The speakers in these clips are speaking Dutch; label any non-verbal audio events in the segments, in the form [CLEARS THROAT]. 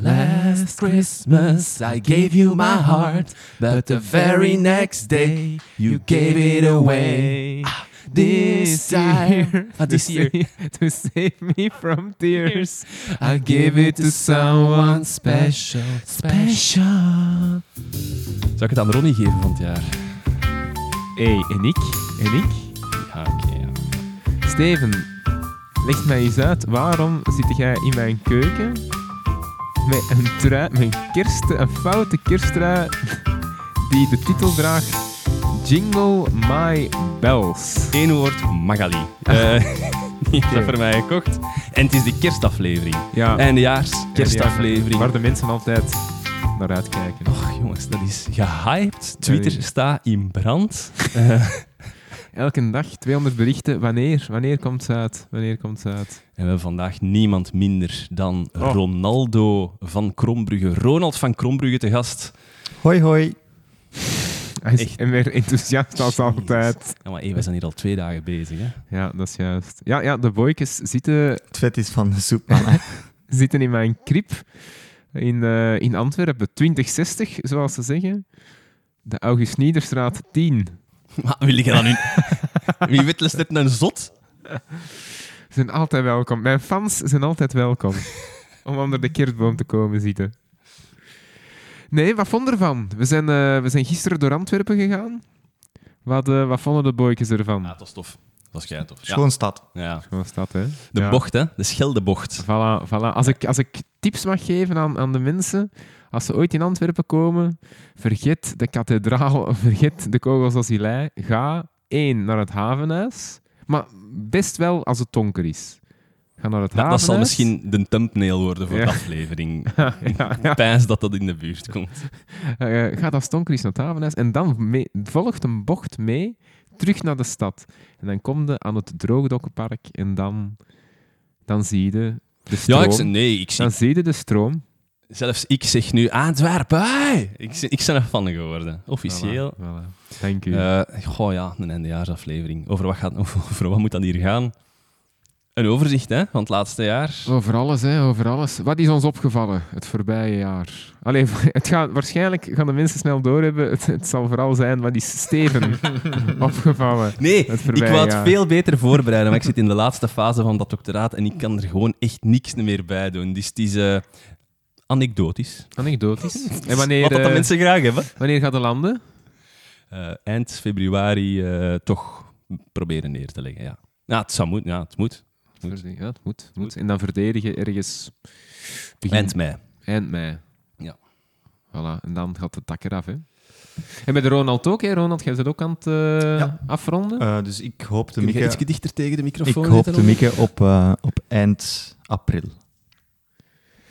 Last Christmas I gave you my heart, but the very next day you gave it away. Ah, This year, ah, [LAUGHS] this year, [LAUGHS] to save me from tears. I give it to someone special, special. Zou ik het aan Ronnie geven van het jaar? Hé, en ik? En ik? Ja, oké, ja. Steven, leg mij eens uit, waarom zit jij in mijn keuken met een trui, met een, kerst, een foute kersttrui die de titel draagt Jingle My Bells. Eén woord, Magali. Eh, [LAUGHS] die heeft dat voor mij gekocht. En het is de kerstaflevering. Ja, Eindejaars kerstaflevering. waar de mensen altijd naar uitkijken. Och jongens, dat is gehyped. Twitter staat in brand. Eh, [LAUGHS] Elke dag 200 berichten. Wanneer? Wanneer komt ze uit? Wanneer komt ze uit? en we hebben vandaag niemand minder dan Oh. Ronaldo van Krombrugge. Ronald van Krombrugge te gast. Hoi, hoi. Hij is Echt. en weer enthousiast als altijd. Ja, maar hey, we zijn hier al twee dagen bezig. Hè? Ja, dat is juist. Ja, ja de boykes zitten, Het vet is van de soepman. hè. [LAUGHS] zitten in mijn krip in, eh, in Antwerpen. 2060, zoals ze zeggen. De August Niederstraat 10. [LAUGHS] Maar wil ik dan nu... [LAUGHS] Wie weet is dit een zot? Ze zijn altijd welkom. Mijn fans zijn altijd welkom. [LAUGHS] om onder de kerstboom te komen zitten. Nee, wat vond je ervan? We zijn, eh, we zijn gisteren door Antwerpen gegaan. Wat, eh, wat vonden de boykes ervan? Ja, dat is tof. Dat is kei tof. Ja. Schoon stad. Ja. Gewoon stad, hè? De Ja. bocht, hè? De Scheldebocht. Voilà, voilà. Als, ik, als ik tips mag geven aan, aan de mensen, als ze ooit in Antwerpen komen, vergeet de kathedraal, [LAUGHS] vergeet de kogels als. Ga één naar het havenhuis, maar best wel als het donker is. Ga naar het Dat, dat zal havenhuis. misschien de thumbnail worden voor Ja. de aflevering. [LAUGHS] ja. Pijs dat dat in de buurt komt. Eh, ga als het donker is naar het havenhuis en dan mee- volgt een bocht mee terug naar de stad. En dan kom je aan het Droogdokkenpark en dan, dan zie je de stroom. Ja, ik, nee, ik zie... Dan zie je de stroom. Zelfs ik zeg nu Antwerpen. hey! Ik, ik ben er fan geworden. Officieel. Voilà. Dank u. Eh, goh ja, een eindejaarsaflevering. Over wat, gaat, [LAUGHS] over, wat moet dat hier gaan? Een overzicht hè, van het laatste jaar. Over alles, hè, over alles. Wat is ons opgevallen het voorbije jaar? Allee, [LAUGHS] het gaat, waarschijnlijk gaan de mensen snel doorhebben. Het, het zal vooral zijn wat is Steven [LAUGHS] opgevallen. Nee, Het ik wou het jaar. veel beter voorbereiden, maar ik zit in de laatste fase van dat doctoraat en ik kan er gewoon echt niks meer bij doen. Dus het is eh, anekdotisch. Anekdotisch. [LAUGHS] En wanneer, Wat dat de eh, mensen graag hebben. wanneer gaat de landen? Eh, eind februari eh, toch proberen neer te leggen, ja. Ja, het zou moeten, ja, het moet. Moet. Ja, het moet, het moet. En dan verdedigen ergens begin, Eind mei. eind mei. Ja. Voilà, en dan gaat de tak eraf, hè. En bij de Ronald ook, hè. Ronald, jij zit ook aan het eh, Ja. afronden? Eh, dus ik hoop de Kun je Mieke, iets dichter tegen de ik microfoon hoop zitten, de Mieke op, eh, op eind april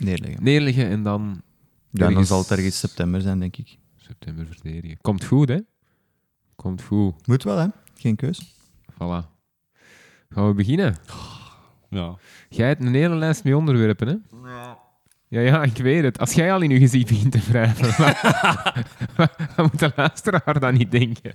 neerleggen. Neerleggen en dan Ja, dan zal het ergens september zijn, denk ik. september verdedigen. Komt goed, hè? Komt goed. Moet wel, hè? Geen keus. Voilà. Gaan we beginnen? Ja. Jij hebt een hele lijst met onderwerpen, hè? Ja, ja, ik weet het. Als jij al in je gezicht begint te wrijven, [LAUGHS] dan moet de luisteraar dat niet denken.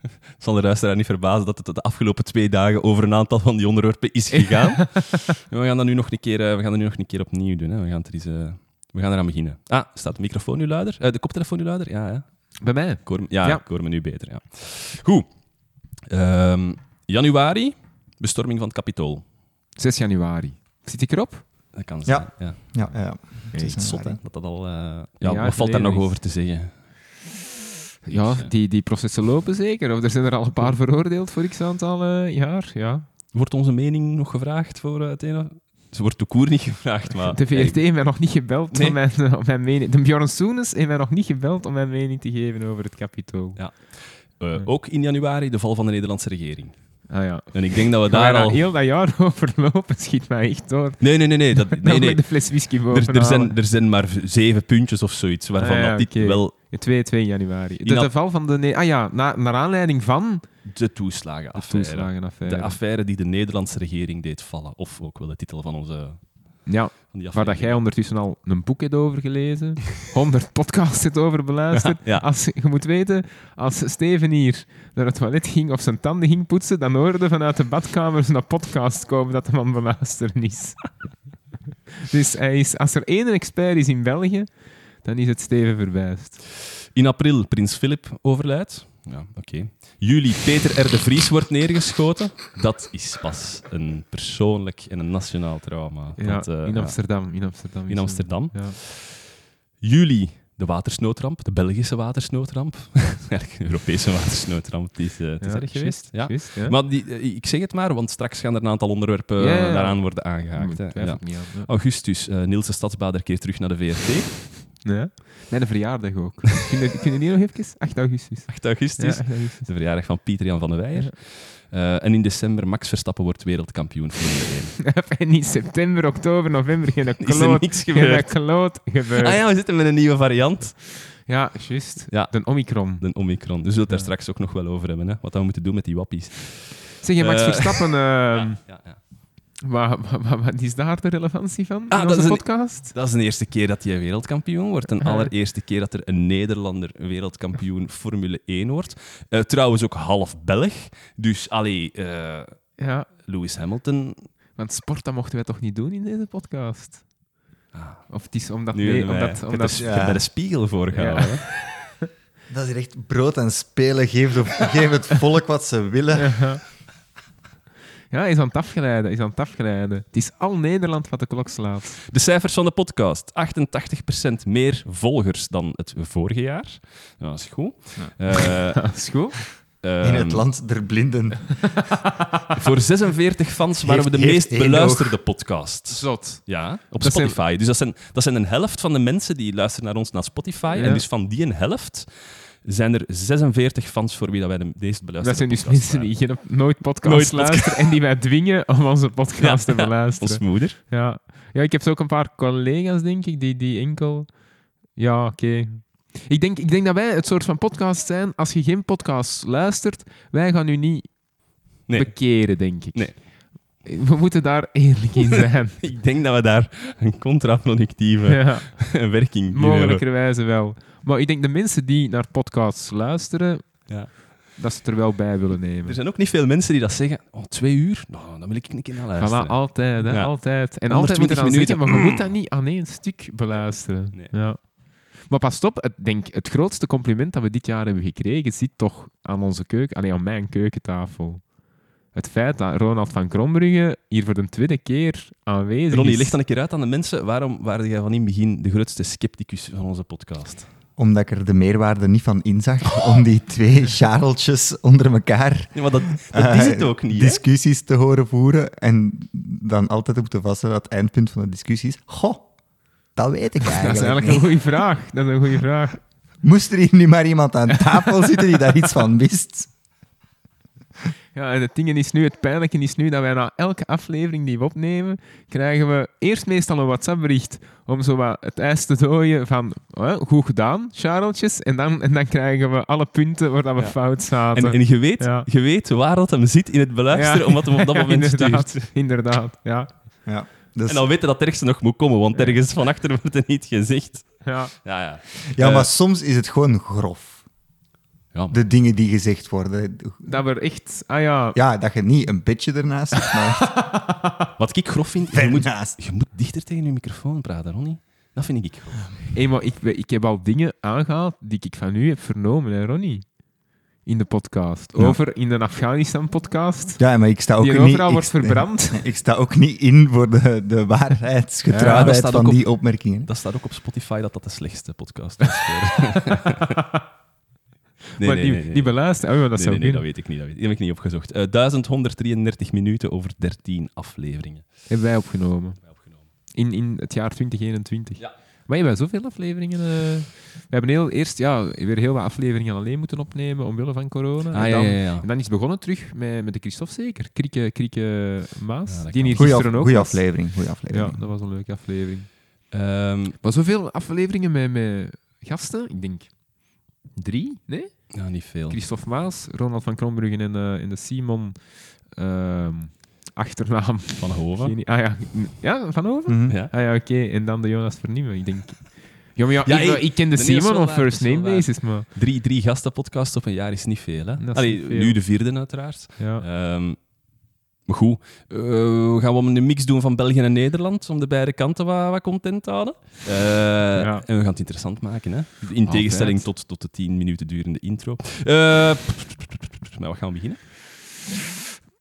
[LAUGHS] zal de luisteraar niet verbazen dat het de afgelopen twee dagen over een aantal van die onderwerpen is gegaan. [LAUGHS] we, gaan dat nu nog een keer, eh, we gaan dat nu nog een keer opnieuw doen. Hè. We, gaan het er eens, eh, we gaan eraan beginnen. Ah, staat de microfoon nu luider? Eh, de koptelefoon nu luider? Ja, ja. Bij mij. Ik hoor, me- ja, Ja. ik hoor me nu beter. Ja. Goed. Ehm, januari, bestorming van het Capitool. 6 januari. Zit ik erop? Dat kan zijn. Ja. Ja, ja, ja. Hey, Het is Zot, hè? Dat dat al... eh, ja, wat valt daar nog is. over te zeggen? Ja, Dus, eh, die, die processen lopen zeker. Of er zijn er al een paar veroordeeld voor x aantal eh, jaar. Ja. Wordt onze mening nog gevraagd voor eh, het ene? Ze wordt de koer niet gevraagd, maar... De VRT heeft mij nog niet gebeld Nee. om, mijn, om mijn mening... De Bjorn Soenes heeft mij nog niet gebeld om mijn mening te geven over het kapitool. Ja. Ook in januari de val van de Nederlandse regering. Ah ja. En ik denk dat we Daar al heel dat jaar [LAUGHS] overlopen, schiet mij echt door. Nee, nee, nee, nee. Dat, [LAUGHS] nee, nee. met de fles whisky boven Er, er, zijn, er zijn maar zeven puntjes of zoiets, waarvan Ah, ja, dat dit oké. wel 2, 2 januari. In de val van de... Ah ja, na, naar aanleiding van de de toeslagenaffaire. toeslagenaffaire. De affaire die de Nederlandse regering deed vallen. Of ook wel de titel van onze... Ja, die waar dat jij ondertussen al een boek hebt over gelezen, 100 [LAUGHS] podcasts hebt over beluisterd. Ja, ja. Als, je moet weten, als Steven hier naar het toilet ging of zijn tanden ging poetsen, dan hoorde vanuit de badkamer een podcast komen dat de man beluisteren is. [LAUGHS] Dus hij is, als er één expert is in België, dan is het Steven Verwijst. In april Prins Philip overlijdt. Ja, oké. Juli Peter R. de Vries wordt neergeschoten. Dat is pas een persoonlijk en een nationaal trauma. Ja, Dat, eh, in. Amsterdam. In Amsterdam. In. Amsterdam. Ja. Juli de watersnoodramp, de Belgische watersnoodramp. [LAUGHS] Eigenlijk een Europese watersnoodramp, die is, het is Ja, erg geweest. Ja. Maar die, eh, ik zeg het maar, want straks gaan er een aantal onderwerpen daaraan worden aangehaakt. Hè. Augustus, eh Niels de Stadsbader keert terug naar de VRT. Ja. Mijn verjaardag ook. [LAUGHS] Kun je, kun je die nog even? 8 augustus. 8 Ja, augustus, 8 augustus. de verjaardag van Pieter Jan van der Weijer. Ja. Eh, en in december, Max Verstappen wordt wereldkampioen Formule 1. en [LAUGHS] in september, oktober, november geen Is er kloot, niks gebeurd? kloot gebeurd. Ah ja, we zitten met een nieuwe variant. Ja, juist. Ja. De Omicron. De Omicron. Dus we zullen het daar straks ook nog wel over hebben. Hè? Wat we moeten doen met die wappies. Zeg je, Max Eh, Verstappen, [LAUGHS] ehm, ja, ja, ja. Wat, wat, is daar de relevantie van Ah, in dat onze is een- podcast? Dat is de eerste keer dat hij wereldkampioen wordt. De allereerste keer dat er een Nederlander wereldkampioen Formule 1 wordt. Eh, trouwens ook half Belg. Dus, allee, eh, Ja, Lewis Hamilton... want sport, dat mochten wij toch niet doen in deze podcast? Ah, Of het is omdat... nu nee, wij- omdat, ik heb omdat ja. de spiegel voor gehouden. [LAUGHS] Dat is hier echt brood en spelen. Geef, de, geef het volk wat ze willen. Ja. Ja, hij is aan het afgeleiden. Is aan het afgeleiden. Het is al Nederland wat de klok slaat. De cijfers van de podcast. 88% meer volgers dan het vorige jaar. Nou, dat is goed. Eh, [LAUGHS] Dat is goed. In ehm, het land der blinden. [LAUGHS] Voor 46 fans waren we de meest beluisterde podcast. Zot. Ja, op Dat zijn- Spotify. Dus dat zijn, dat zijn een helft van de mensen die luisteren naar ons naar Spotify. Ja. En dus van die een helft zijn er 46 fans voor wie dat wij de meest beluisterde Dat zijn dus mensen die geen, nooit podcast Nooit luisteren en die wij dwingen om onze podcast [LAUGHS] Ja, te beluisteren. Ons moeder. Ja. ja, ik heb zo ook een paar collega's, denk ik, die, die enkel... Ja, oké. Ik, denk, ik denk dat wij het soort van podcast zijn, als je geen podcast luistert, wij gaan u niet Nee. bekeren, denk ik. Nee. We moeten daar eerlijk in zijn. [LAUGHS] Ik denk dat we daar een contraproductieve ja, [LAUGHS] werking in mogelijkerwijze wel. Maar ik denk de mensen die naar podcasts luisteren, Ja. dat ze het er wel bij willen nemen. Er zijn ook niet veel mensen die dat zeggen. Oh, twee uur? Nou, dan wil ik een keer naar luisteren. Voilà, altijd, hè, Ja. altijd. En 120 altijd moet je dan zeggen, maar je moet dat [CLEARS THROAT] niet aan één stuk beluisteren. Nee. Ja. Maar pas op, het, denk, het grootste compliment dat we dit jaar hebben gekregen zit toch aan onze keuken, alleen aan mijn keukentafel. Het feit dat Ronald van Krombrugge hier voor de tweede keer aanwezig Ronnie, is. leg dan een keer uit aan de mensen. Waarom waren jij van in het begin de grootste scepticus van onze podcast? Omdat ik er de meerwaarde niet van inzag [LAUGHS] om die twee chareltjes onder elkaar Ja, maar dat, dat is eh, het ook niet, discussies te horen voeren. En dan altijd op te vasten dat het eindpunt van de discussie is... Goh, dat weet ik eigenlijk [LAUGHS] Dat is eigenlijk niet. een goede vraag. Dat is een goede vraag. Moest er hier nu maar iemand aan tafel zitten die daar iets van wist? [LAUGHS] Ja, en het ding is nu, het pijnlijke is nu dat wij na elke aflevering die we opnemen, krijgen we eerst meestal een WhatsApp-bericht om zo wat het ijs te dooien van "Oh, goed gedaan, Chareltjes. En dan, en dan krijgen we alle punten waar dat we Ja. fout zaten. En, en je, weet, Ja. je weet waar dat hem zit in het beluisteren, Ja. omdat hij op dat [LAUGHS] moment inderdaad, stuurt. Inderdaad, ja. Ja, dus, En dan weten dat het ergste nog moet komen, want ergens van achter wordt er niet gezegd. ja. Ja, ja. ja, Eh, maar soms is het gewoon grof. Ja De dingen die gezegd worden. Dat we echt... Ah ja, Ja, dat je niet een beetje ernaast zit, maar [LAUGHS] Wat ik grof vind, je moet, je moet dichter tegen je microfoon praten, Ronnie. Dat vind ik grof. Hé, maar ik, ik heb al dingen aangehaald die ik van u heb vernomen, hè, Ronnie? In de podcast. Ja. Over in de Afghanistan-podcast. Ja, maar ik sta ook Die niet... overal wordt sta- verbrand. [LAUGHS] Ik sta ook niet in voor de, de Ja, waarheidsgetrouwheid staat van op- die opmerkingen. Dat staat ook op Spotify dat dat de slechtste podcast is. [LAUGHS] nee, maar nee, die, nee, nee. die beluisteren... Oh, ja, dat nee, zou nee, dat weet ik niet. Dat weet ik. Die heb ik niet opgezocht. Eh 1133 minuten over 13 afleveringen. Hebben wij opgenomen. Wij opgenomen. In, in het jaar 2021. Ja. Maar hebben wij zoveel afleveringen? eh? We hebben heel, eerst ja, weer heel wat afleveringen alleen moeten opnemen omwille van corona. Ah, en, dan, ja, ja. en dan is het begonnen terug met, met de Christophe zeker. Krieke, Krieke Maas. Die hier Goeie, gisteren ook goeie was. aflevering, goeie aflevering. Ja, dat was een leuke aflevering. Ehm, Maar zoveel afleveringen met, met gasten? Ik denk drie, nee? ja, niet veel. Christophe Maas, Ronald van Krombruggen en, eh, en de Simon... ehm, achternaam. Van Hova. Geen- ah ja, ja, Van Hoven? Mhm. Ja. Ah ja, oké. En dan de Jonas Vernieuwen, ik denk. Ja, maar ja, Ja, ik, ken de Simon op first wel name basis, maar... Drie, drie gastenpodcasts op een jaar is niet veel. Hè? Allee, niet veel. nu de vierde, uiteraard. Ja. Ehm, Maar goed, eh, gaan we een mix doen van België en Nederland om de beide kanten wat, wat content te houden. Eh, En we gaan het interessant maken, hè? In tegenstelling tot, tot de 10 minuten durende intro. Eh, [LAUGHS] maar wat gaan we beginnen?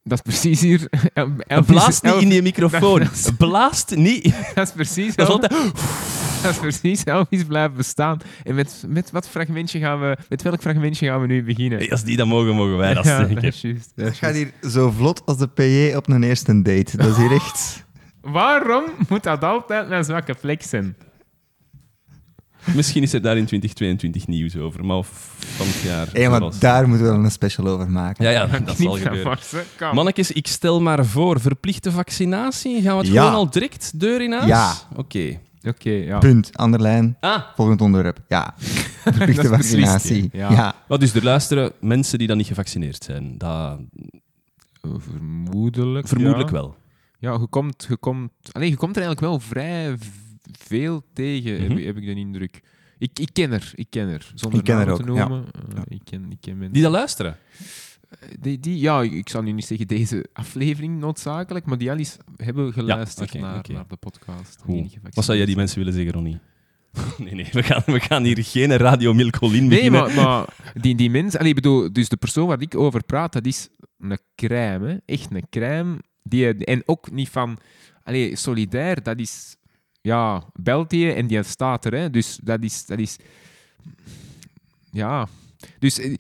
Dat is precies hier. [LAUGHS] Blaast niet in die microfoon. [LAUGHS] Dat is- Blaast niet. [LAUGHS] Dat is precies Dat is altijd... dat is precies Elvis blijven bestaan. En met, met wat fragmentje gaan we... Met welk fragmentje gaan we nu beginnen? Hey, als die dat mogen, mogen wij dat Ja, zeker. dat is juist. dat Het is gaat hier zo vlot als de PJ op een eerste date. Dat is hier echt... Waarom moet dat altijd mijn zwakke plek zijn? Misschien is er daar in 2022 nieuws over, maar of van het jaar. Hé, maar daar moeten we dan een special over maken. Ja, ja, dat [LAUGHS] Niet zal gebeuren. Kom. Mannetjes, ik stel maar voor, verplichte vaccinatie. Gaan we het Ja. gewoon al direct deur in huis? Ja. Oké. Oké, ja. Punt. Ander lijn. Ah, Volgend onderwerp. Ja. [LAUGHS] Verplichte vaccinatie. ja. Ja. wat dus er luisteren mensen die dan niet gevaccineerd zijn. Dat, Vermoedelijk. vermoedelijk ja. wel. Ja, je komt, je, komt, allee, je komt er eigenlijk wel vrij veel tegen, heb, Mhm. ik- heb ik de indruk. Ik, ik ken er, ik ken er. Zonder Ik ken er te noemen. eh, Ja. ik, ken, ik ken mensen. Die dat luisteren. Die, die, ja, ik zal nu niet zeggen deze aflevering noodzakelijk, maar die al eens hebben geluisterd naar, naar de podcast. Wat zou jij die mensen willen zeggen, Ronnie? [LAUGHS] Nee, nee, we gaan, we gaan hier geen Radio Milcolin Nee, beginnen. maar, maar die, die mensen... Allee, ik bedoel, dus de persoon waar ik over praat, dat is een crème. hè. Echt een crème. Die, en ook niet van... Allee, solidair, dat is... Ja, belt die en die staat er. Hè. Dus dat is... Dat is ja... Dus eh,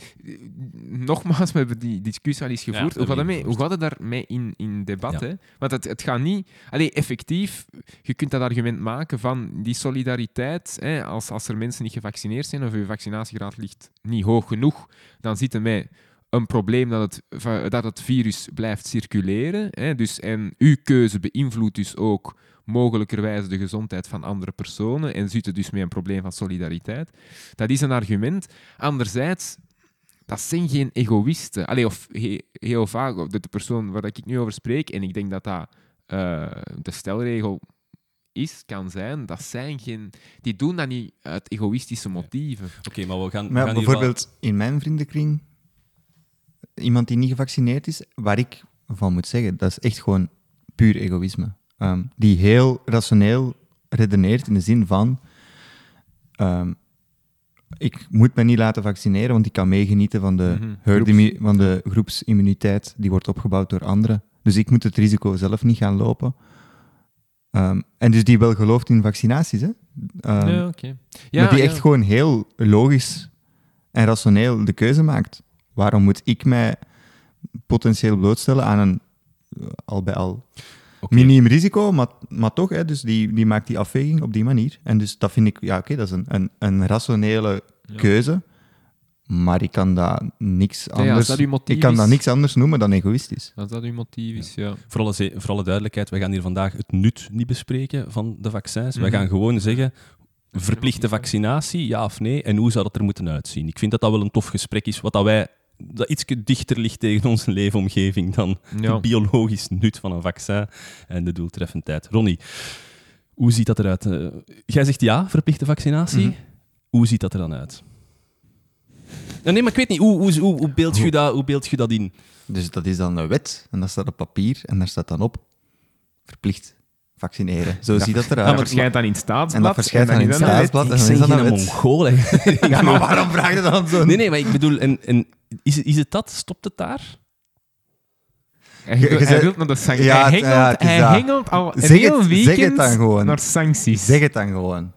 nogmaals, we hebben die discussie al eens Ja, gevoerd. we hoe, gaat mee, hoe gaat het daarmee in, in debat? Ja. Hè? Want het, het gaat niet... Allee, effectief, je kunt dat argument maken van die solidariteit. Hè, als, als er mensen niet gevaccineerd zijn of je vaccinatiegraad ligt niet hoog genoeg, dan zitten wij een probleem dat het, dat het virus blijft circuleren. Hè, dus, en uw keuze beïnvloedt dus ook mogelijkerwijs de gezondheid van andere personen en zitten dus met een probleem van solidariteit. Dat is een argument. Anderzijds, dat zijn geen egoïsten. Allee, of he- heel vaak, of de, de persoon waar ik nu over spreek, en ik denk dat dat eh, de stelregel is, kan zijn, dat zijn geen... Die doen dat niet uit egoïstische motieven. Oké, maar we gaan, we Maar gaan bijvoorbeeld in mijn vriendenkring, iemand die niet gevaccineerd is, waar ik van moet zeggen, dat is echt gewoon puur egoïsme. Ehm, die heel rationeel redeneert in de zin van, ehm, ik moet me niet laten vaccineren, want ik kan meegenieten van de, Mhm. van de groepsimmuniteit die wordt opgebouwd door anderen. Dus ik moet het risico zelf niet gaan lopen. Ehm, en dus die wel gelooft in vaccinaties, hè? Ja, oké. maar die echt gewoon heel logisch en rationeel de keuze maakt. Waarom moet ik mij potentieel blootstellen aan een eh, al bij al Miniem risico, maar, maar toch, hè, dus die, die maakt die afweging op die manier. En dus dat vind ik, ja oké, dat is een, een, een rationele Ja. keuze, maar ik kan dat niks ja, anders, dat ik kan dat niks anders noemen dan egoïstisch. Als dat uw motief is, ja. Voor alle, voor alle duidelijkheid, we gaan hier vandaag het nut niet bespreken van de vaccins. Mhm. We gaan gewoon zeggen, verplichte vaccinatie, ja of nee, en hoe zou dat er moeten uitzien? Ik vind dat dat wel een tof gesprek is, wat dat wij dat iets dichter ligt tegen onze leefomgeving dan Ja. het biologisch nut van een vaccin en de doeltreffendheid. Ronnie, hoe ziet dat eruit? Eh, jij zegt ja, verplichte vaccinatie. Mhm. Hoe ziet dat er dan uit? Ja, nee, maar ik weet niet, hoe, hoe, hoe, hoe, beeld, je dat, hoe beeld je dat in? Dus dat is dan een wet, en dat staat op papier, en daar staat dan op, verplicht vaccineren. Zo ziet dat Dat eruit. verschijnt dan in het staatsblad. En dat verschijnt dan in het is staatsblad. Ik en dat een mongool. [LAUGHS] Ja, maar waarom vraag je dan zo? Nee, nee, maar ik bedoel, en, en is, is het dat? Stopt het daar? Hij, wil naar de sancties. Ja, hij hengelt, hij dat. al een Zeg heel het- zeg dan gewoon. naar sancties. Zeg het dan gewoon.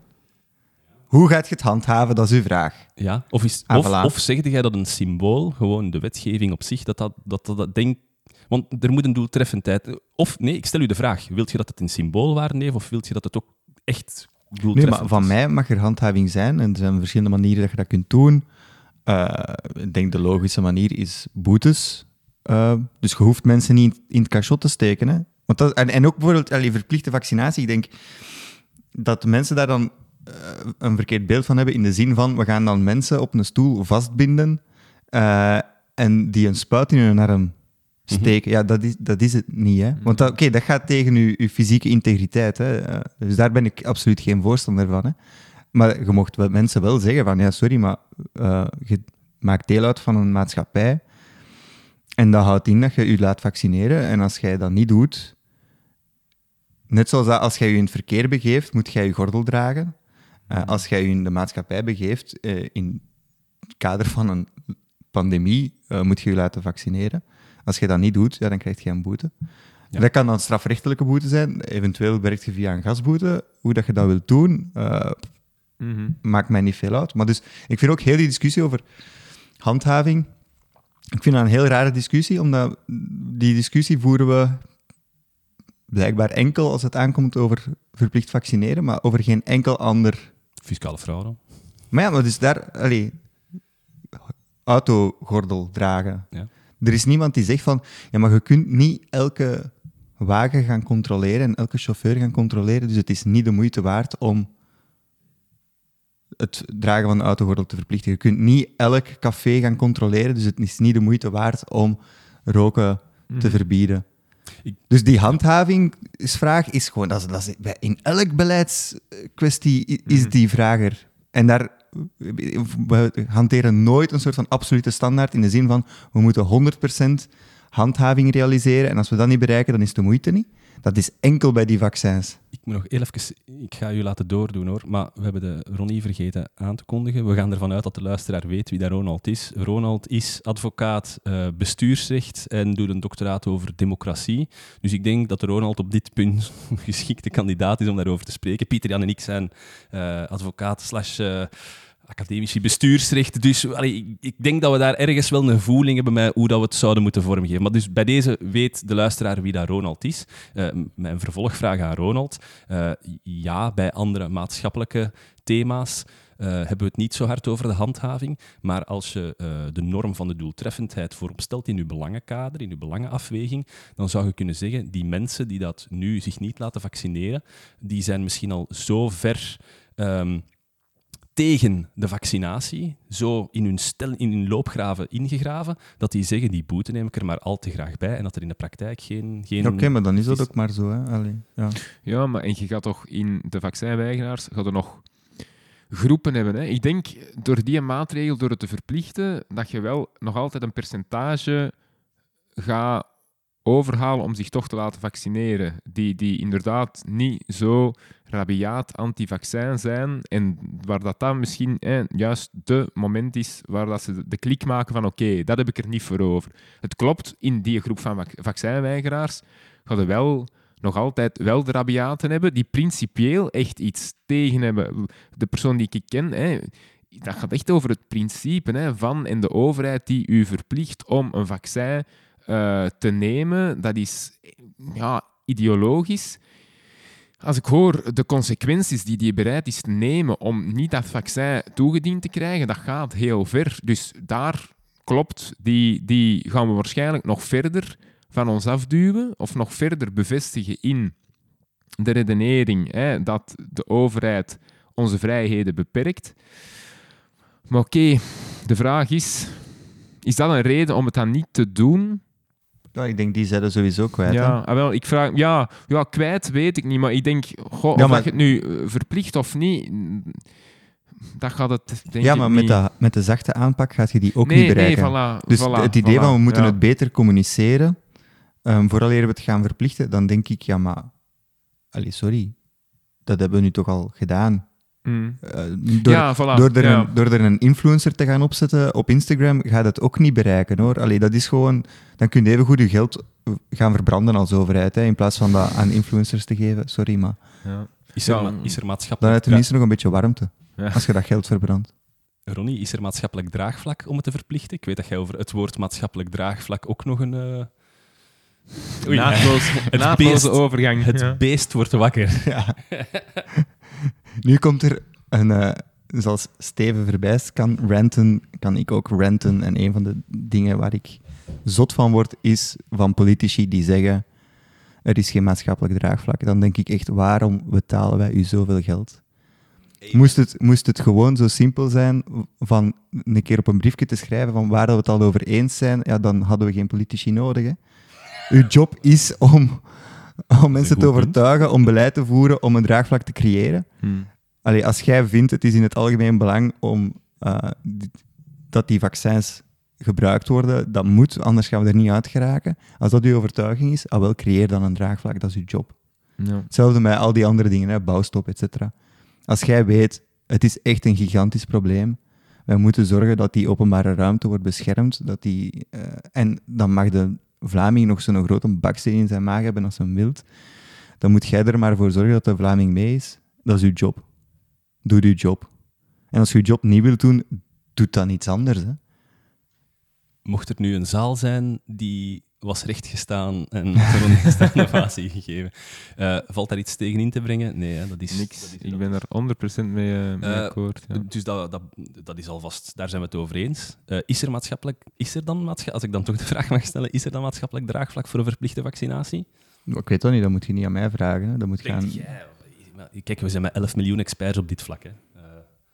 Hoe gaat je het handhaven? Dat is uw vraag. Ja. Of, is, Ah, of, voilà. of zegde jij dat een symbool, gewoon de wetgeving op zich, dat dat, dat, dat, dat denk... Want er moet een doeltreffendheid... Of, nee, ik stel u de vraag. Wilt je dat het een symboolwaarde heeft, of wilt je dat het ook echt Nee, doeltreffend maar van is? mij mag er handhaving zijn. En er zijn verschillende manieren dat je dat kunt doen. Eh, ik denk de logische manier is boetes. Eh, dus je hoeft mensen niet in het cachot te steken. Hè? Want dat, en, en ook bijvoorbeeld allee, verplichte vaccinatie. Ik denk dat mensen daar dan eh, een verkeerd beeld van hebben. In de zin van, we gaan dan mensen op een stoel vastbinden. en die een spuit in hun arm steken. Ja, dat is, dat is het niet. Hè? Want dat- oké, dat gaat tegen je, je fysieke integriteit. Hè? Eh, dus daar ben ik absoluut geen voorstander van. Hè? Maar je mocht wel, mensen wel zeggen van, ja, sorry, maar eh, je maakt deel uit van een maatschappij. En dat houdt in dat je je laat vaccineren. En als jij dat niet doet, net zoals dat als jij je in het verkeer begeeft, moet jij je gordel dragen. Uh, als jij je in de maatschappij begeeft, uh, in het kader van een pandemie, uh, moet je je laten vaccineren. Als je dat niet doet, ja, dan krijg je een boete. Ja. Dat kan dan strafrechtelijke boete zijn. Eventueel werkt je via een gasboete. Hoe dat je dat wilt doen, mm-hmm. maakt mij niet veel uit. Maar dus, ik vind ook heel die discussie over handhaving ik vind dat een heel rare discussie, omdat die discussie voeren we blijkbaar enkel als het aankomt over verplicht vaccineren, maar over geen enkel ander... Fiscale fraude. Maar ja, maar dus daar... Allee, autogordel dragen. Ja. Er is niemand die zegt van, ja, maar je kunt niet elke wagen gaan controleren en elke chauffeur gaan controleren, dus het is niet de moeite waard om het dragen van de autogordel te verplichten. Je kunt niet elk café gaan controleren, dus het is niet de moeite waard om roken te mhm. verbieden. Dus die handhavingsvraag is gewoon, dat is, dat is, in elk beleidskwestie is mhm. die vraag er. En daar, we hanteren nooit een soort van absolute standaard in de zin van, we moeten 100% handhaving realiseren en als we dat niet bereiken, dan is de moeite niet. Dat is enkel bij die vaccins. Nog heel even, ik ga u laten doordoen hoor, maar we hebben de Ronnie vergeten aan te kondigen. We gaan ervan uit dat de luisteraar weet wie dat Ronald is. Ronald is advocaat uh, bestuursrecht en doet een doctoraat over democratie. Dus ik denk dat Ronald op dit punt [LAUGHS] geschikte kandidaat is om daarover te spreken. Pieter Jan en ik zijn uh, advocaat slash... Uh, academici bestuursrecht. Dus allee, ik, denk dat we daar ergens wel een voeling hebben met hoe dat we het zouden moeten vormgeven. Maar dus bij deze weet de luisteraar wie dat Ronald is. Uh, mijn vervolgvraag aan Ronald. Uh, ja, bij andere maatschappelijke thema's uh, hebben we het niet zo hard over de handhaving. Maar als je de norm van de doeltreffendheid voorop stelt in je belangenkader, in je belangenafweging, dan zou je kunnen zeggen, die mensen die dat nu zich niet laten vaccineren, die zijn misschien al zo ver... Um, tegen de vaccinatie, zo in hun, stel, in hun loopgraven ingegraven, dat die zeggen, die boete neem ik er maar al te graag bij en dat er in de praktijk geen... geen Oké, maar dan is dat ook maar zo. Hè? Allee, ja. ja, maar en je gaat toch in de vaccinweigeraars gaat er nog groepen hebben. Hè? Ik denk, door die maatregel, door het te verplichten, dat je wel nog altijd een percentage gaat overhalen om zich toch te laten vaccineren, die, die inderdaad niet zo rabiaat anti-vaccin zijn en waar dat dan misschien juist de moment is waar dat ze de klik maken van oké, dat heb ik er niet voor over. Het klopt, in die groep van vac vaccinweigeraars gaan er wel nog altijd wel de rabiaten hebben die principieel echt iets tegen hebben. De persoon die ik ken, hè, dat gaat echt over het principe hè, van en de overheid die u verplicht om een vaccin uh, te nemen, dat is ja, ideologisch. Als ik hoor de consequenties die die bereid is te nemen om niet dat vaccin toegediend te krijgen, dat gaat heel ver. Dus daar klopt, die, die gaan we waarschijnlijk nog verder van ons afduwen of nog verder bevestigen in de redenering hè, dat de overheid onze vrijheden beperkt. Maar oké, de vraag is, is dat een reden om het dan niet te doen? Ja, ik denk die zetten sowieso kwijt. Ja, ah, wel, ik vraag, ja, ja, kwijt weet ik niet, maar ik denk, goh, ja, of je het nu eh, verplicht of niet, dat gaat het denk Ja, maar met de, met de zachte aanpak gaat je die ook niet bereiken. Nee, voilà, dus voilà, het idee van we moeten het beter communiceren, um, vooral eer we het gaan verplichten, dan denk ik, ja, maar... Allee, sorry. Dat hebben we nu toch al gedaan. Mm. Uh, door, ja, voilà. door, er ja. een, door er een influencer te gaan opzetten op Instagram, gaat het ook niet bereiken hoor. Allee, dat is gewoon, dan kun je even goed je geld gaan verbranden als overheid, hè, in plaats van dat aan influencers te geven. Sorry, maar. Ja. Is, er, ma is er maatschappelijk. Dan heb je tenminste nog een beetje warmte als je dat geld verbrandt. Ronnie, is er maatschappelijk draagvlak om het te verplichten? Ik weet dat jij over het woord maatschappelijk draagvlak ook nog een. Uh... Oei, naadloos, het beest, overgang. Het beest wordt wakker. [LAUGHS] [LAUGHS] Ja. [LAUGHS] Nu komt er een, uh, zoals Steven Verbijst kan ranten, kan ik ook ranten. En een van de dingen waar ik zot van word, is van politici die zeggen er is geen maatschappelijk draagvlak. Dan denk ik echt, waarom betalen wij u zoveel geld? Moest het, moest het gewoon zo simpel zijn van een keer op een briefje te schrijven van waar we het al over eens zijn, ja, dan hadden we geen politici nodig. Hè? Uw job is om [LAUGHS] om mensen te overtuigen om beleid te voeren om een draagvlak te creëren. Hmm. als jij vindt het is in het algemeen belang om uh, dat die vaccins gebruikt worden. Dat moet, anders gaan we er niet uit geraken. Als dat uw overtuiging is, ah wel, creëer dan een draagvlak, dat is uw job. Ja. Hetzelfde met al die andere dingen, hè, bouwstop, et cetera. Als jij weet, het is echt een gigantisch probleem, wij moeten zorgen dat die openbare ruimte wordt beschermd, dat die, eh, en dan mag de Vlaming nog zo'n grote baksteen in zijn maag hebben als een wild, dan moet jij er maar voor zorgen dat de Vlaming mee is. Dat is uw job. Doe uw job. En als je je job niet wilt doen, doe dan iets anders. Hè. Mocht er nu een zaal zijn die was rechtgestaan en [LAUGHS] had er een ongestaande [LAUGHS] ovatie gegeven, eh, valt daar iets tegen in te brengen? Nee, hè, dat is Niks. dat is- Ik ben er 100% mee, eh, mee Eh, akkoord. Ja. Dus dat, dat, dat is alvast, daar zijn we het over eens. Eh, is er maatschappelijk, is er dan maatschappelijk, als ik dan toch de [LAUGHS] vraag mag stellen, is er dan maatschappelijk draagvlak voor een verplichte vaccinatie? Ik weet dat niet, dat moet je niet aan mij vragen. Hè. Dat moet gaan... Jij? Kijk, we zijn met 11 miljoen experts op dit vlak. Hè. Eh,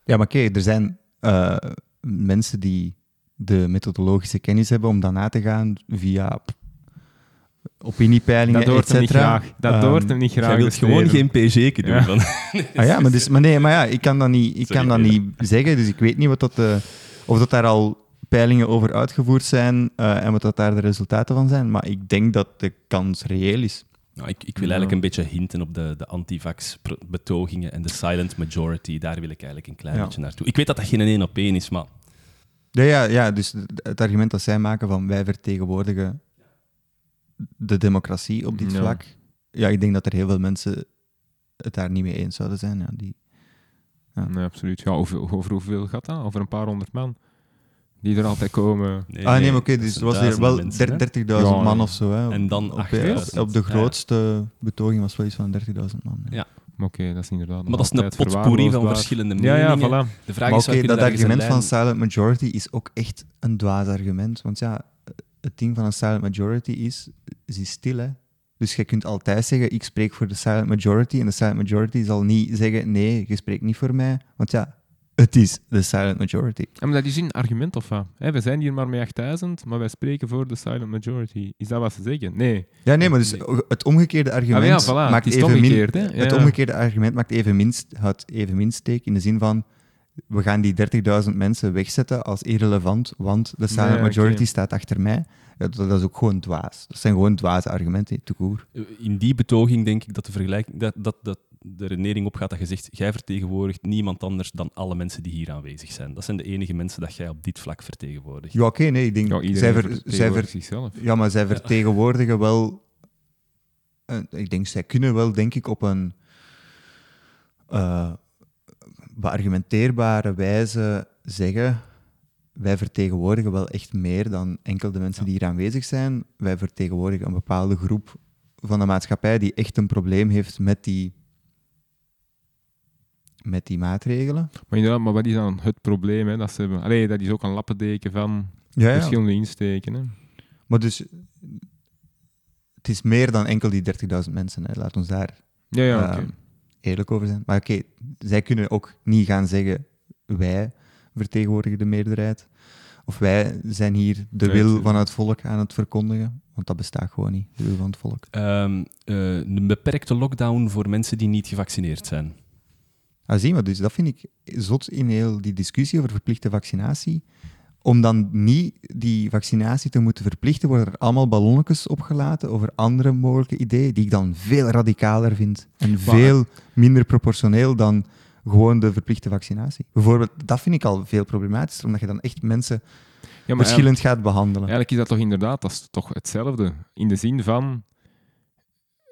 Ja, maar kijk, er zijn eh, mensen die de methodologische kennis hebben om dat na te gaan via opiniepeilingen, Dat hoort hem niet cetera. graag. Dat Ehm, hoort hem niet graag. jij wilt gewoon geen PG doen. Ja. Van, Ah ja, maar, dus, maar nee, maar ja, ik kan dat niet, ik Sorry, kan dat nee. niet zeggen, dus ik weet niet wat dat, eh, of dat daar al peilingen over uitgevoerd zijn eh, en wat dat daar de resultaten van zijn, maar ik denk dat de kans reëel is. Nou, ik, ik wil eigenlijk een beetje hinten op de, de antivax-betogingen en de silent majority. Daar wil ik eigenlijk een klein Ja. beetje naartoe. Ik weet dat dat geen één op één is, maar Ja, ja, ja, dus het argument dat zij maken van wij vertegenwoordigen de democratie op dit Ja. vlak, ja, ik denk dat er heel veel mensen het daar niet mee eens zouden zijn. Ja, die, Nee, absoluut. Ja, over, over hoeveel gaat dat? Over een paar honderd man? Die er altijd komen. nee, ah nee, maar oké, dat dus er was weer wel duizenden mensen, hè. der- 30.000 Ja, man ja. of zo. Hè. En dan op, 8.000. op de Ja. grootste betoging was wel iets van 30.000 man. Ja. Ja. Maar Oké, dat is inderdaad. Maar dat is een potpourri van verschillende Ja, ja, meningen. voilà. De vraag Maar is, je dat argument van silent majority is ook echt een dwaas argument. Want ja, het ding van een silent majority is, ze is stil hè. Dus je kunt altijd zeggen, ik spreek voor de silent majority. En de silent majority zal niet zeggen, nee, je spreekt niet voor mij. Want ja, het is de silent majority. Ja, maar dat is een argument of wat? Hè, we zijn hier maar met 8000, maar wij spreken voor de silent majority. Is dat wat ze zeggen? Nee. Ja, nee, maar dus het omgekeerde argument Ah, ja, voilà, maakt het even omgekeerd. Ja, Het omgekeerde argument maakt even min, houdt even min steek in de zin van we gaan die 30.000 mensen wegzetten als irrelevant, want de silent majority staat achter mij. Ja, dat, dat is ook gewoon dwaas. Dat zijn gewoon dwaze argumenten, te koer. In die betoging denk ik dat de vergelijking, dat, dat, dat de redenering opgaat dat je zegt, jij vertegenwoordigt niemand anders dan alle mensen die hier aanwezig zijn. Dat zijn de enige mensen dat jij op dit vlak vertegenwoordigt. Ja, oké, nee, ik denk... Ja, zij ver- zij ver- zichzelf. ja, maar zij vertegenwoordigen wel... eh, ik denk, zij kunnen wel, denk ik, op een eh, beargumenteerbare wijze zeggen... Wij vertegenwoordigen wel echt meer dan enkel de mensen die hier aanwezig zijn. Wij vertegenwoordigen een bepaalde groep van de maatschappij die echt een probleem heeft met die, met die maatregelen. Maar inderdaad, maar wat is dan het probleem hè, dat ze hebben? Allee, dat is ook een lappendeken van Ja, ja. verschillende insteken. Hè. Maar dus, het is meer dan enkel die 30.000 mensen. Hè. Laat ons daar Ja, ja, eh, eerlijk over zijn. Maar oké, zij kunnen ook niet gaan zeggen, wij vertegenwoordigen de meerderheid. Of wij zijn hier de wil tuurlijk. van het volk aan het verkondigen. Want dat bestaat gewoon niet, de wil van het volk. Ehm, eh, een beperkte lockdown voor mensen die niet gevaccineerd zijn. Ah, zie maar, dus dat vind ik zot in heel die discussie over verplichte vaccinatie. Om dan niet die vaccinatie te moeten verplichten, worden er allemaal ballonnetjes opgelaten over andere mogelijke ideeën, die ik dan veel radicaler vind. En veel minder proportioneel dan gewoon de verplichte vaccinatie. Bijvoorbeeld, dat vind ik al veel problematischer, omdat je dan echt mensen Ja, verschillend gaat behandelen. Eigenlijk is dat toch inderdaad dat is toch hetzelfde. In de zin van.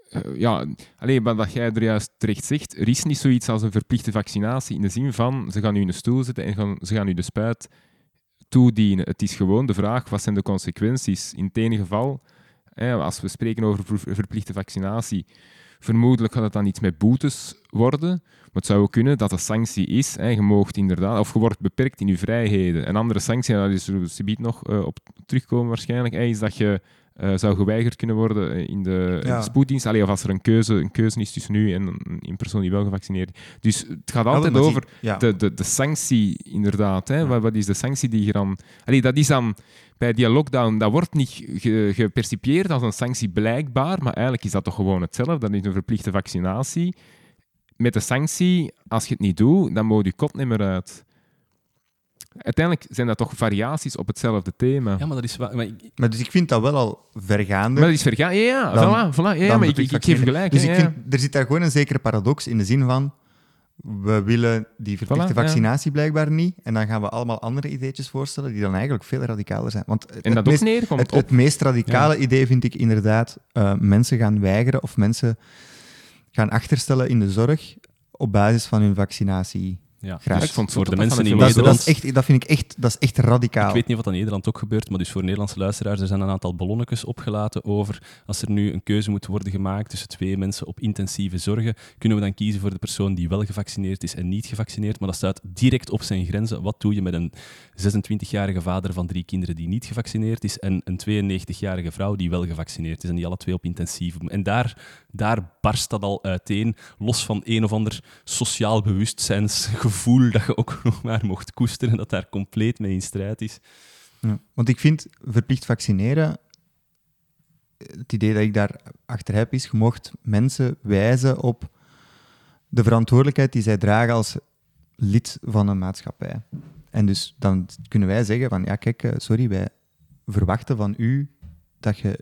eh, ja, alleen wat jij er juist terecht zegt, er is niet zoiets als een verplichte vaccinatie. In de zin van ze gaan u in een stoel zetten en gaan, ze gaan u de spuit toedienen. Het is gewoon de vraag: wat zijn de consequenties? In het ene geval, als we spreken over ver- verplichte vaccinatie, vermoedelijk gaat het dan iets met boetes worden. Maar het zou ook kunnen dat de sanctie is, hè, je moogt inderdaad, of je wordt beperkt in je vrijheden. Een andere sanctie, en daar is er subiet nog eh, op terugkomen waarschijnlijk, hè, is dat je eh, zou geweigerd kunnen worden eh, in de, in Ja. de spoeddienst. Allee, of als er een keuze, een keuze is tussen u en een, persoon die wel gevaccineerd is. Dus het gaat altijd over ja. de, de, de sanctie, inderdaad. Hè? Wat, wat is de sanctie die je dan... Allee, dat is dan... Bij die lockdown, dat wordt niet ge- gepercipieerd als een sanctie blijkbaar, maar eigenlijk is dat toch gewoon hetzelfde. Dat is een verplichte vaccinatie. Met de sanctie, als je het niet doet, dan moet je kot niet meer uit. uiteindelijk zijn dat toch variaties op hetzelfde thema. Ja, maar dat is... Maar ik- Maar dus ik vind dat wel al vergaande. Maar dat is vergaan. Ja, ja, Dan- voilà, voilà. Ja, maar ik, ik, ik geef gelijk. Dus hè, ik ja, vind, er zit daar gewoon een zekere paradox in de zin van... We willen die verplichte Voilà, ja. vaccinatie blijkbaar niet. En dan gaan we allemaal andere ideetjes voorstellen die dan eigenlijk veel radicaler zijn. Want het, En dat ook meest, neerkomt het, op... het meest radicale idee vind ik inderdaad eh, mensen gaan weigeren of mensen gaan achterstellen in de zorg op basis van hun vaccinatie. Ja, Graag. dus vond voor de mensen in de Dat, is- dat, Nederland... is echt, dat vind ik echt, dat is echt radicaal. Ik weet niet dat in Nederland ook gebeurt, maar dus voor Nederlandse luisteraars, er zijn een aantal ballonnetjes opgelaten over als er nu een keuze moet worden gemaakt tussen twee mensen op intensieve zorgen, kunnen we dan kiezen voor de persoon die wel gevaccineerd is en niet gevaccineerd, maar dat staat direct op zijn grenzen. Wat doe je met een 26-jarige vader van drie kinderen die niet gevaccineerd is en een 92-jarige vrouw die wel gevaccineerd is en die alle twee op intensief En daar, daar barst dat al uiteen, los van een of ander sociaal bewustzijnsgevoel dat je ook [LAUGHS] nog maar mocht koesteren, dat daar compleet mee in strijd is. Ja, want ik vind verplicht vaccineren, het idee dat ik daar achter heb, is je mocht mensen wijzen op de verantwoordelijkheid die zij dragen als lid van een maatschappij. En dus dan kunnen wij zeggen van, ja kijk, eh, sorry, wij verwachten van u dat je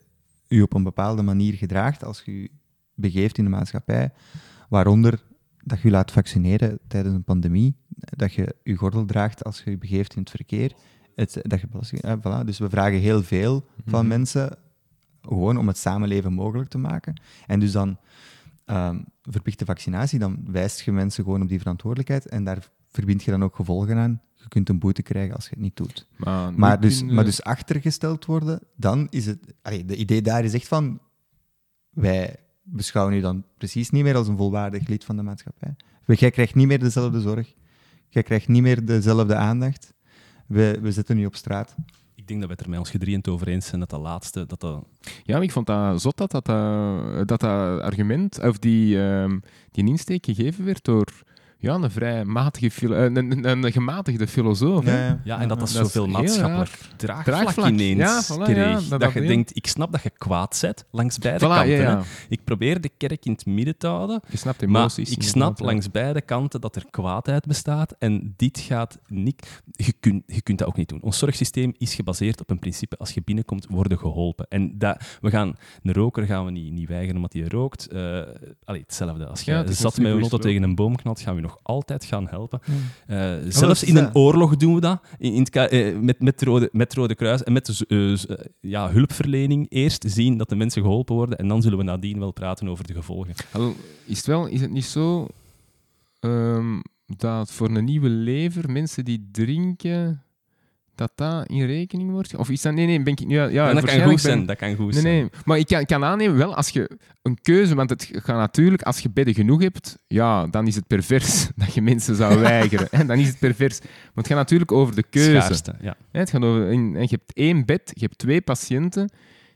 u op een bepaalde manier gedraagt als je begeeft in de maatschappij, waaronder dat je u laat vaccineren tijdens een pandemie, dat je je gordel draagt als je je begeeft in het verkeer, het, dat je belasting, voilà. Dus we vragen heel veel van Mhm. mensen, gewoon om het samenleven mogelijk te maken. En dus dan ehm, verplichte vaccinatie, dan wijst je mensen gewoon op die verantwoordelijkheid en daar verbind je dan ook gevolgen aan. Je kunt een boete krijgen als je het niet doet. Maar, dus, kunnen- maar dus achtergesteld worden, dan is het... Allee, de idee daar is echt van... Wij beschouwen u dan precies niet meer als een volwaardig lid van de maatschappij. Jij krijgt niet meer dezelfde zorg. Jij krijgt niet meer dezelfde aandacht. We, we zetten u op straat. Ik denk dat we het er met ons gedrieënd over eens zijn dat dat laatste, dat dat... Ja, maar ik vond dat zot dat dat, eh, dat, dat argument, of die, ehm, die insteek gegeven werd door ja, een vrij matige, filo- eh, een, een, een gematigde filosoof. hè. Ja, en dat dat zoveel maatschappelijk draagvlak, Draagvlak. ineens Ja, voilà, kreeg. ja, dat, dat- dat je denkt, ik snap dat je kwaad bent, langs beide Voilà, kanten. ja, hè. ja. Ik probeer de kerk in het midden te houden, Je snapt maar emoties. ik inderdaad, snap ja. langs beide kanten dat er kwaadheid bestaat en dit gaat niet... Je, kunt je kunt dat ook niet doen. Ons zorgsysteem is gebaseerd op een principe, als je binnenkomt, worden geholpen. En dat, we gaan, een roker gaan we niet, niet weigeren omdat hij rookt. Eh allee, hetzelfde. Als je zat met een auto tegen een boom knalt, gaan we je nog altijd gaan helpen. Eh, dat zelfs in een eh, oorlog doen we dat. In, in het eh, met, met, het Rode, met Rode Kruis en met de eh, eh, ja, hulpverlening. Eerst zien dat de mensen geholpen worden en dan zullen we nadien wel praten over de gevolgen. Is het, wel, is het niet zo ehm, dat voor een nieuwe lever mensen die drinken, dat dat in rekening wordt? Of is dat... Nee, nee, ben ik... Ja, ja, en dat kan goed zijn. Dat kan goed Nee, zijn. nee. Maar ik kan, kan aannemen, wel, als je een keuze... Want het gaat natuurlijk, als je bedden genoeg hebt, ja, dan is het pervers [LAUGHS] dat je mensen zou [LAUGHS] weigeren. hè, dan is het pervers. Maar het gaat natuurlijk over de keuze. Schaarste, ja. Het gaat over, en, en je hebt één bed, je hebt twee patiënten.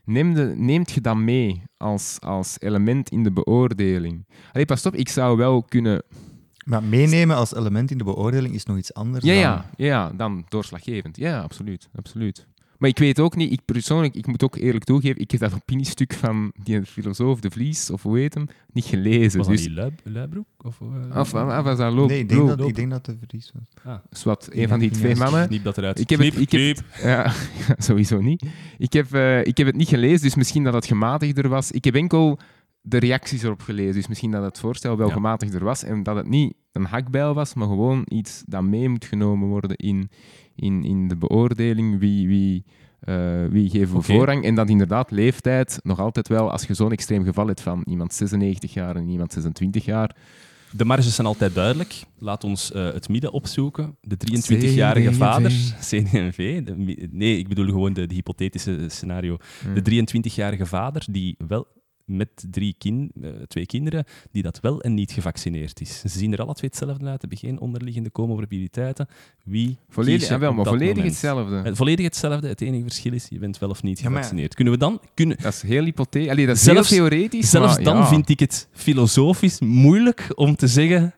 Neem de, neemt je dat mee als, als element in de beoordeling? Allee, pas op, ik zou wel kunnen... Maar meenemen als element in de beoordeling is nog iets anders Ja, dan... ja, ja, dan doorslaggevend. Ja, absoluut, absoluut. Maar ik weet ook niet, ik persoonlijk, ik moet ook eerlijk toegeven, ik heb dat opiniestuk van die filosoof De Vries, of hoe heet hem, niet gelezen. Was dat dus, die Luib- Luibroek? Of, eh, of, of, was dat Loop? Nee, ik denk, Loop- dat, ik denk dat het Vries was. ah, is wat, een van die twee mannen. Knip dat eruit. Ik heb het- ik heb-. Ja, [LAUGHS] sowieso niet. Ik heb, eh, ik heb het niet gelezen, dus misschien dat het gematigder was. Ik heb enkel de reacties erop gelezen, dus misschien dat het voorstel wel Ja. gematigder was en dat het niet een hakbijl was, maar gewoon iets dat mee moet genomen worden in, in, in de beoordeling. Wie, wie, eh, wie geven we voorrang? En dat inderdaad leeftijd nog altijd wel, als je zo'n extreem geval hebt van iemand 96 jaar en iemand 26 jaar, De marges zijn altijd duidelijk. Laat ons eh, het midden opzoeken. De 23-jarige CNV. vader, CNV, nee, ik bedoel gewoon de, de hypothetische scenario. Hmm. De 23-jarige vader die wel met drie kin, eh, twee kinderen, die dat wel en niet gevaccineerd is. Ze zien er alle twee hetzelfde uit, hebben geen onderliggende comorbiditeiten. Wie volledig, je ja, wel, maar dat volledig moment? hetzelfde. Eh, Volledig hetzelfde. Het enige verschil is, je bent wel of niet Ja, maar ja. gevaccineerd. Kunnen we dan... Kunnen, Dat is heel hypothetisch. Allee, dat is Zelfs- heel theoretisch. zelfs maar dan ja. vind ik het filosofisch moeilijk om te zeggen...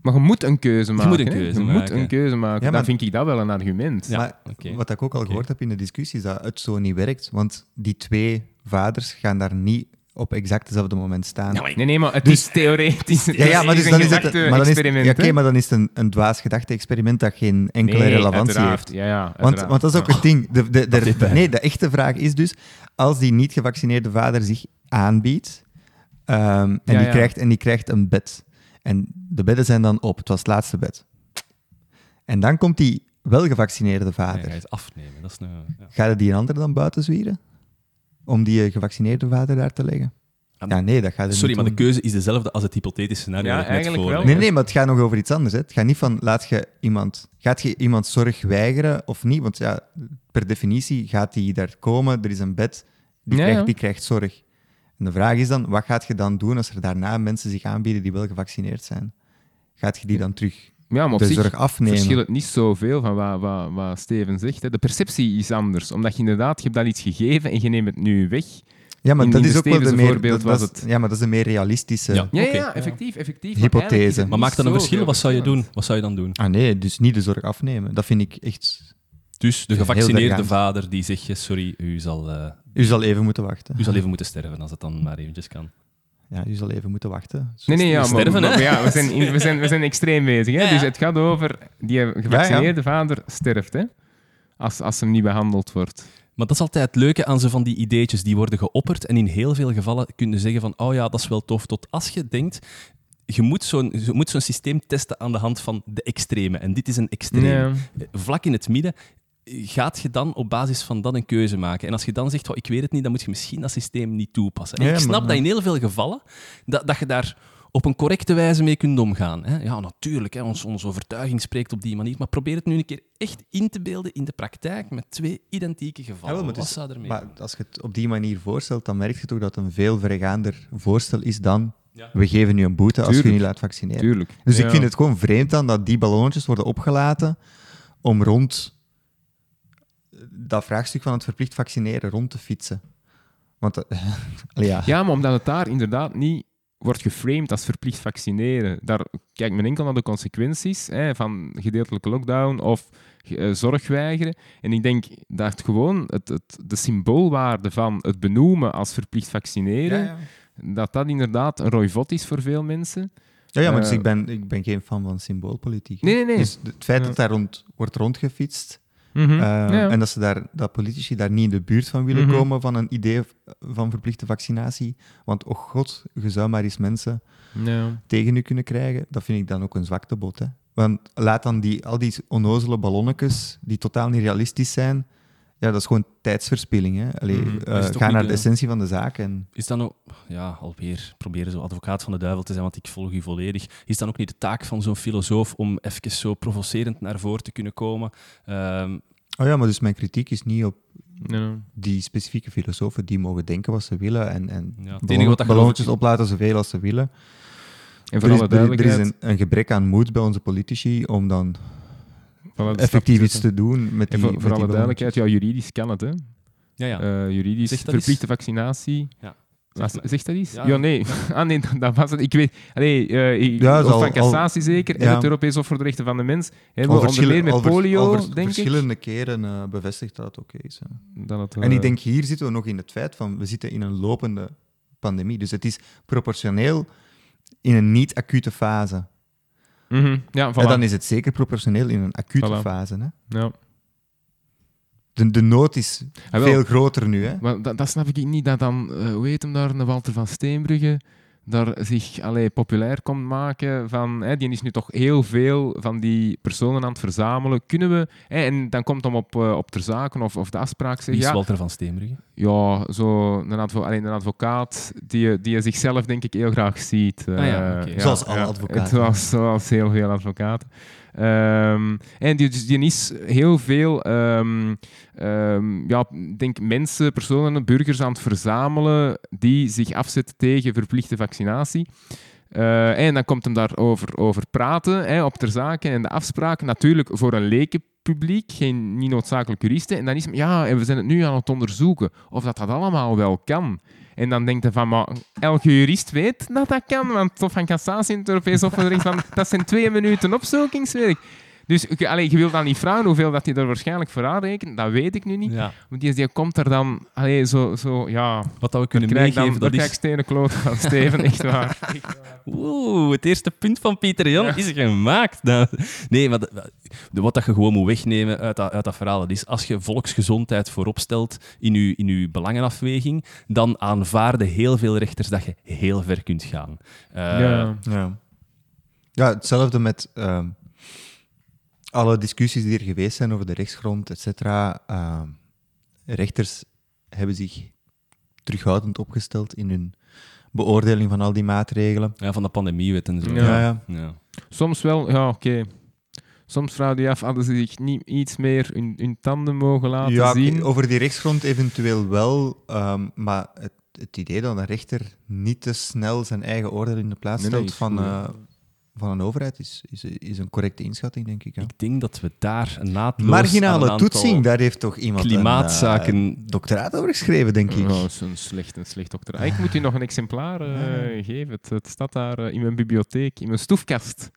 Maar je moet een keuze maken. moet een hè. keuze je maken. moet een keuze maken. Ja, maar- Dan vind ik dat wel een argument. Ja, maar wat ik ook al gehoord heb in de discussie, is dat het zo niet werkt. Want die twee vaders gaan daar niet op exact hetzelfde moment staan. Maar Nee, nee, maar het Dus- is theoretisch. Ja, ja, [LAUGHS] maar, dus het dan is een het, maar dan is, ja, maar dan is het een, een dwaas gedachte-experiment dat geen enkele Nee, relevantie heeft. Ja, ja, Want, dat is ook Ja. het ding. De, de, de, nee, de echte vraag is dus, als die niet gevaccineerde vader zich aanbiedt ehm, en, Ja, die. Krijgt, en die krijgt een bed. En de bedden zijn dan op. Het was het laatste bed. En dan komt die wel gevaccineerde vader. ga je het afnemen. Dat is een, ja. Gaat het die een ander dan buiten zwieren? Om die eh, gevaccineerde vader daar te leggen? Ah, Ja, nee, dat gaat er Sorry, niet maar de keuze is dezelfde als het hypothetische scenario Ja, dat ik net eigenlijk wel. Nee, nee, maar het gaat nog over iets anders. Hè. Het gaat niet van, laat je iemand, gaat je iemand zorg weigeren of niet? Want ja, per definitie gaat die daar komen, er is een bed, die, Ja, krijgt, ja. die krijgt zorg. En de vraag is dan, wat gaat je dan doen als er daarna mensen zich aanbieden die wel gevaccineerd zijn? Gaat je die dan terug Ja, maar op de zich zorg afnemen? verschilt het niet zoveel van wat, wat, wat Steven zegt. Hè. De perceptie is anders. Omdat je inderdaad, je hebt dat iets gegeven en je neemt het nu weg. Ja, maar in- dat in is ook wel de meer, dat, was het- Ja, maar dat is een meer realistische... Ja. Ja, ja, Oké. ja, effectief, effectief. Hypothese. Maar, maakt dat een verschil? Wat zou je doen? Wat zou je dan doen? Ah nee, dus niet de zorg afnemen. Dat vind ik echt... Dus de gevaccineerde vader die zegt, je, sorry, u zal, eh, U zal even moeten wachten. u zal even moeten sterven als het dan maar eventjes kan. Ja, u zal even moeten wachten. Nee, nee, ja, maar, Sterven, maar ja, we, zijn in- we, zijn, we zijn extreem bezig. Hè? Ja, ja. Dus het gaat over die gevaccineerde vader sterft, hè? Als, als hem niet behandeld wordt. Maar dat is altijd het leuke aan zo van die ideetjes. Die worden geopperd en in heel veel gevallen kun je zeggen van oh ja, dat is wel tof. Tot als je denkt, je moet zo'n je moet zo'n systeem testen aan de hand van de extreme. En dit is een extreem. Ja. Vlak in het midden gaat je dan op basis van dat een keuze maken. En als je dan zegt, oh, ik weet het niet, dan moet je misschien dat systeem niet toepassen. En Ja, ik snap maar- dat in heel veel gevallen, dat, dat je daar op een correcte wijze mee kunt omgaan. Hè? Ja, natuurlijk, hè, ons, onze overtuiging spreekt op die manier. Maar probeer het nu een keer echt in te beelden in de praktijk met twee identieke Ja, gevallen. wel, maar Wat het is- zou ermee Maar als je het op die manier voorstelt, dan merk je toch dat het een veel verregaander voorstel is dan Ja. we geven nu een boete als je niet laat vaccineren. Tuurlijk. Dus Ja. ik vind het gewoon vreemd dan dat die ballonnetjes worden opgelaten om rond dat vraagstuk van het verplicht vaccineren rond te fietsen. Want [LAUGHS] Allee, ja. Ja, maar omdat het daar inderdaad niet wordt geframed als verplicht vaccineren. Daar kijkt men enkel naar de consequenties hè, van gedeeltelijke lockdown of eh, zorg weigeren. En ik denk dat gewoon het, het, de symboolwaarde van het benoemen als verplicht vaccineren, Ja, ja. dat dat inderdaad een rooivot is voor veel mensen. Ja, ja, maar dus Eh, ik, ben, ik ben geen fan van symboolpolitiek. Nee, nee, nee. Dus het feit dat daar rond, wordt rondgefietst Mhm. eh, Ja. en dat, ze daar, dat politici daar niet in de buurt van willen Mhm. komen van een idee van verplichte vaccinatie. Want, oh god, je zou maar eens mensen Ja. tegen u kunnen krijgen, dat vind ik dan ook een zwaktebod. Hè? Want laat dan die, al die onnozele ballonnetjes, die totaal niet realistisch zijn, ja, dat is gewoon tijdsverspilling. Hè? Allee, Mhm. eh, ga naar de essentie van de zaak. En... Is dan ook, ja, alweer proberen zo advocaat van de duivel te zijn, want ik volg u volledig. Is dan ook niet de taak van zo'n filosoof om even zo provocerend naar voren te kunnen komen? Ehm, Oh ja, maar dus mijn kritiek is niet op Ja. die specifieke filosofen die mogen denken wat ze willen en, en Ja, het enige ballon- wat dat ballonnetjes geloof oplaten zoveel als ze willen. En Er is, er, er is een gebrek aan moed bij onze politici om dan voilà, effectief iets te doen met die voor, met voor die alle duidelijkheid, ja, juridisch kan het, hè. ja, ja. Eh, juridisch Zeg dat eens. verplichte vaccinatie. Ja. Zeg. Zegt dat iets? Ja. Ja, nee. [LAUGHS] ah, nee, dat- dat was het. Ik weet... Allee, eh, ik- Ja, van Cassatie zeker, en het Europees Hof voor de Rechten van de Mens, hebben Al we onder meer met polio, al vers- denk ik. verschillende keren eh, bevestigd dat het oké is. hè. Dat het, En ik denk, hier zitten we nog in het feit van, we zitten in een lopende pandemie. Dus het is proportioneel in een niet-acute fase. Mhm, Ja, voilà. En dan is het zeker proportioneel in een acute Voilà. fase. Hè? Ja. De, de nood is Ah, veel groter nu. Hè? Maar dat, dat snap ik niet, dat dan, eh, hoe heet hem daar, een Walter van Steenbrugge, daar zich allee, populair komt maken van, hè, die is nu toch heel veel van die personen aan het verzamelen. Kunnen we, hè, en dan komt hem op, eh, op ter zaken of, of de afspraak Wie is ja, Walter van Steenbrugge? ja, zo een, advo alleen een advocaat die, die zichzelf denk ik heel graag ziet. Ah ja, Eh, oké. Zoals alle advocaten. Zoals, zoals heel veel advocaten. Ehm, en die, dus die is heel veel ehm, ehm, ja, denk mensen, personen, burgers aan het verzamelen die zich afzetten tegen verplichte vaccinatie. Eh, en dan komt hem daarover over praten hè, op ter zake en de afspraken. Natuurlijk voor een lekenpubliek, geen, niet noodzakelijk juristen. En dan is hem, ja, en we zijn het nu aan het onderzoeken of dat dat allemaal wel kan. En dan denkt hij van, maar elke jurist weet dat dat kan, want Hof van Cassatie de van, dat zijn twee minuten opzoekingswerk. Dus allee, je wilt dan niet vragen hoeveel dat hij er waarschijnlijk voor aanrekent. Dat weet ik nu niet. Ja. Want die, die komt er dan... Allee, zo, zo, ja... Wat dat we kunnen meegeven, dan dat ik is... stenen kloot van Steven, echt [LAUGHS] waar. Oeh, het eerste punt van Pieter Jan Ja. is gemaakt. Nou, nee, maar de- wat dat je gewoon moet wegnemen uit dat, uit dat verhaal, dat is als je volksgezondheid voorop stelt in je, in uw belangenafweging, dan aanvaarden heel veel rechters dat je heel ver kunt gaan. Eh, ja. Ja. ja, hetzelfde met ehm, alle discussies die er geweest zijn over de rechtsgrond, et cetera. Ehm, rechters hebben zich terughoudend opgesteld in hun beoordeling van al die maatregelen. ja, van de pandemiewet en zo. Ja. ja. Ja. Soms wel, ja, oké. Soms vraag je af, hadden ze zich niet iets meer hun, hun tanden mogen laten Ja, zien? over die rechtsgrond eventueel wel, ehm, maar het, het idee dat een rechter niet te snel zijn eigen oordeel in de plaats Nee, stelt van, eh, van een overheid is, is, is een correcte inschatting, denk ik. Ja. Ik denk dat we daar een naadloos Marginale aan een aantal toetsing, daar heeft toch iemand klimaatzaken- een eh, doctoraat over geschreven, denk ik. Is een slecht, een slecht dokter. Ah, ik moet u nog een exemplaar eh, geven. Het, het staat daar eh, in mijn bibliotheek, in mijn stoefkast.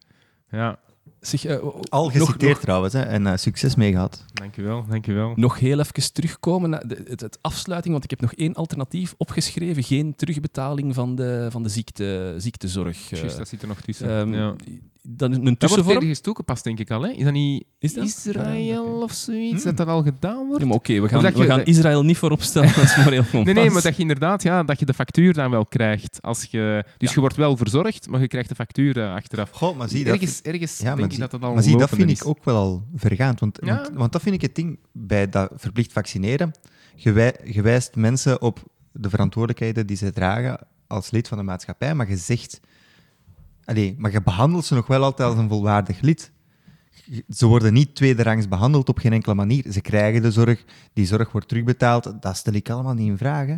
Ja, Zeg, eh, Al geciteerd nog- trouwens, hè, en eh, succes mee gehad. dankjewel, dankjewel. Nog heel even terugkomen naar de, het, het afsluiting, want ik heb nog één alternatief opgeschreven. Geen terugbetaling van de, van de ziekte, ziektezorg. Eh, Juist, dat zit er nog tussen. ehm, ja. Dat is een Dat wordt tussenvorm. ergens toegepast, denk ik al. Hè? Is dat niet Is dat? Israël Ah, of zoiets, Hmm. dat dat al gedaan wordt? Oké, we gaan, dat we je- gaan dat- Israël niet voorop stellen als moreel kompas. [LAUGHS] Nee, nee, maar dat je inderdaad ja, dat je de factuur dan wel krijgt. Als je, dus je wordt wel verzorgd, maar je krijgt de factuur eh, achteraf. Goh, maar zie, dat, ergens ergens ja, maar denk ik dat dat al maar zie, dat vind is. ik ook wel al vergaand. Want, Ja. want, want dat vind ik het ding bij dat verplicht vaccineren. Je, wij- je wijst mensen op de verantwoordelijkheden die ze dragen als lid van de maatschappij, maar je zegt... Allee, maar je behandelt ze nog wel altijd als een volwaardig lid. Ze worden niet tweederangs behandeld op geen enkele manier. Ze krijgen de zorg, die zorg wordt terugbetaald. Dat stel ik allemaal niet in vraag. hè.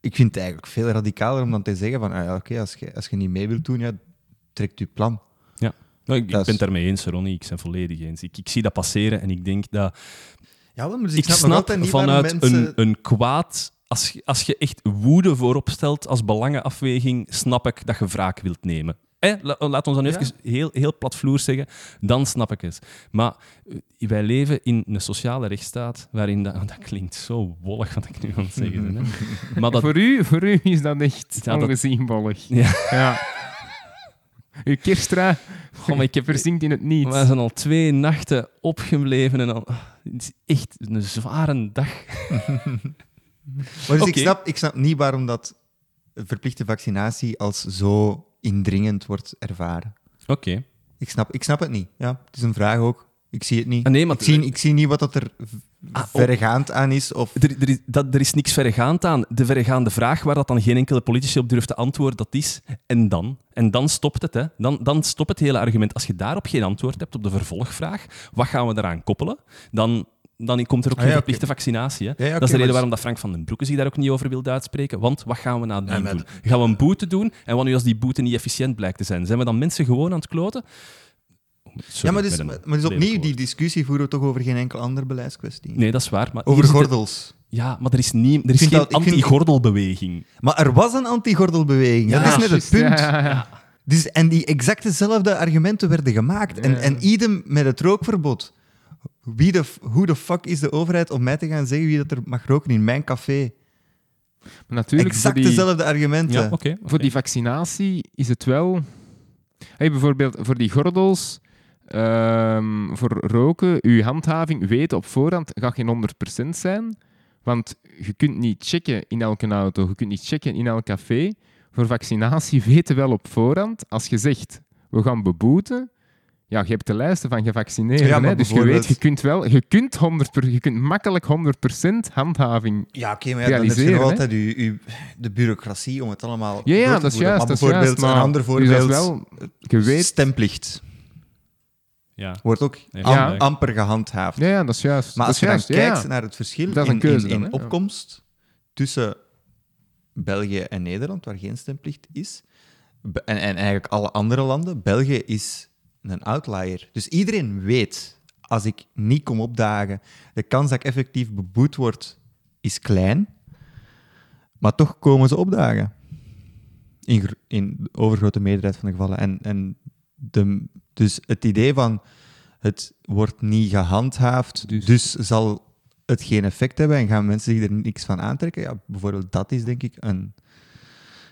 Ik vind het eigenlijk veel radicaler om dan te zeggen van, ah ja, oké, als, je, als je niet mee wilt doen, ja, trekt je plan. Nou, ik, ben het daarmee eens, Ronnie. Ik ben volledig eens. Ik, ik zie dat passeren en ik denk dat... Ja, maar dus Ik, snap, vanuit mensen... een, een kwaad... Als je, als je echt woede voorop stelt als belangenafweging, snap ik dat je wraak wilt nemen. Eh, la- laat ons dan Ja. even heel, heel platvloers zeggen, dan snap ik het. Maar eh, wij leven in een sociale rechtsstaat waarin dat... Dat klinkt zo wollig wat ik nu aan het zeggen ben. Hè. [LAUGHS] Maar dat, Voor, u, voor u is dat echt Ja, dat- ongezienbollig. [LAUGHS] Ja. ja. Uw Goh, maar ik heb, verzinkt in het niet. we zijn al twee nachten opgebleven en al, het is echt een zware dag. [LAUGHS] Maar dus ik, snap, ik snap niet waarom dat verplichte vaccinatie als zo indringend wordt ervaren. Oké. Ik snap, ik snap het niet. Ja, het is een vraag ook. Ik zie het niet. Ah, nee, maar ik, zie, ik zie niet wat dat er Ah, verregaand aan is. Of... Er, er, is, dat, er is niks verregaand aan. De verregaande vraag waar dat dan geen enkele politici op durft te antwoorden, dat is en dan? En dan stopt het. Hè. Dan, dan stopt het hele argument. Als je daarop geen antwoord hebt op de vervolgvraag, wat gaan we daaraan koppelen? Dan, dan komt er ook Ah, geen ja, verplichte vaccinatie. Hè. Ja, ja, dat is de reden waarom dat Frank van den Broeke zich daar ook niet over wilde uitspreken. Want wat gaan we nadien Ja, maar- doen? Gaan we een boete doen? En wat nu als die boete niet efficiënt blijkt te zijn? Zijn we dan mensen gewoon aan het kloten? Sorry, ja, maar dus, maar dus opnieuw, die discussie voeren we toch over geen enkel andere beleidskwestie. Nee, dat is waar. Maar Over gordels. Ja, maar er is, niet, er is geen anti-gordelbeweging. Maar er was een anti-gordelbeweging. Ja, dat is net het punt. ja, ja, ja. Dus, en die exact dezelfde argumenten werden gemaakt. En, en idem met het rookverbod. Wie de, hoe de fuck is de overheid om mij te gaan zeggen wie dat er mag roken in mijn café? Maar natuurlijk, voor Exact die, dezelfde argumenten. Ja, voor die vaccinatie is het wel... Hey, bijvoorbeeld voor die gordels, ehm, voor roken, uw handhaving weet op voorhand, gaat geen 100% zijn. Want je kunt niet checken in elke auto, je kunt niet checken in elk café. Voor vaccinatie [LAUGHS] weten wel op voorhand, als je zegt, we gaan beboeten, ja, je hebt de lijsten van gevaccineerden. Ja, maar hè, dus je weet, je kunt wel, je kunt, 100 per- je kunt makkelijk 100% handhaving. Ja, oké, maar ja, dan heb je altijd de bureaucratie om het allemaal Ja, ja door te dat is voeren. juist. Maar dat is juist, maar, een ander dus voorbeeld, is wel, je weet, stemplicht, Ja. wordt ook Ja. am- Ja. amper gehandhaafd. ja, ja, dat is juist. Maar als je is dan kijkt ja. naar het verschil Dat is een in, keuze in, dan, in opkomst tussen België en Nederland, waar geen stemplicht is, en eigenlijk alle andere landen, België is een outlier. Dus iedereen weet, als ik niet kom opdagen, de kans dat ik effectief beboet word, is klein. Maar toch komen ze opdagen. In, in de overgrote meerderheid van de gevallen. En, en de, dus het idee van het wordt niet gehandhaafd, Dus- dus, zal het geen effect hebben en gaan mensen zich er niks van aantrekken. Ja, bijvoorbeeld dat is denk ik een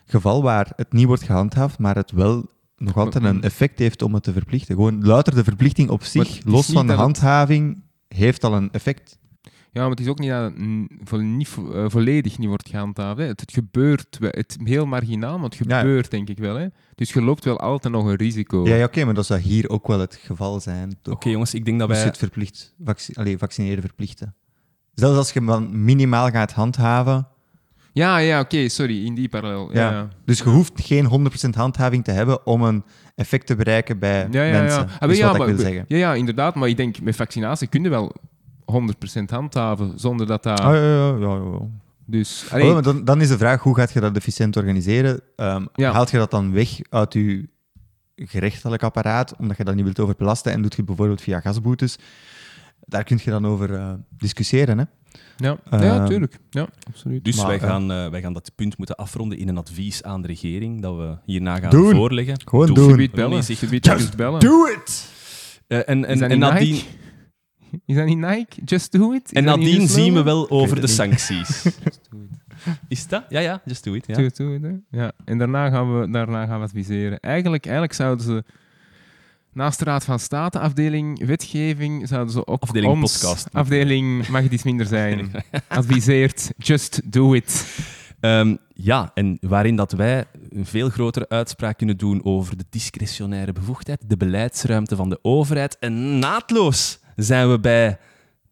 geval waar het niet wordt gehandhaafd, maar het wel nog altijd een effect heeft om het te verplichten. Gewoon louter de verplichting op zich, los van de het- handhaving, heeft al een effect. Ja, maar het is ook niet dat het vo- niet vo- eh, volledig niet wordt gehandhaafd. Hè. Het, het gebeurt, wel- het heel marginaal, maar het Ja. gebeurt denk ik wel. Hè. Dus je loopt wel altijd nog een risico. Ja, ja oké, maar dat zou hier ook wel het geval zijn. Oké, jongens, ik denk dat Als je wij... het verplicht, vac- allee, vaccineren verplichten. Zelfs als je dan minimaal gaat handhaven, Ja, ja, oké, sorry, in die parallel. Ja, Ja. ja. dus je hoeft geen 100% handhaving te hebben om een effect te bereiken bij Ja, ja, mensen. ja. Ah, maar is ja, wat maar- ik wil zeggen. Ja, ja, inderdaad. Maar ik denk, met vaccinatie kun je wel 100% handhaven, zonder dat dat... Ah, ja, ja, ja, ja. Dus, Oh, maar dan, dan is de vraag, hoe gaat je dat efficiënt organiseren? Ja. Haalt je dat dan weg uit je gerechtelijk apparaat, omdat je dat niet wilt overbelasten, en doet je het bijvoorbeeld via gasboetes? Daar kun je dan over eh, discussiënren. Hè? Ja, ja, Ehm, tuurlijk. Ja, absoluut. Dus Maar, wij, eh, gaan, eh, wij gaan dat punt moeten afronden in een advies aan de regering, dat we hierna gaan Doen. voorleggen. Gewoon Doe. doen. Subiet Nee, bellen. Subiet Just bellen. Do it! Eh, en, en, Is dat en niet nadien, Nike? [LAUGHS] Is dat niet Nike? Just do it? Is en nadien zien we wel over de het niet. sancties. [LAUGHS] Just do it. Is dat? Ja, ja, just do it. Ja. Do it. Ja. En daarna gaan, we, daarna gaan we adviseren. Eigenlijk, eigenlijk zouden ze naast de Raad van State, afdeling wetgeving, zouden ze ook Afdeling ons... podcast. Afdeling mag het iets minder zijn. [LAUGHS] Adviseert, just do it. Ehm, ja, en waarin dat wij een veel grotere uitspraak kunnen doen over de discretionaire bevoegdheid, de beleidsruimte van de overheid. En naadloos zijn we bij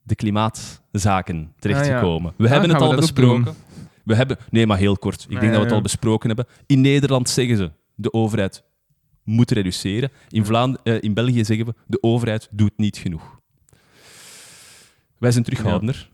de klimaatzaken terechtgekomen. We Ah, hebben het gaan we al besproken. We hebben, nee, maar heel kort. Ik Ja, denk dat we het al besproken hebben. In Nederland zeggen ze, de overheid moet reduceren. In, Vlaand eh, in België zeggen we, de overheid doet niet genoeg. Wij zijn terughoudender.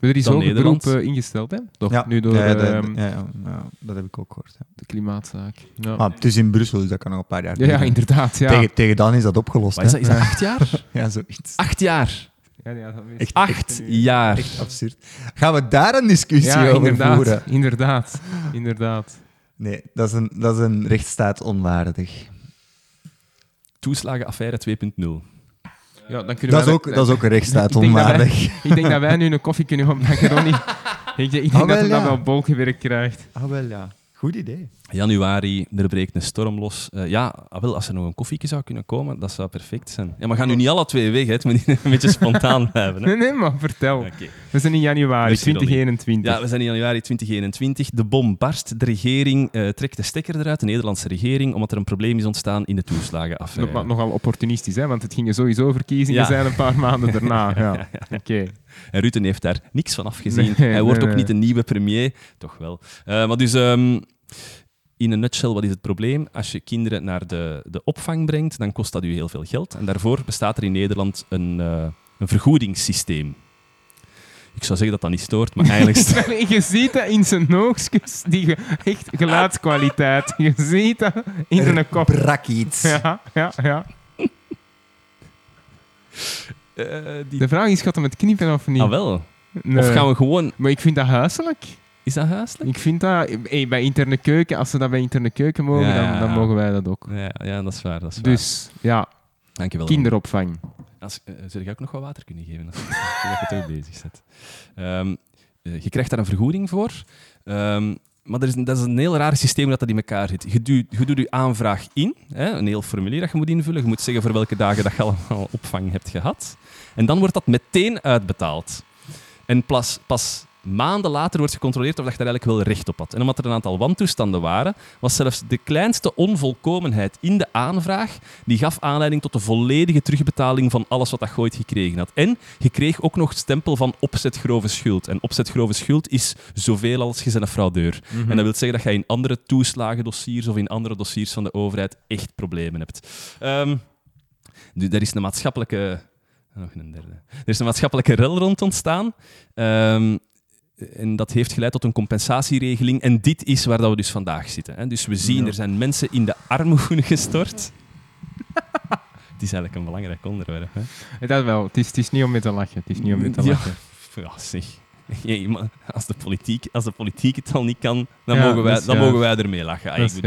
Er is Dan ook een Nederland. beroep eh, ingesteld, hè? Toch? Ja, Nu door ja, ja, dat, ehm, ja, ja, ja, dat heb ik ook gehoord. Ja. de klimaatzaak. Ja. Maar het is in Brussel, dus dat kan nog een paar jaar ja, ja, inderdaad. Ja. Tegen, tegen dan is dat opgelost. Is hè? dat? Is dat acht jaar? [LAUGHS] Ja, zoiets. Acht jaar. Ja, ja, dat is- Echt, Acht jaar. Echt absurd. Gaan we daar een discussie ja, over inderdaad. voeren? Inderdaad. Inderdaad. Nee, dat is een, dat is een rechtsstaat onwaardig. Toeslagenaffaire 2.0. Ja, dan kunnen Dat is, ook, dat is ook een rechtsstaat Ik onwaardig. Ik denk dat wij nu een koffie kunnen opmaken, Ronnie. [LAUGHS] Ik, denk- ik denk Ah, dat wel, hij dat ja. wel bolgewerk krijgt. Ah, wel ja. Goed idee. Januari, er breekt een storm los. Eh, ja, ah, wel, als er nog een koffietje zou kunnen komen, dat zou perfect zijn. Ja, maar gaan nu niet alle twee weg, hè. het moet [LAUGHS] een beetje spontaan [LAUGHS] blijven. Hè. Nee, nee, maar vertel. We zijn in januari Merci, Ronnie. 2021. Ja, we zijn in januari 2021. De bom barst. De regering eh, trekt de stekker eruit, de Nederlandse regering, omdat er een probleem is ontstaan in de toeslagenaffaire. Nog- nogal opportunistisch, hè? want het gingen sowieso verkiezingen Ja. zijn een paar maanden daarna. [LAUGHS] Ja. Oké. En Rutte heeft daar niks van afgezien. Nee, Hij wordt ook nee. niet een nieuwe premier. Toch wel. Eh, maar dus, ehm, in een nutshell, wat is het probleem? Als je kinderen naar de, de opvang brengt, dan kost dat u heel veel geld. En daarvoor bestaat er in Nederland een, eh, een vergoedingssysteem. Ik zou zeggen dat dat niet stoort, maar eigenlijk... [LAUGHS] je ziet dat in zijn oogstjes, die ge- echt geluidskwaliteit. Je ziet dat in zijn kop. Brak iets. Ja, ja, ja. Eh, die... De vraag is, gaat hem het knippen of niet? Ah, wel. Nee. Of gaan we gewoon... Maar ik vind dat huiselijk. Is dat huiselijk? Ik vind dat... Hey, bij interne keuken, als ze dat bij interne keuken mogen, Ja. dan, dan mogen wij dat ook. Ja, ja, dat is waar. Dat is waar. Dus, ja, Dankjewel. kinderopvang. Als, eh, zou je ook nog wat water kunnen geven? Als, [LAUGHS] als je toch bezig bent. Ehm, eh, je krijgt daar een vergoeding voor. Ehm, maar er is, dat is een heel raar systeem dat dat in elkaar zit. Je, doet- je doet je aanvraag in, hè, een heel formulier dat je moet invullen. Je moet zeggen voor welke dagen dat je allemaal [LAUGHS] opvang hebt gehad. En dan wordt dat meteen uitbetaald. En pas, pas maanden later wordt gecontroleerd of dat je daar eigenlijk wel recht op had. En omdat er een aantal wantoestanden waren, was zelfs de kleinste onvolkomenheid in de aanvraag die gaf aanleiding tot de volledige terugbetaling van alles wat dat je ooit gekregen had. En je kreeg ook nog het stempel van opzetgrove schuld. En opzetgrove schuld is zoveel als je een fraudeur. Mhm. En dat wil zeggen dat je in andere toeslagendossiers of in andere dossiers van de overheid echt problemen hebt. Ehm nu, er is een maatschappelijke... Nog een derde. Er is een maatschappelijke rel rond ontstaan. Ehm, en dat heeft geleid tot een compensatieregeling. En dit is waar dat we dus vandaag zitten. Hè. Dus we zien, Ja. er zijn mensen in de armoede gestort. [LAUGHS] het is eigenlijk een belangrijk onderwerp. Hè. Dat wel. Het is, het is niet om mee te lachen. Het is niet om mee te lachen. [LAUGHS] Ja, zeg. Jee, maar als, de politiek, als de politiek het al niet kan, dan, Ja, mogen, wij, dan mogen wij ermee lachen. Ah, Dat is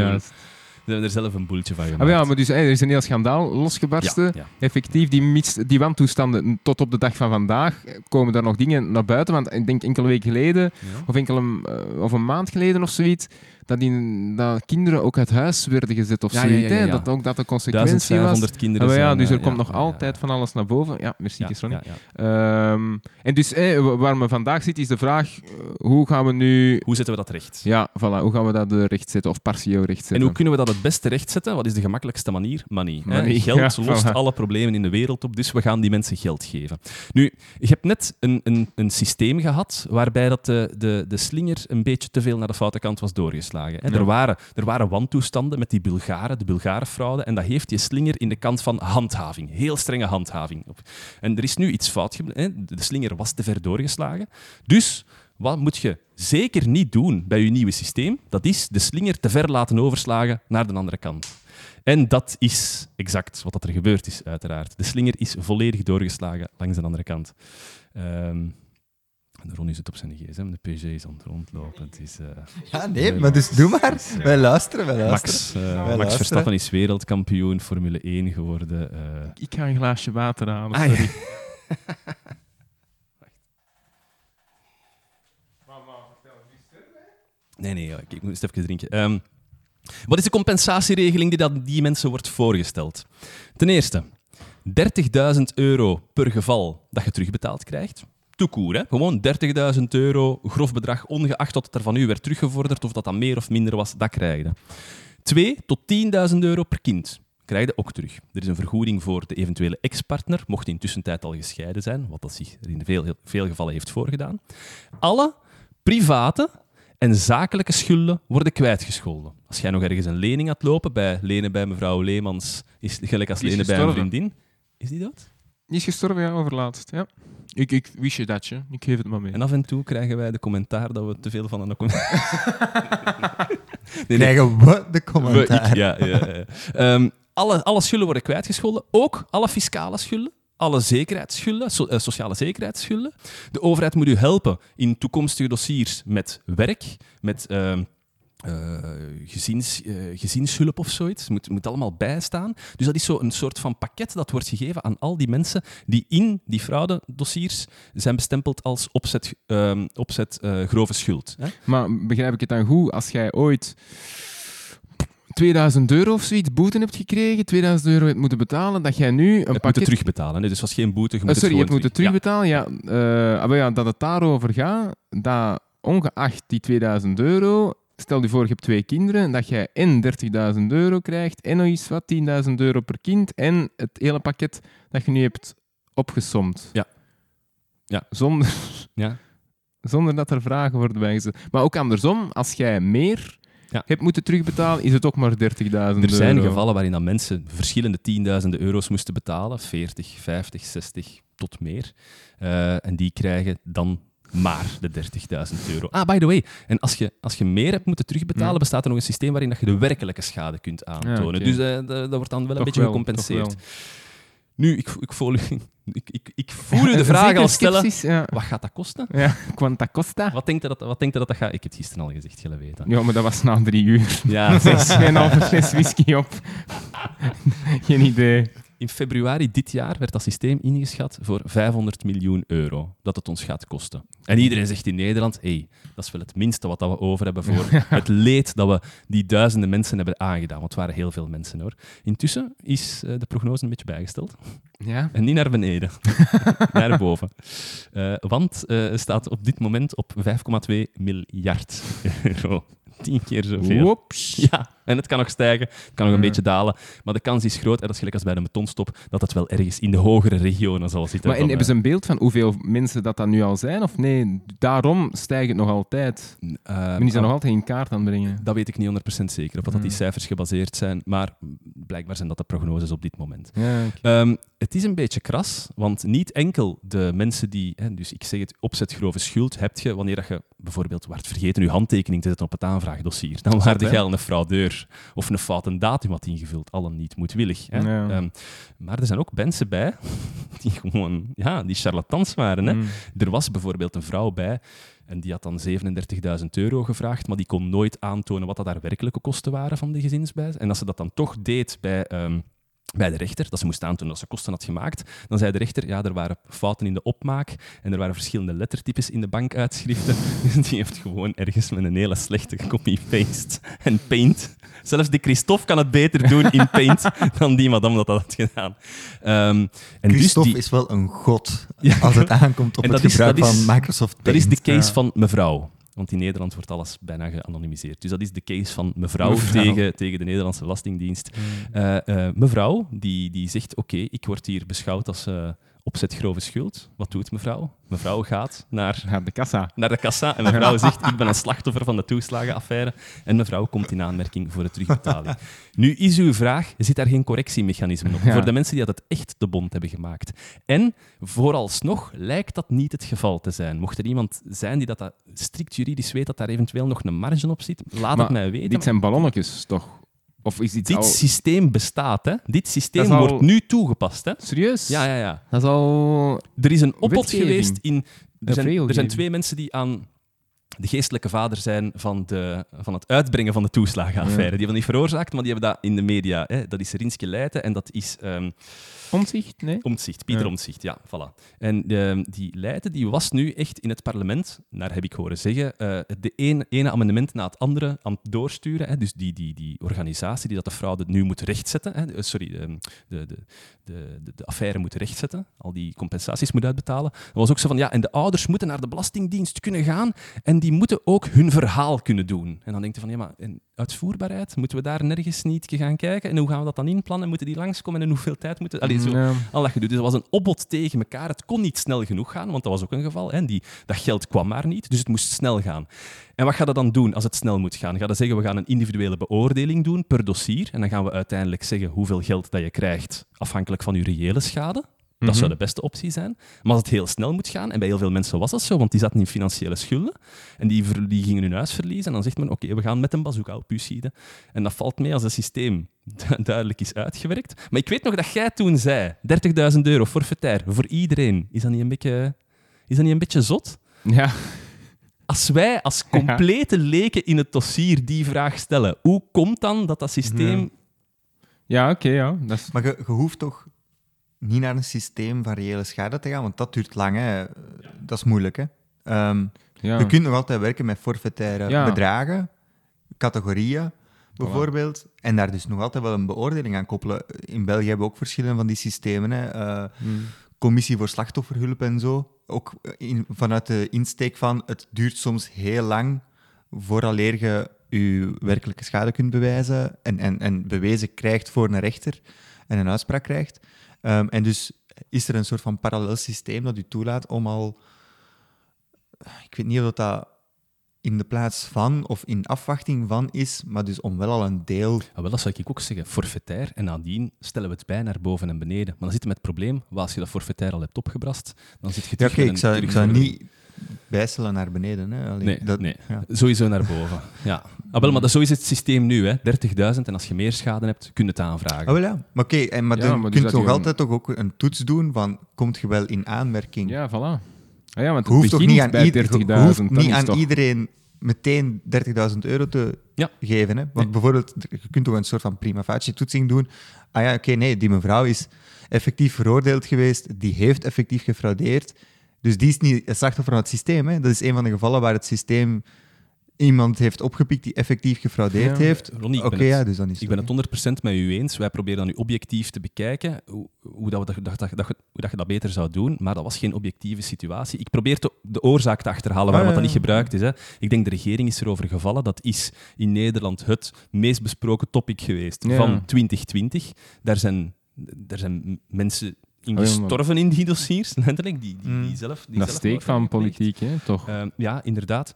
hebben er zelf een boeltje van gemaakt. Ah, ja, maar dus, hey, er is een heel schandaal losgebarsten. Ja, ja. Effectief, die, die wantoestanden tot op de dag van vandaag komen daar nog dingen naar buiten. Want ik denk enkele weken geleden, of, enkele, eh, of een maand geleden of zoiets, dat, die, dat kinderen ook uit huis werden gezet of Ja, zoiets. ja. Dat ook dat de consequentie was. 1500 kinderen Ah, ja, dus er eh, komt nog altijd van alles naar boven. Ja, merci, Sonny. Ehm, en dus eh, wa- waar we vandaag zitten is de vraag, eh, hoe gaan we nu... Hoe zetten we dat recht? Ja, voilà, hoe gaan we dat eh, recht zetten, of partieel recht zetten? En hoe kunnen we dat het beste rechtzetten? Wat is de gemakkelijkste manier? Money. [LAUGHS] Geld lost voilà. alle problemen in de wereld op, dus we gaan die mensen geld geven. Nu, je hebt net een, een, een systeem gehad waarbij dat de, de, de slinger een beetje te veel naar de foute kant was doorgeslagen. Hè? Ja. Er, waren, er waren wantoestanden met die Bulgaren, de Bulgarenfraude, en dat heeft die slinger in de kant van handhaving. Heel strenge handhaving. En er is nu iets fout hè? De slinger was te ver doorgeslagen. Dus wat moet je zeker niet doen bij je nieuwe systeem? Dat is de slinger te ver laten overslagen naar de andere kant. En dat is exact wat dat er gebeurd is, uiteraard. De slinger is volledig doorgeslagen langs de andere kant. Ehm en Ronnie zit op zijn gsm, de PG is aan het rondlopen. Het is, eh, Ja, nee, maar dus doe maar. Wij luisteren, wij luisteren. Max, eh, Wij Max luisteren. Verstappen is wereldkampioen Formule 1 geworden. eh. Ik ga een glaasje water halen, Ah, ja. sorry. [LAUGHS] Nee, nee, ja, ik, ik moet eens even drinken. Ehm, wat is de compensatieregeling die dat die mensen wordt voorgesteld? Ten eerste, 30.000 euro per geval dat je terugbetaald krijgt. Toekoer, hè? Gewoon 30.000 euro, grof bedrag, ongeacht dat het er van u werd teruggevorderd of dat dat meer of minder was, dat krijg je. Twee tot 10.000 euro per kind krijg je ook terug. Er is een vergoeding voor de eventuele ex-partner, mocht die intussen tijd al gescheiden zijn, wat dat zich in veel, veel gevallen heeft voorgedaan. Alle private en zakelijke schulden worden kwijtgescholden. Als jij nog ergens een lening had lopen, bij lenen bij mevrouw Leemans, is gelijk als lenen bij een vriendin. Is die dood? Die is gestorven, ja, overlaatst. Ja. Ik, ik wist je dat, je. Ik geef het maar mee. En af en toe krijgen wij de commentaar dat we te veel van een commentaar... [LAUGHS] nee, nee. Krijgen we de We- commentaar. ik- ja, ja, ja. Ehm, alle, alle schulden worden kwijtgescholden. Ook alle fiscale schulden. Alle zekerheidsschulden, so- eh, sociale zekerheidsschulden. De overheid moet u helpen in toekomstige dossiers met werk, met ehm, eh, gezins, eh, gezinshulp of zoiets. Het moet, moet allemaal bijstaan. Dus dat is zo een soort van pakket dat wordt gegeven aan al die mensen die in die fraudedossiers zijn bestempeld als opzet, ehm, opzet eh, grove schuld. Hè? Maar begrijp ik het dan goed, als jij ooit 2000 euro of zoiets boete hebt gekregen, 2000 euro hebt moeten betalen, dat jij nu een Het pakket... moeten terugbetalen. Hè? Dus het was geen boete, je Oh, moet sorry, je het moeten terug- Ja. terugbetalen. Ja, eh, maar ja, dat het daarover gaat, dat ongeacht die 2000 euro, stel je voor je hebt twee kinderen, dat jij en 30.000 euro krijgt en nog eens wat, 10.000 euro per kind en het hele pakket dat je nu hebt opgesomd. Ja. Ja. Zonder, Ja. zonder dat er vragen worden bijgezet. Maar ook andersom, als jij meer Ja. hebt moeten terugbetalen, is het ook maar 30.000 euro. Er zijn gevallen waarin dat mensen verschillende tienduizenden euro's moesten betalen. 40, 50, 60 tot meer. Eh, en die krijgen dan maar de 30.000 euro. Ah, by the way. En als je, als je meer hebt moeten terugbetalen, Ja. bestaat er nog een systeem waarin dat je de werkelijke schade kunt aantonen. Dus eh, dat, dat wordt dan wel een beetje wel, gecompenseerd. Nu, ik, ik, voel, u- [LAUGHS] ik, ik, ik [LAUGHS] voel u de vraag al stellen. Ja. Wat gaat dat kosten? ja, [LAUGHS] quanta costa. Wat denkt u dat, wat denkt u dat, dat gaat? Ik heb het gisteren al gezegd, jullie weten. Ja, maar dat was na drie uur. Ja, Geen halve fles whisky op. Geen idee. In februari dit jaar werd dat systeem ingeschat voor 500 miljoen euro dat het ons gaat kosten. En iedereen zegt in Nederland, hey, dat is wel het minste wat dat we over hebben voor [LAUGHS] het leed dat we die duizenden mensen hebben aangedaan. Want het waren heel veel mensen hoor. Intussen is eh, de prognose een beetje bijgesteld. Ja. En niet naar beneden, [LAUGHS] naar boven. Eh, want het staat op dit moment op 5,2 miljard euro. Tien keer zoveel. Woeps. Ja, en het kan nog stijgen, het kan nog een Ja. beetje dalen. Maar de kans is groot, en dat is gelijk als bij de betonstop, dat het wel ergens in de hogere regionen zal zitten. Maar en hebben ze eh, een beeld van hoeveel mensen dat dan nu al zijn? Of nee, daarom stijgt het nog altijd. Men is dat ah, nog altijd in kaart aan het brengen. Dat weet ik niet 100% zeker, op wat dat die Hmm. cijfers gebaseerd zijn. Maar blijkbaar zijn dat de prognoses op dit moment. Ja. Ehm, het is een beetje kras, want niet enkel de mensen die, hè, dus ik zeg het, opzet grove schuld, heb je wanneer dat je bijvoorbeeld werd vergeten je handtekening te zetten op het aanvraagdossier. Dan waarde jij al een fraudeur of een foute datum had ingevuld, allen niet moedwillig. Hè. Ja. Ehm, maar er zijn ook mensen bij [LAUGHS] die gewoon ja, die charlatans waren. Hè. Mm. Er was bijvoorbeeld een vrouw bij en die had dan 37.000 euro gevraagd, maar die kon nooit aantonen wat dat haar werkelijke kosten waren van de gezinsbijs. En als ze dat dan toch deed bij, ehm, bij de rechter, dat ze moest aantonen dat ze kosten had gemaakt, dan zei de rechter, ja, er waren fouten in de opmaak en er waren verschillende lettertypes in de bankuitschriften. [LAUGHS] Dus die heeft gewoon ergens met een hele slechte copy-paste en paint. Zelfs die Christophe kan het beter doen in [LAUGHS] paint dan die madame dat dat had gedaan. Ehm, en dus Christophe die, is wel een god Ja. als het aankomt op En het dat is- gebruik dat is- van Microsoft Dat Paint. is de case Ja. van mevrouw. Want in Nederland wordt alles bijna geanonimiseerd. Dus dat is de case van mevrouw, Mevrouw. Tegen, tegen de Nederlandse Belastingdienst. Eh, eh, mevrouw, die, die zegt, oké, ik word hier beschouwd als eh opzet grove schuld. Wat doet mevrouw? Mevrouw gaat naar, Gaat de kassa. naar de kassa en mevrouw [LAUGHS] zegt, ik ben een slachtoffer van de toeslagenaffaire. En mevrouw komt in aanmerking voor de terugbetaling. Nu is uw vraag, zit daar geen correctiemechanisme op? Ja. Voor de mensen die dat het echt de bond hebben gemaakt. En vooralsnog lijkt dat niet het geval te zijn. Mocht er iemand zijn die dat, dat strikt juridisch weet dat daar eventueel nog een marge op zit, laat Maar het mij weten. Dit zijn ballonnetjes, toch? Of is dit Dit al... systeem bestaat, hè? Dit systeem al- wordt nu toegepast, hè? Serieus? Ja, ja, ja. Dat is al... Er is een Wetgeving. geweest in. Er zijn, er zijn twee mensen die aan de geestelijke vader zijn van, de, van het uitbrengen van de toeslagenaffaire. Ja. Die hebben dat niet veroorzaakt, maar die hebben dat in de media. Hè. Dat is Rinske Leijten en dat is ehm Omzicht? Nee? Omtzigt, Pieter Ja. Omtzigt. Ja, voilà. En ehm, die Leijten die was nu echt in het parlement, naar heb ik horen zeggen, eh de ene, ene amendement na het andere aan het doorsturen. Hè. Dus die, die, die organisatie die dat de fraude nu moet rechtzetten, hè. Eh, sorry, ehm, de, de, de, de, de affaire moet rechtzetten, al die compensaties moet uitbetalen. Dat was ook zo van, ja, en de ouders moeten naar de Belastingdienst kunnen gaan en die moeten ook hun verhaal kunnen doen. En dan denk je van, ja, maar en uitvoerbaarheid, moeten we daar nergens niet gaan kijken? En hoe gaan we dat dan inplannen? Moeten die langskomen en hoeveel tijd moeten... Allee, zo, Ja. al dat gedoe. Dus dat was een opbod tegen elkaar. Het kon niet snel genoeg gaan, want dat was ook een geval. Hè. Die, dat geld kwam maar niet, dus het moest snel gaan. En wat gaat dat dan doen als het snel moet gaan? Gaat dat zeggen, we gaan een individuele beoordeling doen per dossier en dan gaan we uiteindelijk zeggen hoeveel geld dat je krijgt, afhankelijk van je reële schade. Dat Mhm. zou de beste optie zijn. Maar als het heel snel moet gaan, en bij heel veel mensen was dat zo, want die zaten in financiële schulden en die, ver- die gingen hun huis verliezen, en dan zegt men, oké, we gaan met een bazooka op u schieten. En dat valt mee als het systeem du- [LAUGHS] duidelijk is uitgewerkt. Maar ik weet nog dat jij toen zei, 30.000 euro forfaitair voor iedereen. Is dat niet een beetje, is dat niet een beetje zot? Ja. Als wij als complete leken in het dossier die vraag stellen, hoe komt dan dat dat systeem... Ja, oké, ja. Dat is... Maar je, je hoeft toch niet naar een systeem van reële schade te gaan, want dat duurt lang. Hè. Dat is moeilijk. Hè. Ehm, Ja. Je kunt nog altijd werken met forfaitaire Ja. bedragen, categorieën bijvoorbeeld, en daar dus nog altijd wel een beoordeling aan koppelen. In België hebben we ook verschillende van die systemen. Hè. Eh, Hmm. commissie voor slachtofferhulp en zo. Ook in, vanuit de insteek van het duurt soms heel lang vooraleer je je werkelijke schade kunt bewijzen en, en, en bewezen krijgt voor een rechter en een uitspraak krijgt. Ehm, en dus is er een soort van parallel systeem dat u toelaat om al... Ik weet niet of dat in de plaats van of in afwachting van is, maar dus om wel al een deel... Ah, wel, dat zou ik ook zeggen. Forfaitair. En nadien stellen we het bij naar boven en beneden. Maar dan zit je met het probleem, als je dat forfaitair al hebt opgebrast, dan zit je Ja, terug oké, met ik zou, ik zou niet bijstellen naar beneden. Hè. Allee, Nee, dat, nee. Ja. Sowieso naar boven. Ja. Ah, wel, maar dat, zo is het systeem nu. hè. 30.000 en als je meer schade hebt, kun je het aanvragen. Ah, wel ja. Maar oké, en maar Ja, maar dus kun je toch altijd toch ook een toets doen van, komt je wel in aanmerking? Ja, voilà. Ah, ja, want je het hoeft toch niet aan, bij 30.000. ieder, hoeft niet aan toch... iedereen meteen 30.000 euro te Ja. geven. Hè? Want Nee. bijvoorbeeld, je kunt toch een soort van prima facie toetsing doen. Ah ja, oké, nee, die mevrouw is effectief veroordeeld geweest, die heeft effectief gefraudeerd. Dus die is niet het slachtoffer van het systeem. Hè? Dat is een van de gevallen waar het systeem iemand heeft opgepikt die effectief gefraudeerd Ja. heeft. Ronnie, ik Oké, ben het- ja, dus dan is Ik ben het 100% met u eens. Wij proberen dan nu objectief te bekijken hoe, hoe, dat, we dat, dat, dat, dat, hoe dat je dat beter zou doen. Maar dat was geen objectieve situatie. Ik probeer te- de oorzaak te achterhalen waarom Ah, dat ja, niet gebruikt is. Hè. Ik denk de regering is erover gevallen. Dat is in Nederland het meest besproken topic geweest Ja. van 2020. Daar zijn, daar zijn mensen in maar- gestorven in die dossiers, letterlijk. Die, die, die Mm. zelf, die Dat zelf steek van politiek, hè, toch? Ehm, ja, inderdaad.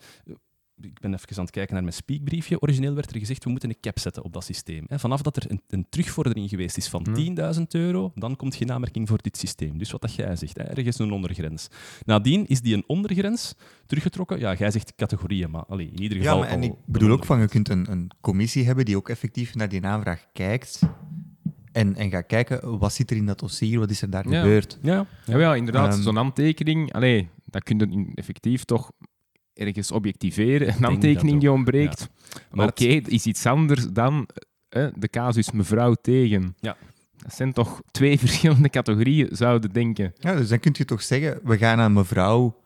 Ik ben even aan het kijken naar mijn speakbriefje. Origineel werd er gezegd, we moeten een cap zetten op dat systeem. Hè. Vanaf dat er een, een terugvordering geweest is van Hmm. 10.000 euro, dan komt geen aanmerking voor dit systeem. Dus wat dat jij zegt, hè, ergens een ondergrens. Nadien is die een ondergrens teruggetrokken. Ja, jij zegt categorieën, maar allee, in ieder Ja, geval... maar en al ik bedoel ook van, je kunt een, een commissie hebben die ook effectief naar die aanvraag kijkt En, en ga kijken, wat zit er in dat dossier, wat is er daar Ja. gebeurd? Ja, Ja, ja inderdaad, Ehm. zo'n handtekening, allee, dat kun je effectief toch ergens objectiveren. Een handtekening die ontbreekt. Maar Oké, het- is iets anders dan eh, de casus mevrouw tegen. Ja. Dat zijn toch twee [LAUGHS] verschillende categorieën, zouden denken. Ja, dus dan kun je toch zeggen, we gaan aan mevrouw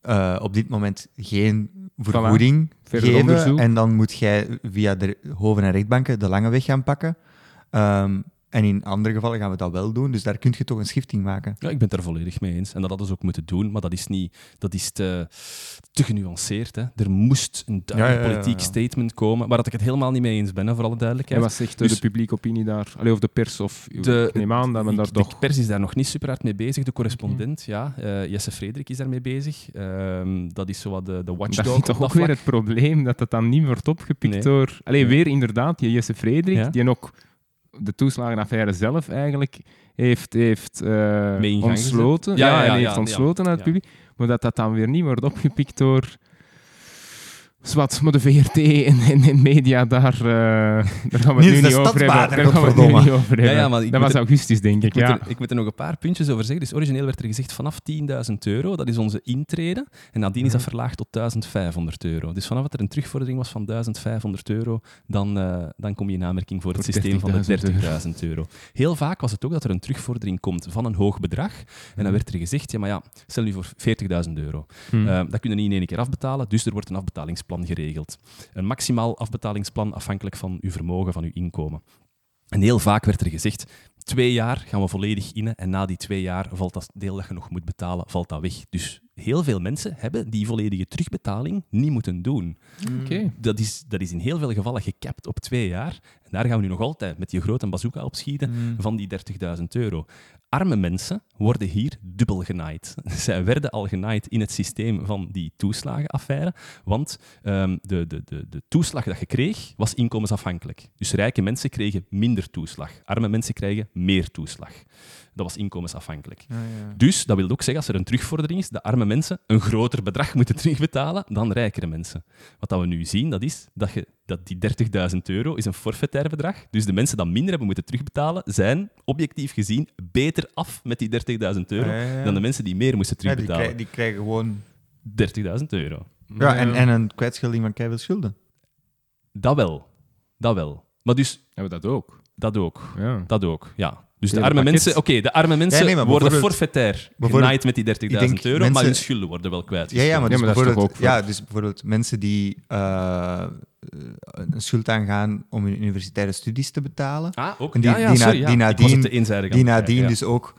eh, op dit moment geen vergoeding Verder geven. onderzoek. En dan moet jij via de hoven en rechtbanken de lange weg gaan pakken. Ehm, en in andere gevallen gaan we dat wel doen. Dus daar kun je toch een schifting maken. Ja, ik ben het er volledig mee eens. En dat hadden ze ook moeten doen, maar dat is, niet, dat is te, te genuanceerd. Hè. Er moest een duidelijk Ja, ja, ja, politiek statement komen, waar dat ik het helemaal niet mee eens ben, hè, voor alle En duidelijkheid. wat zegt Dus- de publieke opinie daar? Allee, of de pers, of De- ik neem aan dat men daar de toch... pers is daar nog niet super hard mee bezig. De correspondent, ja. eh, Jesse Frederik is daarmee bezig. Ehm, dat is zo wat de, de watchdog. Dat is toch dat ook weer het probleem dat het dan niet wordt opgepikt Nee. door... Allee, Nee. weer inderdaad, Jesse Frederik, Ja. die ook de toeslagenaffaire zelf eigenlijk heeft, heeft eh, ontsloten. Ja, Ja, en heeft ontsloten uit het publiek. Maar dat dat dan weer niet wordt opgepikt door... Zwat, maar de VRT en, media, daar, eh, daar gaan we het nu niet over hebben. Daar gaan we het nu godverdomme. niet over hebben. ja, maar dat moet was er- augustus, denk ik. Ik moet, Ja. er, ik moet er nog een paar puntjes over zeggen. Dus origineel werd er gezegd vanaf 10.000 euro, dat is onze intrede. En nadien is dat Mhm. verlaagd tot 1500 euro. Dus vanaf dat er een terugvordering was van 1500 euro, dan, eh, dan kom je in aanmerking voor het Voor systeem van de 30.000 30.000 euro. Heel vaak was het ook dat er een terugvordering komt van een hoog bedrag. En Mhm. dan werd er gezegd, ja, maar ja, stel nu voor 40.000 euro. Hm. Eh, dat kun je niet in één keer afbetalen, dus er wordt een afbetalingsplan geregeld. Een maximaal afbetalingsplan afhankelijk van uw vermogen, van uw inkomen. En heel vaak werd er gezegd, twee jaar gaan we volledig in en na die twee jaar valt dat deel dat je nog moet betalen, valt dat weg. Dus heel veel mensen hebben die volledige terugbetaling niet moeten doen. Oké. Dat is, dat is in heel veel gevallen gekapt op twee jaar. En daar gaan we nu nog altijd met die grote bazooka op schieten van die 30.000 euro. Arme mensen worden hier dubbel genaaid. [LAUGHS] Zij werden al genaaid in het systeem van die toeslagenaffaire, want ehm, de, de, de, de toeslag dat je kreeg was inkomensafhankelijk. Dus rijke mensen kregen minder toeslag. Arme mensen krijgen meer toeslag. Dat was inkomensafhankelijk. Ja, ja. Dus dat wil ook zeggen, als er een terugvordering is, dat arme mensen een groter bedrag moeten [LAUGHS] terugbetalen dan rijkere mensen. Wat dat we nu zien, dat is dat, je, dat die 30.000 euro is een forfaitair bedrag. Dus de mensen die minder hebben moeten terugbetalen, zijn objectief gezien beter af met die 30.000 euro Ja, ja, ja. dan de mensen die meer moesten Ja, die, terugbetalen. die krijgen gewoon... 30.000 euro. Ja, en, en een kwijtschelding van keiveel schulden. Dat wel. Dat wel. Maar dus, Hebben we dat ook? Dat ook. Ja. Dat ook, ja. Dus de arme mensen, oké, de arme mensen nee, maar worden forfaitair genaaid met die 30.000 denk euro, maar hun schulden worden wel kwijt. Ja, ja, maar, dus Ja, maar dat is toch bijvoorbeeld, ook voor- ja, dus bijvoorbeeld mensen die eh, een schuld aangaan om hun universitaire studies te betalen, Ah, ook. En die- ja, ja, die na- sorry, die nadien- te die nadien dus ook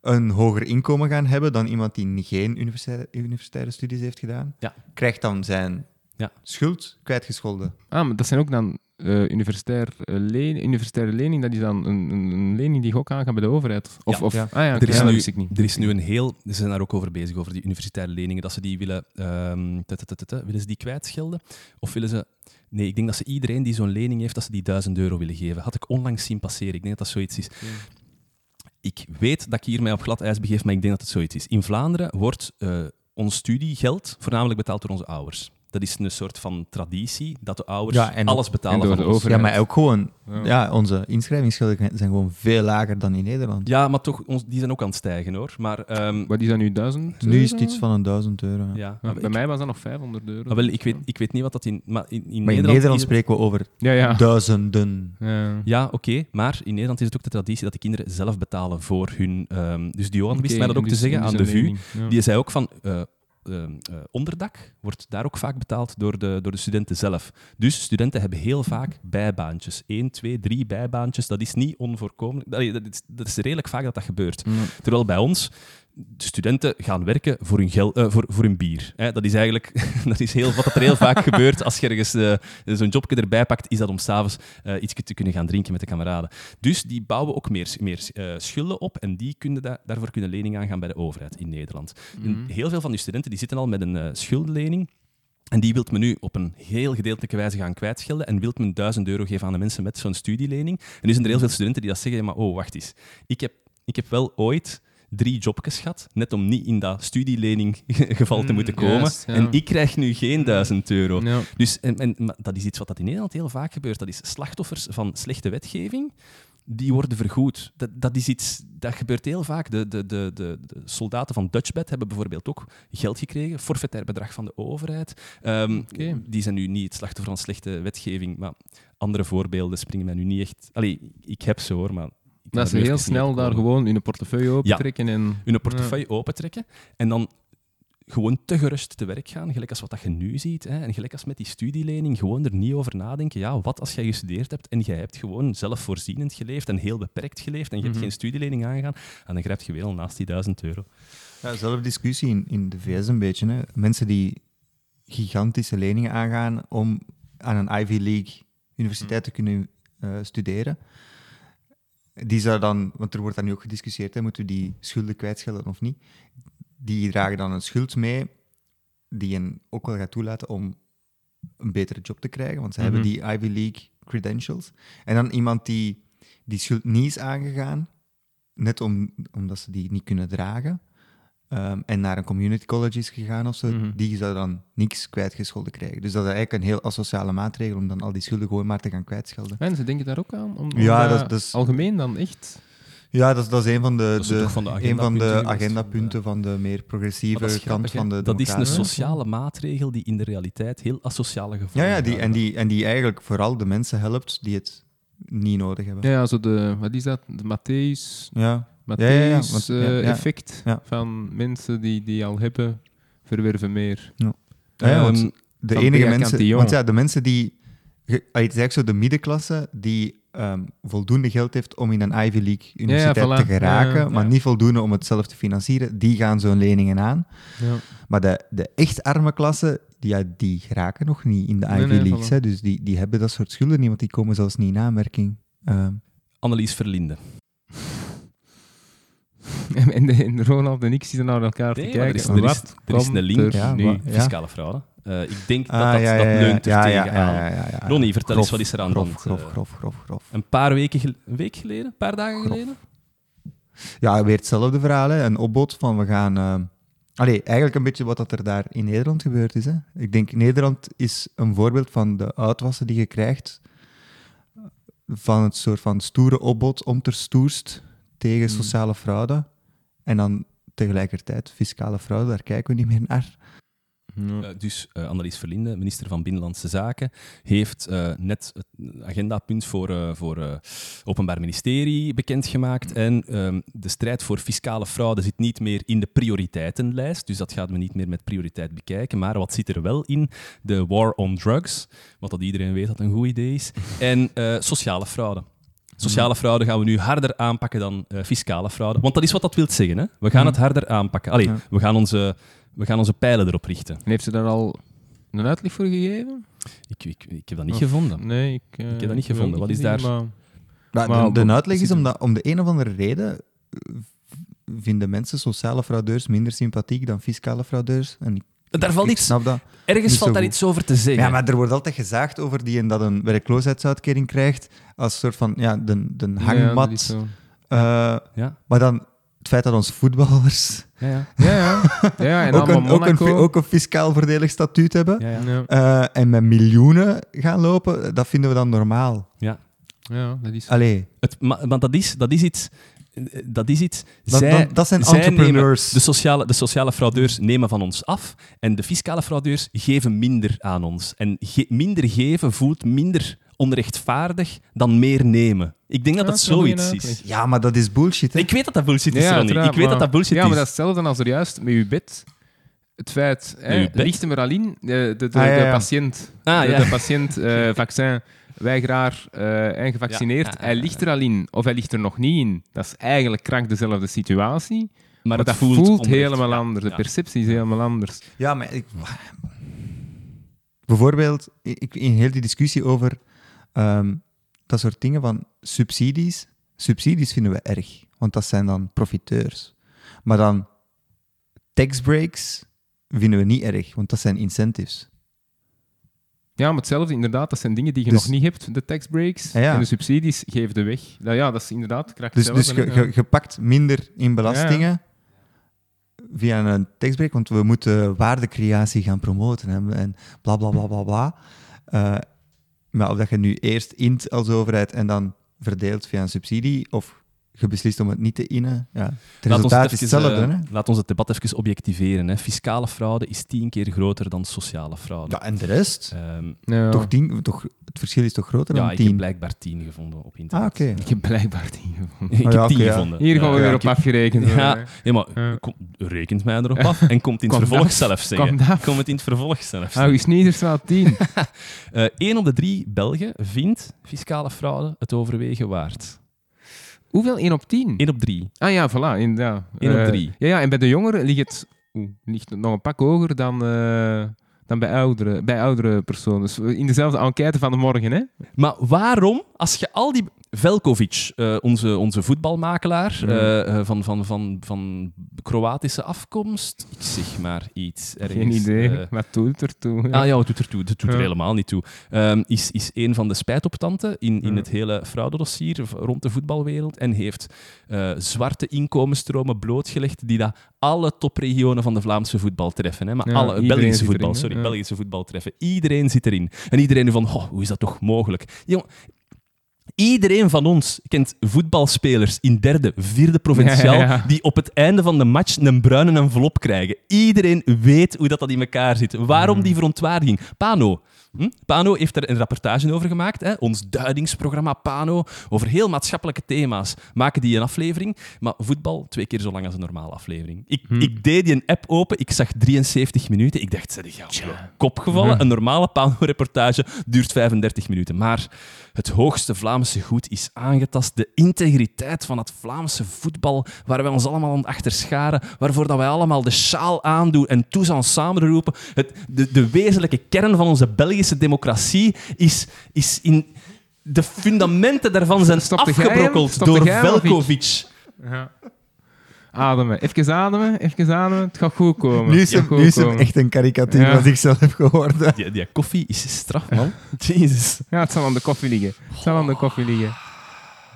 een hoger inkomen gaan hebben dan iemand die geen universitaire, universitaire studies heeft gedaan, Ja. krijgt dan zijn Ja. schuld kwijtgescholden. Ah, maar dat zijn ook dan universitair, leen, universitaire lening. Dat is dan een, een, lening die ook aangaat bij de overheid. Of, Ja. of, Ja. Ah ja, Er is, ja, nu, ik niet. er is nu een heel... Ze zijn daar ook over bezig, over die universitaire leningen, dat ze die willen... ehm, willen ze die kwijtschelden? Of willen ze... Nee, ik denk dat ze iedereen die zo'n lening heeft, dat ze die 1000 euro willen geven. Had ik onlangs zien passeren. Ik denk dat dat zoiets is. Ik weet dat ik hier mij op glad ijs begeef, maar ik denk dat het zoiets is. In Vlaanderen wordt eh, ons studiegeld voornamelijk betaald door onze ouders. Dat is een soort van traditie, dat de ouders Ja, en- alles betalen en door van de overheid. Ja, maar ook gewoon, Ja. ja, onze inschrijvingsschulden zijn gewoon veel lager dan in Nederland. Ja, maar toch, ons, die zijn ook aan het stijgen, hoor. Maar, ehm, Wat is dat nu, 1000 Nu is het iets van een duizend euro. Ja. ja, bij ik- mij was dat nog 500 euro. Ah, wel, ik, weet, ik weet niet wat dat in... Maar in, in Maar in Nederland, Nederland is het- spreken we over Ja, ja. duizenden. ja. Ja, oké. maar in Nederland is het ook de traditie dat de kinderen zelf betalen voor hun... ehm, dus Johan wist mij dat ook te zeggen aan de VU. Die zei ook van... eh, eh, onderdak wordt daar ook vaak betaald door de, door de studenten zelf. Dus studenten hebben heel vaak bijbaantjes. Eén, twee, drie bijbaantjes. Dat is niet onvoorkomelijk. Dat is, dat is redelijk vaak dat dat gebeurt. Ja. Terwijl bij ons de studenten gaan werken voor hun, gel, eh, voor, voor hun bier. Hè? Dat is eigenlijk [LAUGHS] dat is heel, wat er heel vaak gebeurt als je ergens eh, zo'n jobje erbij pakt, is dat om s'avonds eh iets te kunnen gaan drinken met de kameraden. Dus die bouwen ook meer, meer schulden op en die kunnen da- daarvoor kunnen lening aangaan bij de overheid in Nederland. Mhm. heel veel van die studenten die zitten al met een schuldenlening. En die wilt men nu op een heel gedeeltelijke wijze gaan kwijtschelden en wilt men 1000 euro geven aan de mensen met zo'n studielening. En nu zijn er heel veel studenten die dat zeggen, maar oh, wacht eens. Ik heb, ik heb wel ooit drie jobjes gehad, net om niet in dat studieleeninggeval [LAUGHS] te Mm, moeten komen. juist, ja. En ik krijg nu geen 1000 euro. Ja. Dus, en, en, maar dat is iets wat dat in Nederland heel vaak gebeurt. Dat is slachtoffers van slechte wetgeving. die worden vergoed. Dat, dat is iets, dat gebeurt heel vaak. De, de, de, de, de soldaten van Dutchbed hebben bijvoorbeeld ook geld gekregen, forfaitair bedrag van de overheid. Ehm. Die zijn nu niet het slachtoffer van slechte wetgeving, maar andere voorbeelden springen mij nu niet echt... Allee, ik heb ze hoor, maar... Dat ze heel snel daar gewoon hun portefeuille opentrekken en... hun portefeuille opentrekken en dan gewoon te gerust te werk gaan, gelijk als wat dat je nu ziet. Hè, en gelijk als met die studielening, gewoon er niet over nadenken. Ja, wat als jij gestudeerd hebt en jij hebt gewoon zelfvoorzienend geleefd en heel beperkt geleefd en je hebt Mhm. geen studielening aangegaan, en dan grijp je weer al naast die duizend euro. Ja, zelfde discussie in, in de VS een beetje. Hè. Mensen die gigantische leningen aangaan om aan een Ivy League universiteit te kunnen eh, studeren. Die zou dan, want er wordt dan nu ook gediscussieerd, hè, moeten we die schulden kwijtschelden of niet? Die dragen dan een schuld mee die hen ook wel gaat toelaten om een betere job te krijgen, want ze Mhm. hebben die Ivy League credentials. En dan iemand die die schuld niet is aangegaan, net om, omdat ze die niet kunnen dragen, ehm, en naar een community college is gegaan of zo, Mhm. die zou dan niks kwijtgescholden krijgen. Dus dat is eigenlijk een heel asociale maatregel om dan al die schulden gewoon maar te gaan kwijtschelden. Mensen denken daar ook aan? Om, om Ja, dat dat- dat is- algemeen dan echt? Ja, dat is, dat is een van de, Dat is de, toch van de een van de agendapunten van de meer progressieve kant van de Dat is een sociale maatregel die in de realiteit heel asociale gevolgen Ja, ja die, en, die, en die eigenlijk vooral de mensen helpt die het niet nodig hebben. Ja, ja, zo de... Wat is dat? De Matthäus... Ja, Ja, ja, ja, want- Matthäus, ja, eh, ja. effect Ja. van mensen die, die al hebben, verwerven meer. Ja, ja, want de enige mensen... Cantillon. Want ja, de mensen die... ah, Het is eigenlijk zo de middenklasse die ehm, voldoende geld heeft om in een Ivy League universiteit voilà. te geraken, Ja, ja. maar niet voldoende om het zelf te financieren, die gaan zo'n leningen aan. Ja. Maar de, de echt arme klasse, die, ja, die geraken nog niet in de Ivy Nee, nee, Leagues. voilà. Hè, dus die, die hebben dat soort schulden niet, want die komen zelfs niet in aanmerking. Ehm, Annelies Verlinde. [LAUGHS] En, de, en Ronald en ik zitten naar elkaar Nee, te kijken. er is, er is, er een link Ja, nu? fiscale fraude. Eh, ik denk dat ah, dat, ja, dat ja, leunt er tegenaan. Ronnie, vertel eens, wat is er aan de hand? Grof, Eh, grof, grof, grof. Een paar weken, gel- een week geleden? Een paar dagen Grof. geleden? Ja, weer hetzelfde verhaal. Hè. Een opbod van we gaan... eh, Allee, eigenlijk een beetje wat dat er daar in Nederland gebeurd is. Hè. Ik denk, Nederland is een voorbeeld van de uitwassen die je krijgt van het soort van stoere opbod om ter stoerst tegen Hmm. sociale fraude. En dan tegelijkertijd fiscale fraude, daar kijken we niet meer naar. Eh, dus eh, Annelies Verlinde, minister van Binnenlandse Zaken, heeft eh, net het agendapunt voor, voor eh, Openbaar Ministerie bekendgemaakt. En ehm, de strijd voor fiscale fraude zit niet meer in de prioriteitenlijst. Dus dat gaan we niet meer met prioriteit bekijken. Maar wat zit er wel in? De war on drugs, wat dat iedereen weet dat een goed idee is. [LAUGHS] En eh, sociale fraude. Sociale fraude gaan we nu harder aanpakken dan eh, fiscale fraude. Want dat is wat dat wil zeggen. Hè? We gaan Mhm. het harder aanpakken. Allee, Ja. we, gaan onze, we gaan onze pijlen erop richten. En heeft ze daar al een uitleg voor gegeven? Ik, ik, ik heb dat niet Of- gevonden. Nee, ik, eh, heb dat niet gevonden. Wat is daar- gezien, maar- Maar Maar de, uitleg is omdat om de een of andere reden eh, vinden mensen sociale fraudeurs minder sympathiek dan fiscale fraudeurs. En ik, Daar valt ik iets, snap dat. ergens niet valt daar goed. iets over te zeggen. Ja, maar er wordt altijd gezaagd over die en dat een werkloosheidsuitkering krijgt als soort van ja, de, hangmat. Eh, Ja, maar dan het feit dat onze voetballers ja, ja. Ja, ja. ja en [LAUGHS] ook, een, allemaal ook, een, Monaco. ook een fiscaal voordelig statuut hebben ja, ja. Ja, eh, en met miljoenen gaan lopen, dat vinden we dan normaal. ja. ja, dat is... Allee, Het, maar, maar dat, is, dat is iets... Dat is iets... dat, zij, dat, dat zijn zij nemen- entrepreneurs. de, sociale, de sociale fraudeurs nemen van ons af en de fiscale fraudeurs geven minder aan ons. En ge- minder geven voelt minder onrechtvaardig dan meer nemen. Ik denk dat Ja, dat dat is zoiets is. Ja, maar dat is bullshit. Hè? Ik weet dat dat bullshit is, Ja, Ronnie. Ik weet dat maar- dat bullshit Ja, maar is. dat is hetzelfde als er juist met uw bed. Het feit, hè, ligt hem er al in, de, de, de, Ah, ja, de patiënt, Ah, de, ja. de patiënt eh, vaccin, weigeraar eh, en gevaccineerd, Ja, ja, ja, hij ligt er al in, of hij ligt er nog niet in. Dat is eigenlijk krank dezelfde situatie, maar, Maar het dat voelt, helemaal Ja, anders. De perceptie is helemaal anders. Ja, maar ik... Bijvoorbeeld, ik, in heel die discussie over ehm, dat soort dingen van subsidies. Subsidies vinden we erg, want dat zijn dan profiteurs. Maar dan tax breaks vinden we niet erg, want dat zijn incentives. Ja, maar hetzelfde, inderdaad, dat zijn dingen die je Dus- nog niet hebt, de tax breaks. Ja, ja. En de subsidies geven de weg. Nou, ja, dat is inderdaad Dus, dus je, pakt minder in belastingen via een taxbreak, want we moeten waardecreatie gaan promoten en, en bla bla bla bla bla. Eh, maar of dat je nu eerst int als overheid en dan verdeeld via een subsidie of je beslist om het niet te innen. Ja, het Laat ons, resultaat het is hetzelfde. eh, hè? laat ons het debat even objectiveren. Hè. Fiscale fraude is tien keer groter dan sociale fraude. Ja, en de rest? Ehm, Ja. Toch tien, toch, het verschil is toch groter ja, dan ik heb tien? blijkbaar tien gevonden op Ah, internet. oké. Ik heb blijkbaar tien gevonden. [LAUGHS] ik heb ja, tien ja. gevonden. Hier gaan we Ja, weer ja, op afgerekend worden. Ja, ja, maar Ja. kom, rekent mij erop af en komt in het Kom vervolg dat. zelf zeggen. Kom dat. Kom het in het vervolg zelf zeggen. Nou, is Niederstraat 10. [LAUGHS] Eh, Eén op de drie Belgen vindt fiscale fraude het overwegen waard. Hoeveel? 1 op 10? Eén op drie. Ah ja, voilà. Inderdaad. Eén op Eh, drie. ja, ja, en bij de jongeren ligt het, oeh, ligt het nog een pak hoger dan, eh, dan bij, oudere, bij oudere personen. Dus in dezelfde enquête van de morgen, hè? Maar waarom, als je al die... Velkovic, eh, onze, onze voetbalmakelaar Ja. eh, eh, van, van, van, van Kroatische afkomst, ik zeg maar iets. Ergens, Geen idee. eh, Wat doet ertoe? Ah ja, het doet ertoe. Het doet er Ja. helemaal niet toe. Ehm, is, is een van de spijtoptanten in, in Ja. het hele fraudedossier rond de voetbalwereld en heeft zwarte inkomensstromen blootgelegd die dat alle topregionen van de Vlaamse voetbal treffen. Hè? Maar Ja, alle Belgische voetbal, erin, sorry, Ja. Belgische voetbal treffen. Iedereen zit erin. En iedereen van, oh, hoe is dat toch mogelijk? Jong, Iedereen van ons kent voetbalspelers in derde, vierde provinciaal [LAUGHS] Ja, ja, ja. die op het einde van de match een bruine envelop krijgen. Iedereen weet hoe dat, dat in elkaar zit. Waarom Hmm. die verontwaardiging? Pano. Hm? Pano heeft er een rapportage over gemaakt. Hè? Ons duidingsprogramma Pano. Over heel maatschappelijke thema's maken die een aflevering. Maar voetbal twee keer zo lang als een normale aflevering. Ik, Hmm. ik deed die een app open. Ik zag 73 minuten. Ik dacht, op je kop gevallen. Ja. Een normale Pano-reportage duurt 35 minuten. Maar het hoogste Vlaamse goed is aangetast. De integriteit van het Vlaamse voetbal, waar wij ons allemaal aan achter scharen, waarvoor dat wij allemaal de sjaal aandoen en toes aan samenroepen. Het, de, de wezenlijke kern van onze Belgische democratie is, is in... De fundamenten daarvan zijn hem? afgebrokkeld door? Velkovic. Ja. Ademen. Even ademen. Even ademen. Het gaat goed komen. Nu is Het hem, nu is echt een karikatuur Ja. wat ik zelf heb geworden. Die, die koffie is straf, man. [LAUGHS] Jezus. Ja, het zal aan de koffie liggen. Het zal aan de koffie liggen.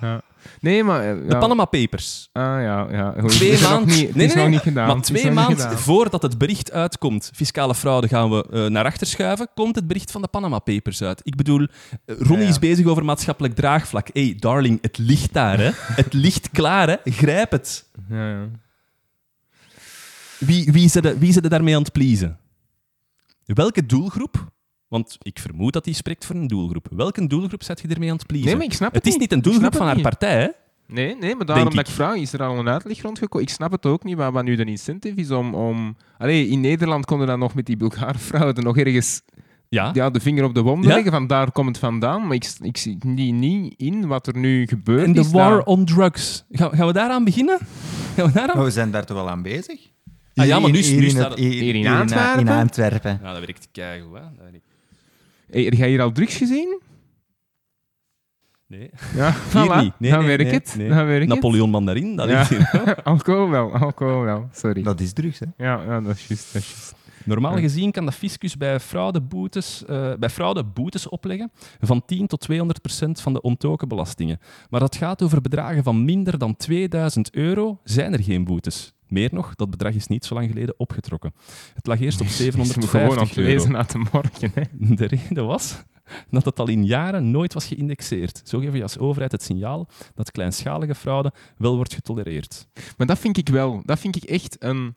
Ja. Nee, maar... eh, De. Panama Papers. Ah, ja, ja. Goed, Twee maanden. Nee, is nee, nog niet gedaan. Maar twee maanden voordat het bericht uitkomt, fiscale fraude gaan we eh, naar achter schuiven, komt het bericht van de Panama Papers uit. Ik bedoel, eh, Ronnie Ja, is bezig over maatschappelijk draagvlak. hey, darling, het ligt daar, hè. [LAUGHS] Het ligt klaar, hè. Grijp het. Ja, ja. Wie, wie, zit er, wie zit er daarmee aan het pleasen? Welke doelgroep? Want ik vermoed dat hij spreekt voor een doelgroep. Welke doelgroep zet je ermee aan het pleasen? Nee, maar ik snap het, het is niet een doelgroep van haar niet. partij, hè? Nee, nee, maar daarom dat ik ik. vraag, is er al een uitleg rondgekomen? Ik snap het ook niet, wat, wat nu de incentive is om... om... Allee, in Nederland konden dan nog met die Bulgare fraude nog ergens Ja. ja, de vinger op de wond Ja? leggen, van daar komt het vandaan, maar ik, ik zie niet, niet in wat er nu gebeurt. En de war on drugs. Gaan, gaan we daaraan beginnen? [LAUGHS] Gaan we daaraan? Maar we zijn daar toch wel aan bezig? Ah ja, maar nu- Hier- hier nu in staat het- hier-? In Antwerpen. Ja, dat werkt keigoed, hè? Dat werkt- Hey, heb jij hier al drugs gezien? Nee. Ja, [LAUGHS] voilà. niet. Nee, dan nee, werkt het. nee. Napoleon Mandarin, dat Ja. hier. het. [LAUGHS] alcohol wel, alcohol wel. Sorry. Dat is drugs, hè? Ja, ja, dat is juist. Dat is juist. Normaal Ja. gezien kan de fiscus bij fraude, boetes, eh, bij fraude boetes opleggen van 10 tot 200 procent van de onttoken belastingen. Maar dat gaat over bedragen van minder dan 2000 euro, zijn er geen boetes. Meer nog, dat bedrag is niet zo lang geleden opgetrokken. Het lag eerst op [LAUGHS] Je moet gewoon aan het 750 euro. lezen uit de morgen. Hè. De reden was dat het al in jaren nooit was geïndexeerd. Zo geven je als overheid het signaal dat kleinschalige fraude wel wordt getolereerd. Maar dat vind ik wel. Dat vind ik echt een,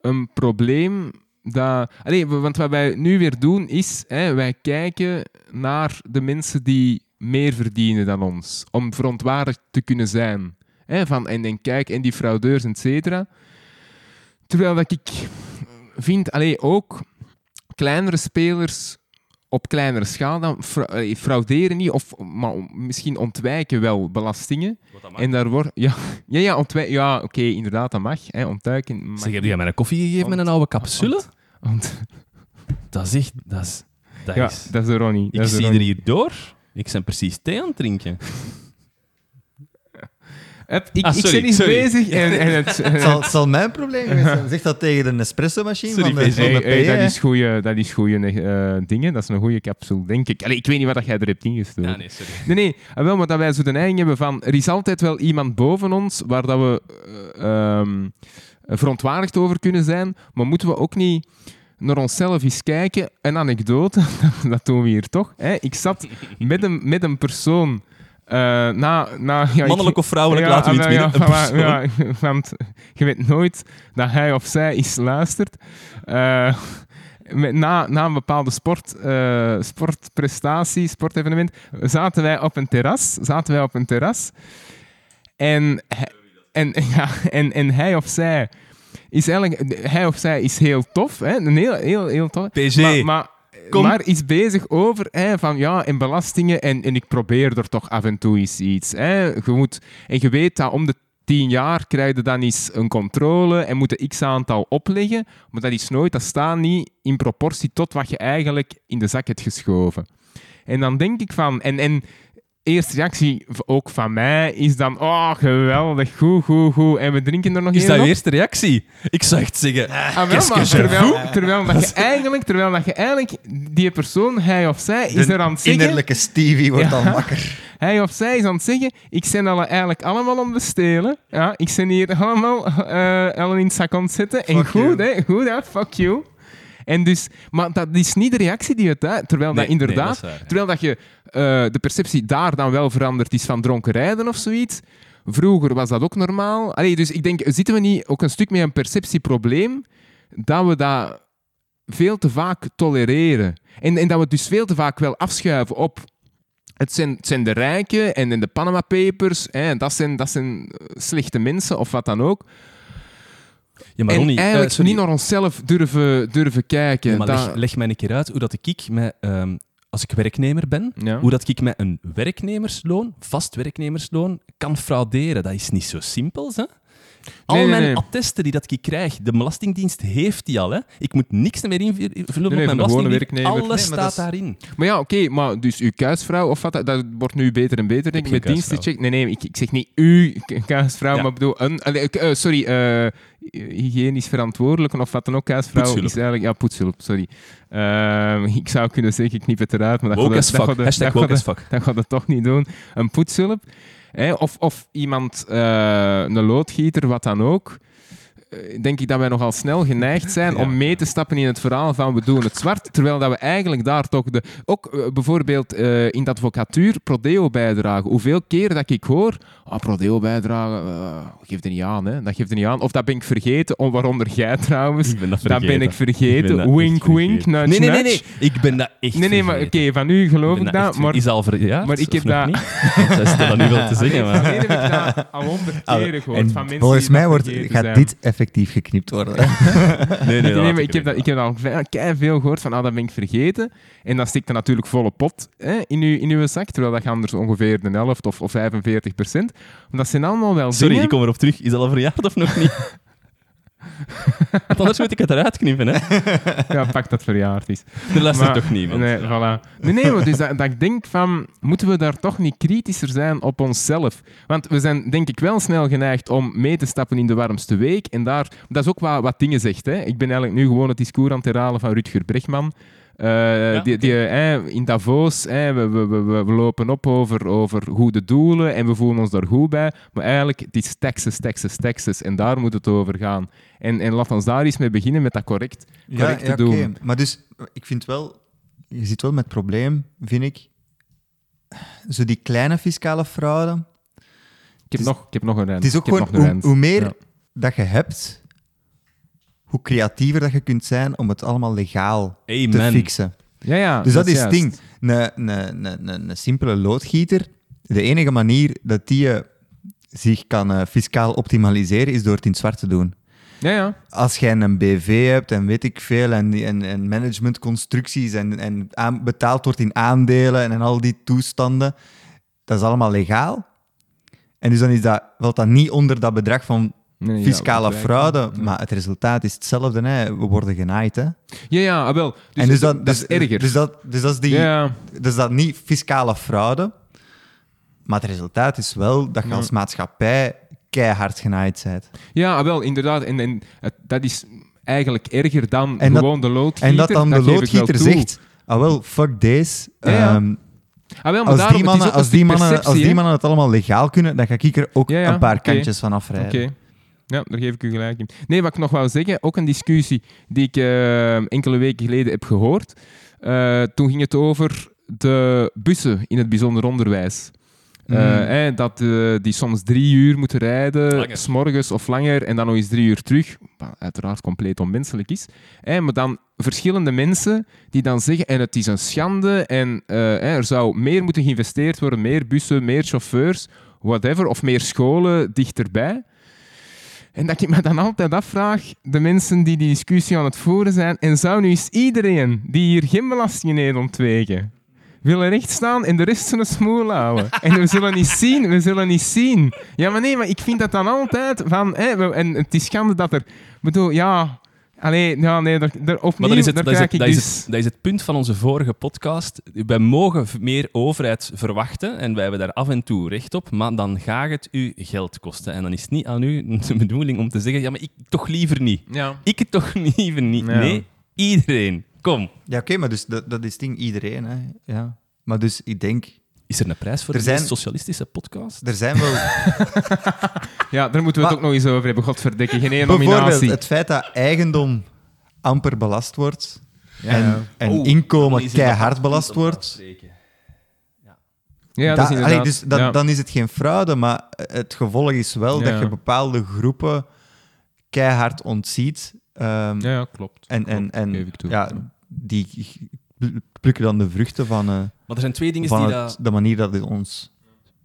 een probleem. Dat, want wat wij nu weer doen is, hè, wij kijken naar de mensen die meer verdienen dan ons. Om verontwaardigd te kunnen zijn. Hè, van, en, en kijk, en die fraudeurs, et cetera. Terwijl dat ik vind, allee, ook kleinere spelers op kleinere schaal dan fra- allee, frauderen niet, of maar misschien ontwijken wel belastingen. En daar wordt... Ja, ja, ja, ontwij- ja oké, inderdaad, dat mag. Hè, ontduiken mag. Zeg, heb jij mij een koffie gegeven met een oude capsule? Ont- Dat is echt... Dat is... Dat ja, is dat is de Ronnie. ik zie er hier door. Ik ben precies thee aan het drinken. Hup, ik, Ah, ik sorry, ben sorry. bezig en, en het... [LAUGHS] Het zal, het zal mijn probleem zijn. Zeg dat tegen de Nespresso-machine Sorry, van de, van Hey, de hey, PE, dat is goede dat is goeie, eh, dingen. Dat is een goede capsule, denk ik. Allee, ik weet niet wat dat jij er hebt ingestoken. Ja, nee, sorry. Nee, nee. Ah, wel, maar dat wij zo de neiging hebben van... Er is altijd wel iemand boven ons waar dat we eh, ehm, verontwaardigd over kunnen zijn. Maar moeten we ook niet naar onszelf eens kijken? Een anekdote, [LAUGHS] dat doen we hier toch. Hè? Ik zat met een, met een persoon eh, na, na, ja, Mannelijk of vrouwelijk, ja, laten we het ja, midden. ja, [LAUGHS] ja, [LAUGHS] want je weet nooit dat hij of zij iets luistert. Met- na, na een bepaalde sport, eh, sportprestatie, sportevenement, zaten wij op een terras. Zaten wij op een terras. En, hij- en, [LAUGHS] ja, en, en hij of zij is eigenlijk... Hij of zij is heel tof. Hè? Een heel, heel, heel tof. PG. Maar, maar, Maar is bezig over hè, van ja, en belastingen en, en ik probeer er toch af en toe eens iets. Hè. Je moet, en je weet dat om de tien jaar krijg je dan eens een controle en moet je x aantal opleggen, maar dat is nooit, dat staat niet in proportie tot wat je eigenlijk in de zak hebt geschoven. En dan denk ik van, en, en eerste reactie ook van mij is dan, oh geweldig, goed, goed, goed, en we drinken er nog Is dat op. je eerste reactie? Ik zou echt zeggen... Ah, wel, maar que je terwijl, terwijl, dat je [LAUGHS] eigenlijk, terwijl dat je eigenlijk, die persoon, hij of zij, is De er aan het zeggen, innerlijke Stevie wordt Ja. dan wakker. [LAUGHS] hij of zij is aan het zeggen, ik ben alle, eigenlijk allemaal aan het bestelen. Ja, ik ben hier allemaal eh Ellen in het zak aan het zetten. En goed, you. hè, goed, hè, fuck you. En dus, maar dat is niet de reactie die het uit, terwijl Nee, dat inderdaad, nee, dat is waar. terwijl dat je de perceptie daar dan wel veranderd is van dronken rijden of zoiets. Vroeger was dat ook normaal. Allee, dus ik denk, zitten we niet ook een stuk met een perceptieprobleem dat we dat veel te vaak tolereren. En, en dat we het dus veel te vaak wel afschuiven op. Het zijn, het zijn de rijken en, en de Panama Papers. Hè, dat, zijn, dat zijn eh, slechte mensen of wat dan ook. Ja, maar en Ronnie, eh, eigenlijk niet naar onszelf durven, durven kijken. Ja, maar Dat- leg, leg mij een keer uit hoe dat ik met, ehm, als ik werknemer ben, Ja. hoe dat ik met een werknemersloon, vast werknemersloon, kan frauderen. Dat is niet zo simpel, hè? Al Nee, nee, mijn nee. attesten die dat ik krijg, de Belastingdienst heeft die al. Hè? Ik moet niks meer invullen op mijn belastingdienst. Alles staat is- daarin. Maar ja, oké, maar dus uw kuisvrouw of wat, dat, wordt nu beter en beter, denk ik, met dienstencheck. Nee, nee, ik, ik zeg niet uw kuisvrouw, Ja. maar ik bedoel, een, eh, sorry, eh, hygiënisch verantwoordelijke of wat dan ook, kuisvrouw Poetshulp. is eigenlijk, ja, poetshulp, sorry. Ehm, [LAUGHS] ik zou kunnen zeggen, ik knip het eruit, maar dat gaat het toch niet doen. Een poetshulp. Of, of iemand, eh, een loodgieter, wat dan ook. Eh, Denk ik dat wij nogal snel geneigd zijn [LAUGHS] Ja. om mee te stappen in het verhaal van we doen het zwart. Terwijl dat we eigenlijk daar toch de. Ook eh, bijvoorbeeld eh, in de advocatuur Prodeo bijdragen. Hoeveel keer dat ik hoor. Ah, Prodeo bijdragen, eh geef er niet aan, hè? Dat geeft er niet aan. Of dat ben ik vergeten, of waaronder jij trouwens. Ik ben dat Dat ben ik vergeten. Ben wink, wink, vergeten. nudge, Nee, nee, nee. Ik ben dat echt Nee, nee, maar oké, van u geloof ik ben dat. echt Maar Is al verjaard? maar ik heb dat- niet? [LAUGHS] Dat is dat niet veel te zeggen, maar... Nee, dat heb ik dat al honderd keren gehoord En van mensen volgens mij wordt, gaat zijn. dit effectief geknipt worden. [LAUGHS] Nee, nee, Nee, maar ik heb, dat, ik heb dat veel gehoord van, ah, dat ben ik vergeten. En dan stikt er natuurlijk volle pot hè, in, uw, in uw zak, terwijl dat anders ongeveer de helft of, of 45 procent. Maar dat zijn allemaal wel Sorry, dingen... ik kom erop terug. Is dat al verjaard of nog niet? [LAUGHS] Want [LAUGHS] anders moet ik het eruit knippen, hè? [LAUGHS] Ja, pak dat verjaard is. Er luistert toch niemand. Nee, voilà. Nee, nee, maar dus dat, dat ik denk van, moeten we daar toch niet kritischer zijn op onszelf? Want we zijn denk ik wel snel geneigd om mee te stappen in de warmste week. En daar, dat is ook wat, wat dingen zegt. Hè. Ik ben eigenlijk nu gewoon het discours aan het herhalen van Rutger Bregman. Eh, die, die, eh, in Davos, eh, we, we, we, we lopen op over, over goede doelen en we voelen ons daar goed bij. Maar eigenlijk, het is Texas, Texas, Texas. En daar moet het over gaan. En, en laat ons daar eens mee beginnen met dat correct, correct te doen. oké. Maar dus, ik vind wel... Je zit wel met het probleem, vind ik... Zo die kleine fiscale fraude... Ik heb, is- nog, ik heb nog een rent. Het is ook gewoon, nog een hoe, hoe meer Ja. dat je hebt, hoe creatiever dat je kunt zijn om het allemaal legaal te fixen. Ja, ja. Dus dat, is het ding. Een, simpele loodgieter, de enige manier dat die eh, zich kan eh, fiscaal optimaliseren, is door het in het zwart te doen. Ja, ja. Als jij een BV hebt en weet ik veel, en, en, en managementconstructies en, en aan- betaald wordt in aandelen en, en al die toestanden, dat is allemaal legaal. En dus dan is dat, valt dat niet onder dat bedrag van Nee, fiscale fraude, maar het resultaat is hetzelfde. Hè. We worden genaaid. Hè. Ja, ja, ah, wel. Dus, en dus dat, dat, dat dus, is erger. Dus dat, dus dat is die, ja, dus dat niet fiscale fraude, maar het resultaat is wel dat je als maatschappij keihard genaaid bent. ja ah, wel, inderdaad. En, en dat is eigenlijk erger dan En gewoon de loodgieter. En dat dan de loodgieter zegt, ah wel, fuck deze. Ehm, Ah, wel, maar als, daarom, die is mannen, als, die mannen, als die mannen het allemaal legaal kunnen, dan ga ik er ook Ja, ja, een paar kantjes van afrijden. Oké. Ja, daar geef ik u gelijk in. Nee, wat ik nog wou zeggen, ook een discussie die ik eh, enkele weken geleden heb gehoord. Eh, toen ging het over de bussen in het bijzonder onderwijs. Eh, Mm. dat die soms drie uur moeten rijden, Langer. s'morgens of langer, en dan nog eens drie uur terug. Wat uiteraard compleet onmenselijk is. Maar dan verschillende mensen die dan zeggen, en het is een schande, en eh, er zou meer moeten geïnvesteerd worden, meer bussen, meer chauffeurs, whatever, of meer scholen dichterbij. En dat ik me dan altijd afvraag, de mensen die die discussie aan het voeren zijn, en zou nu eens iedereen die hier geen belastingen heeft ontweken, willen rechtstaan en de rest zullen smoel houden. [LAUGHS] En we zullen niet zien, we zullen niet zien. Ja, maar nee, maar ik vind dat dan altijd van... Hè, en het is schande dat er... Ik bedoel, ja... Allee, ja, nee, daar, daar, opnieuw, Maar dat is, het, daar dat, is krijg het, ik dat, is dus... het, dat is het punt van onze vorige podcast. Wij mogen meer overheid verwachten en wij hebben daar af en toe recht op, maar dan gaat het u geld kosten. En dan is het niet aan u [LAUGHS] de bedoeling om te zeggen, ja, maar ik toch liever niet. Ja. Ik het toch [LAUGHS] liever niet. Ja. Nee, iedereen. Kom. Ja, oké, maar dus dat, dat is het ding iedereen. Hè. Ja. Maar dus ik denk, Is er een prijs voor Er de zijn- meest socialistische podcast? er zijn wel... [LAUGHS] ja, daar moeten we het ook nog eens over hebben. Godverdikke, geen ene bijvoorbeeld nominatie. het feit dat eigendom amper belast wordt Ja, en, ja. en Oh, inkomen dat keihard dat belast wordt. Ja, dat Da- is inderdaad... allee, dus dan, ja. dan is het geen fraude, maar het gevolg is wel Ja. dat je bepaalde groepen keihard ontziet. Ehm, ja, ja, klopt. en en, Klopt, en geef ik toe. ja, die plukken dan de vruchten van, eh, Maar er zijn twee dingen die het- dat... de manier dat het ons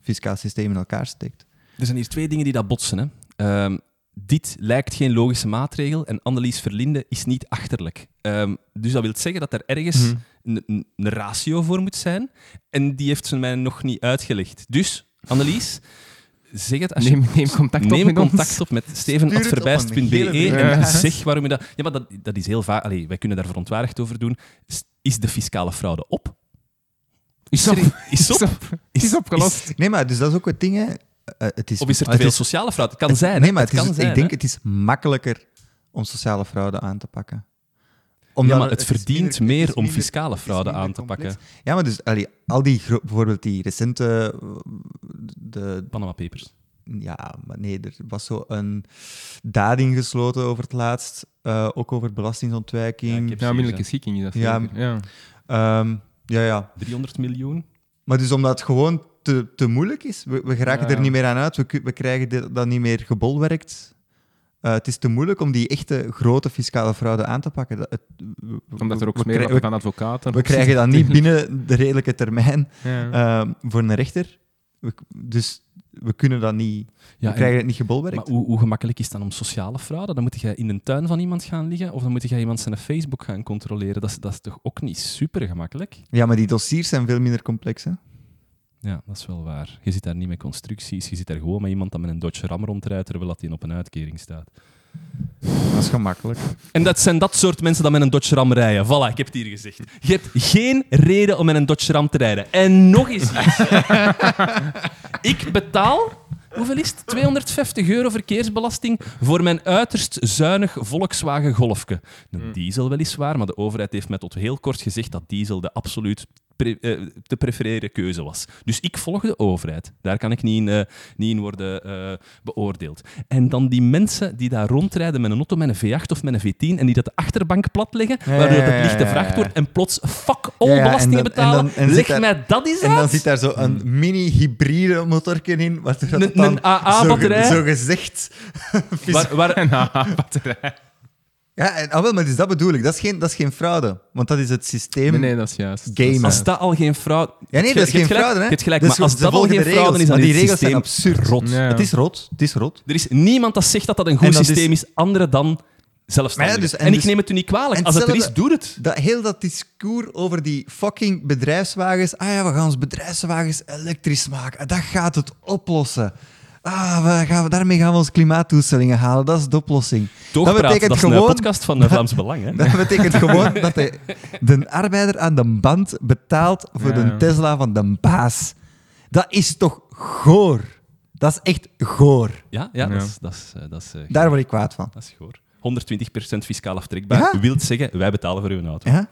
fiscaal systeem in elkaar steekt. Er zijn hier twee dingen die dat botsen. Hè. Ehm, dit lijkt geen logische maatregel en Annelies Verlinde is niet achterlijk. Ehm, dus dat wil zeggen dat er ergens Mhm. een, een, een ratio voor moet zijn. En die heeft ze mij nog niet uitgelegd. Dus, Annelies, zeg het als je... Neem, neem contact op Neem met contact ons. op met steven.verbijst.be op en zeg waarom je dat... Ja, maar dat, dat is heel vaak... Allee, wij kunnen daar verontwaardigd over doen. Is- de fiscale fraude op? Is op. Is op? Is, is opgelost. Nee, maar dus dat is ook het ding. Hè. Eh, het is, Of is er te veel sociale fraude? Het kan het- zijn. Nee, maar het kan is, zijn, ik denk hè. het is makkelijker om sociale fraude aan te pakken. Ja, maar er- het verdient minder- meer om minder- fiscale fraude aan te complex. pakken. Ja, maar dus allee, al die, bijvoorbeeld die recente, de, Panama Papers. ja, maar nee, er was zo een dading gesloten over het laatst, eh, ook over Ja, belastingontwijking. ik heb- Ja, onmiddellijke schikking is dat Ja, zeker. Ja. Ehm, ja, ja. 300 miljoen. Maar dus omdat het gewoon te, te moeilijk is, we, we geraken Ja. er niet meer aan uit, we, we krijgen dat niet meer gebolwerkt. Eh, het is te moeilijk om die echte grote fiscale fraude aan te pakken. Dat, het, we- Omdat er ook we, van advocaten... we krijgen dat niet [LAUGHS] binnen de redelijke termijn Ja. ehm, voor een rechter. We- dus we kunnen dat niet, Ja, we en- krijgen het niet gebolwerkt. maar hoe, hoe gemakkelijk is het dan om sociale fraude? Dan moet je in de tuin van iemand gaan liggen of dan moet je iemand zijn Facebook gaan controleren. Dat is, dat is toch ook niet super gemakkelijk? Ja, maar die dossiers zijn veel minder complex. Hè? Ja, dat is wel waar. Je zit daar niet met constructies, je zit daar gewoon met iemand dat met een Dodge Ram rondrijdt terwijl dat hij op een uitkering staat. Dat is gemakkelijk. En dat zijn dat soort mensen dat met een Dodge Ram rijden. Voilà, ik heb het hier gezegd. Je hebt geen reden om met een Dodge Ram te rijden. En nog eens iets. [LAUGHS] ik betaal, hoeveel is het? 250 euro verkeersbelasting voor mijn uiterst zuinig Volkswagen Golfke. Een diesel weliswaar, maar de overheid heeft mij tot heel kort gezegd dat diesel de absoluut pre- eh, te prefereren keuze was. Dus ik volg de overheid. Daar kan ik niet in, eh, niet in worden eh, beoordeeld. En dan die mensen die daar rondrijden met een auto, met een V8 of met een V10 en die dat de achterbank platleggen, Ja, waardoor het lichte vracht wordt en plots fuck all Ja, ja, en belastingen en betalen. dan- en Leg zit daar- mij dat eens En dan zit daar zo een mini-hybride motorje in, waardoor dat Een- dan een AA-batterij. Zo, zo gezegd... Waar, waar, [LAUGHS] En ah, batterij. Ja, en, ah, wel, maar dus dat bedoel ik. Dat is, geen, dat is geen fraude, want dat is het systeem. Nee, nee, dat is juist. Game. Dat is als dat al geen fraude... Ja, nee, dat is Je hebt geen gelijk- fraude, hè? Je hebt gelijk, Dus maar als dat al geen de fraude is, dan maar is die het regels zijn absurd. rot. Ja. Het is rot, het is rot. Er is niemand dat zegt dat dat een En goed dat systeem is, andere dan zelfstandigen. Maar ja, dus- en en ik dus- neem het u niet kwalijk. en Als het er is, doe het. Dat, heel dat discours over die fucking bedrijfswagens. Ah ja, we gaan ons bedrijfswagens elektrisch maken. Dat gaat het oplossen. Ah, we gaan, daarmee gaan we onze klimaatdoelstellingen halen. Dat is de oplossing. Toch dat praat, betekent dat is een gewoon- podcast van uh, Vlaams Belang. Hè? Dat betekent [LAUGHS] gewoon dat de, de arbeider aan de band betaalt voor Ja. de Tesla van de baas. Dat is toch goor? Dat is echt goor. Ja, ja, Ja. dat is, dat is, eh, dat is, eh, Daar word ik kwaad van. dat is goor. 120% fiscaal aftrekbaar. Ja. Wilt zeggen, wij betalen voor uw auto. Ja?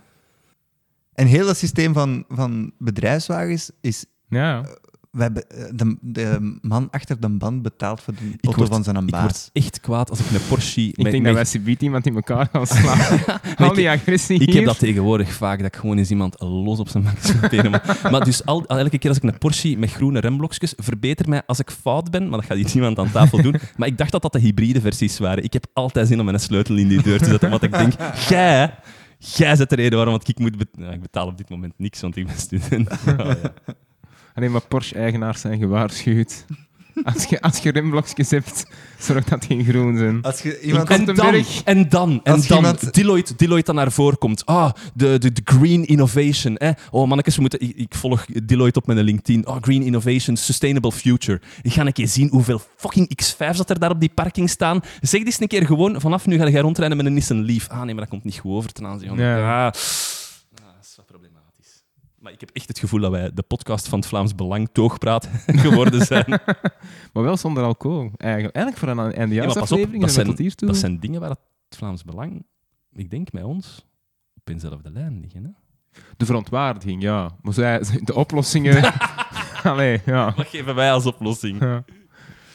En heel dat systeem van, van bedrijfswagens is Ja, we hebben, eh, de, de man achter de band betaalt voor de auto word- van zijn Ik baas. word echt kwaad als ik een Porsche... Ik met- denk met- dat wij subiet iemand in elkaar gaan [LAUGHS] slaan. Al die agressie Ik hier. heb dat tegenwoordig vaak, dat ik gewoon eens iemand los op zijn max spelen. Maar, maar dus al, elke keer als ik een Porsche met groene remblokjes, verbeter mij als ik fout ben, maar dat gaat hier niemand aan tafel doen. Maar ik dacht dat dat de hybride versies waren. Ik heb altijd zin om mijn sleutel in die deur te zetten, want ik denk, jij, jij zet de reden waarom ik moet... bet- Nou, ik betaal op dit moment niks, want ik ben student. [LAUGHS] Ja. Alleen maar Porsche-eigenaars zijn gewaarschuwd. Als je, als je remblokjes hebt, zorg dat die groen zijn. Als je iemand... Komt En dan, berg. en dan, en Als dan, iemand- Deloitte, Deloitte dan naar voren komt. Ah, de, de, de green innovation. Eh? Oh, mannetjes, we moeten, ik, ik volg Deloitte op mijn LinkedIn. Oh, green innovation, sustainable future. Ik ga een keer zien hoeveel fucking X5's dat er daar op die parking staan. Zeg dit eens een keer gewoon, vanaf nu ga jij rondrijden met een Nissan Leaf. Ah, nee, maar dat komt niet goed over ten aanzien van... Ja. Ah, ah, dat is wat problematisch. Maar ik heb echt het gevoel dat wij de podcast van het Vlaams Belang toogpraat [LAUGHS] geworden zijn. [LAUGHS] Maar wel zonder alcohol. Eigenlijk, eigenlijk voor een Ja, maar pas op, eindejaarsaflevering dat zijn dat zijn dingen waar het Vlaams Belang, ik denk, met ons op eenzelfde lijn liggen. Hè? De verontwaardiging, ja. Maar zij, de oplossingen... [LAUGHS] Allee, ja. Wat geven wij als oplossing? ja.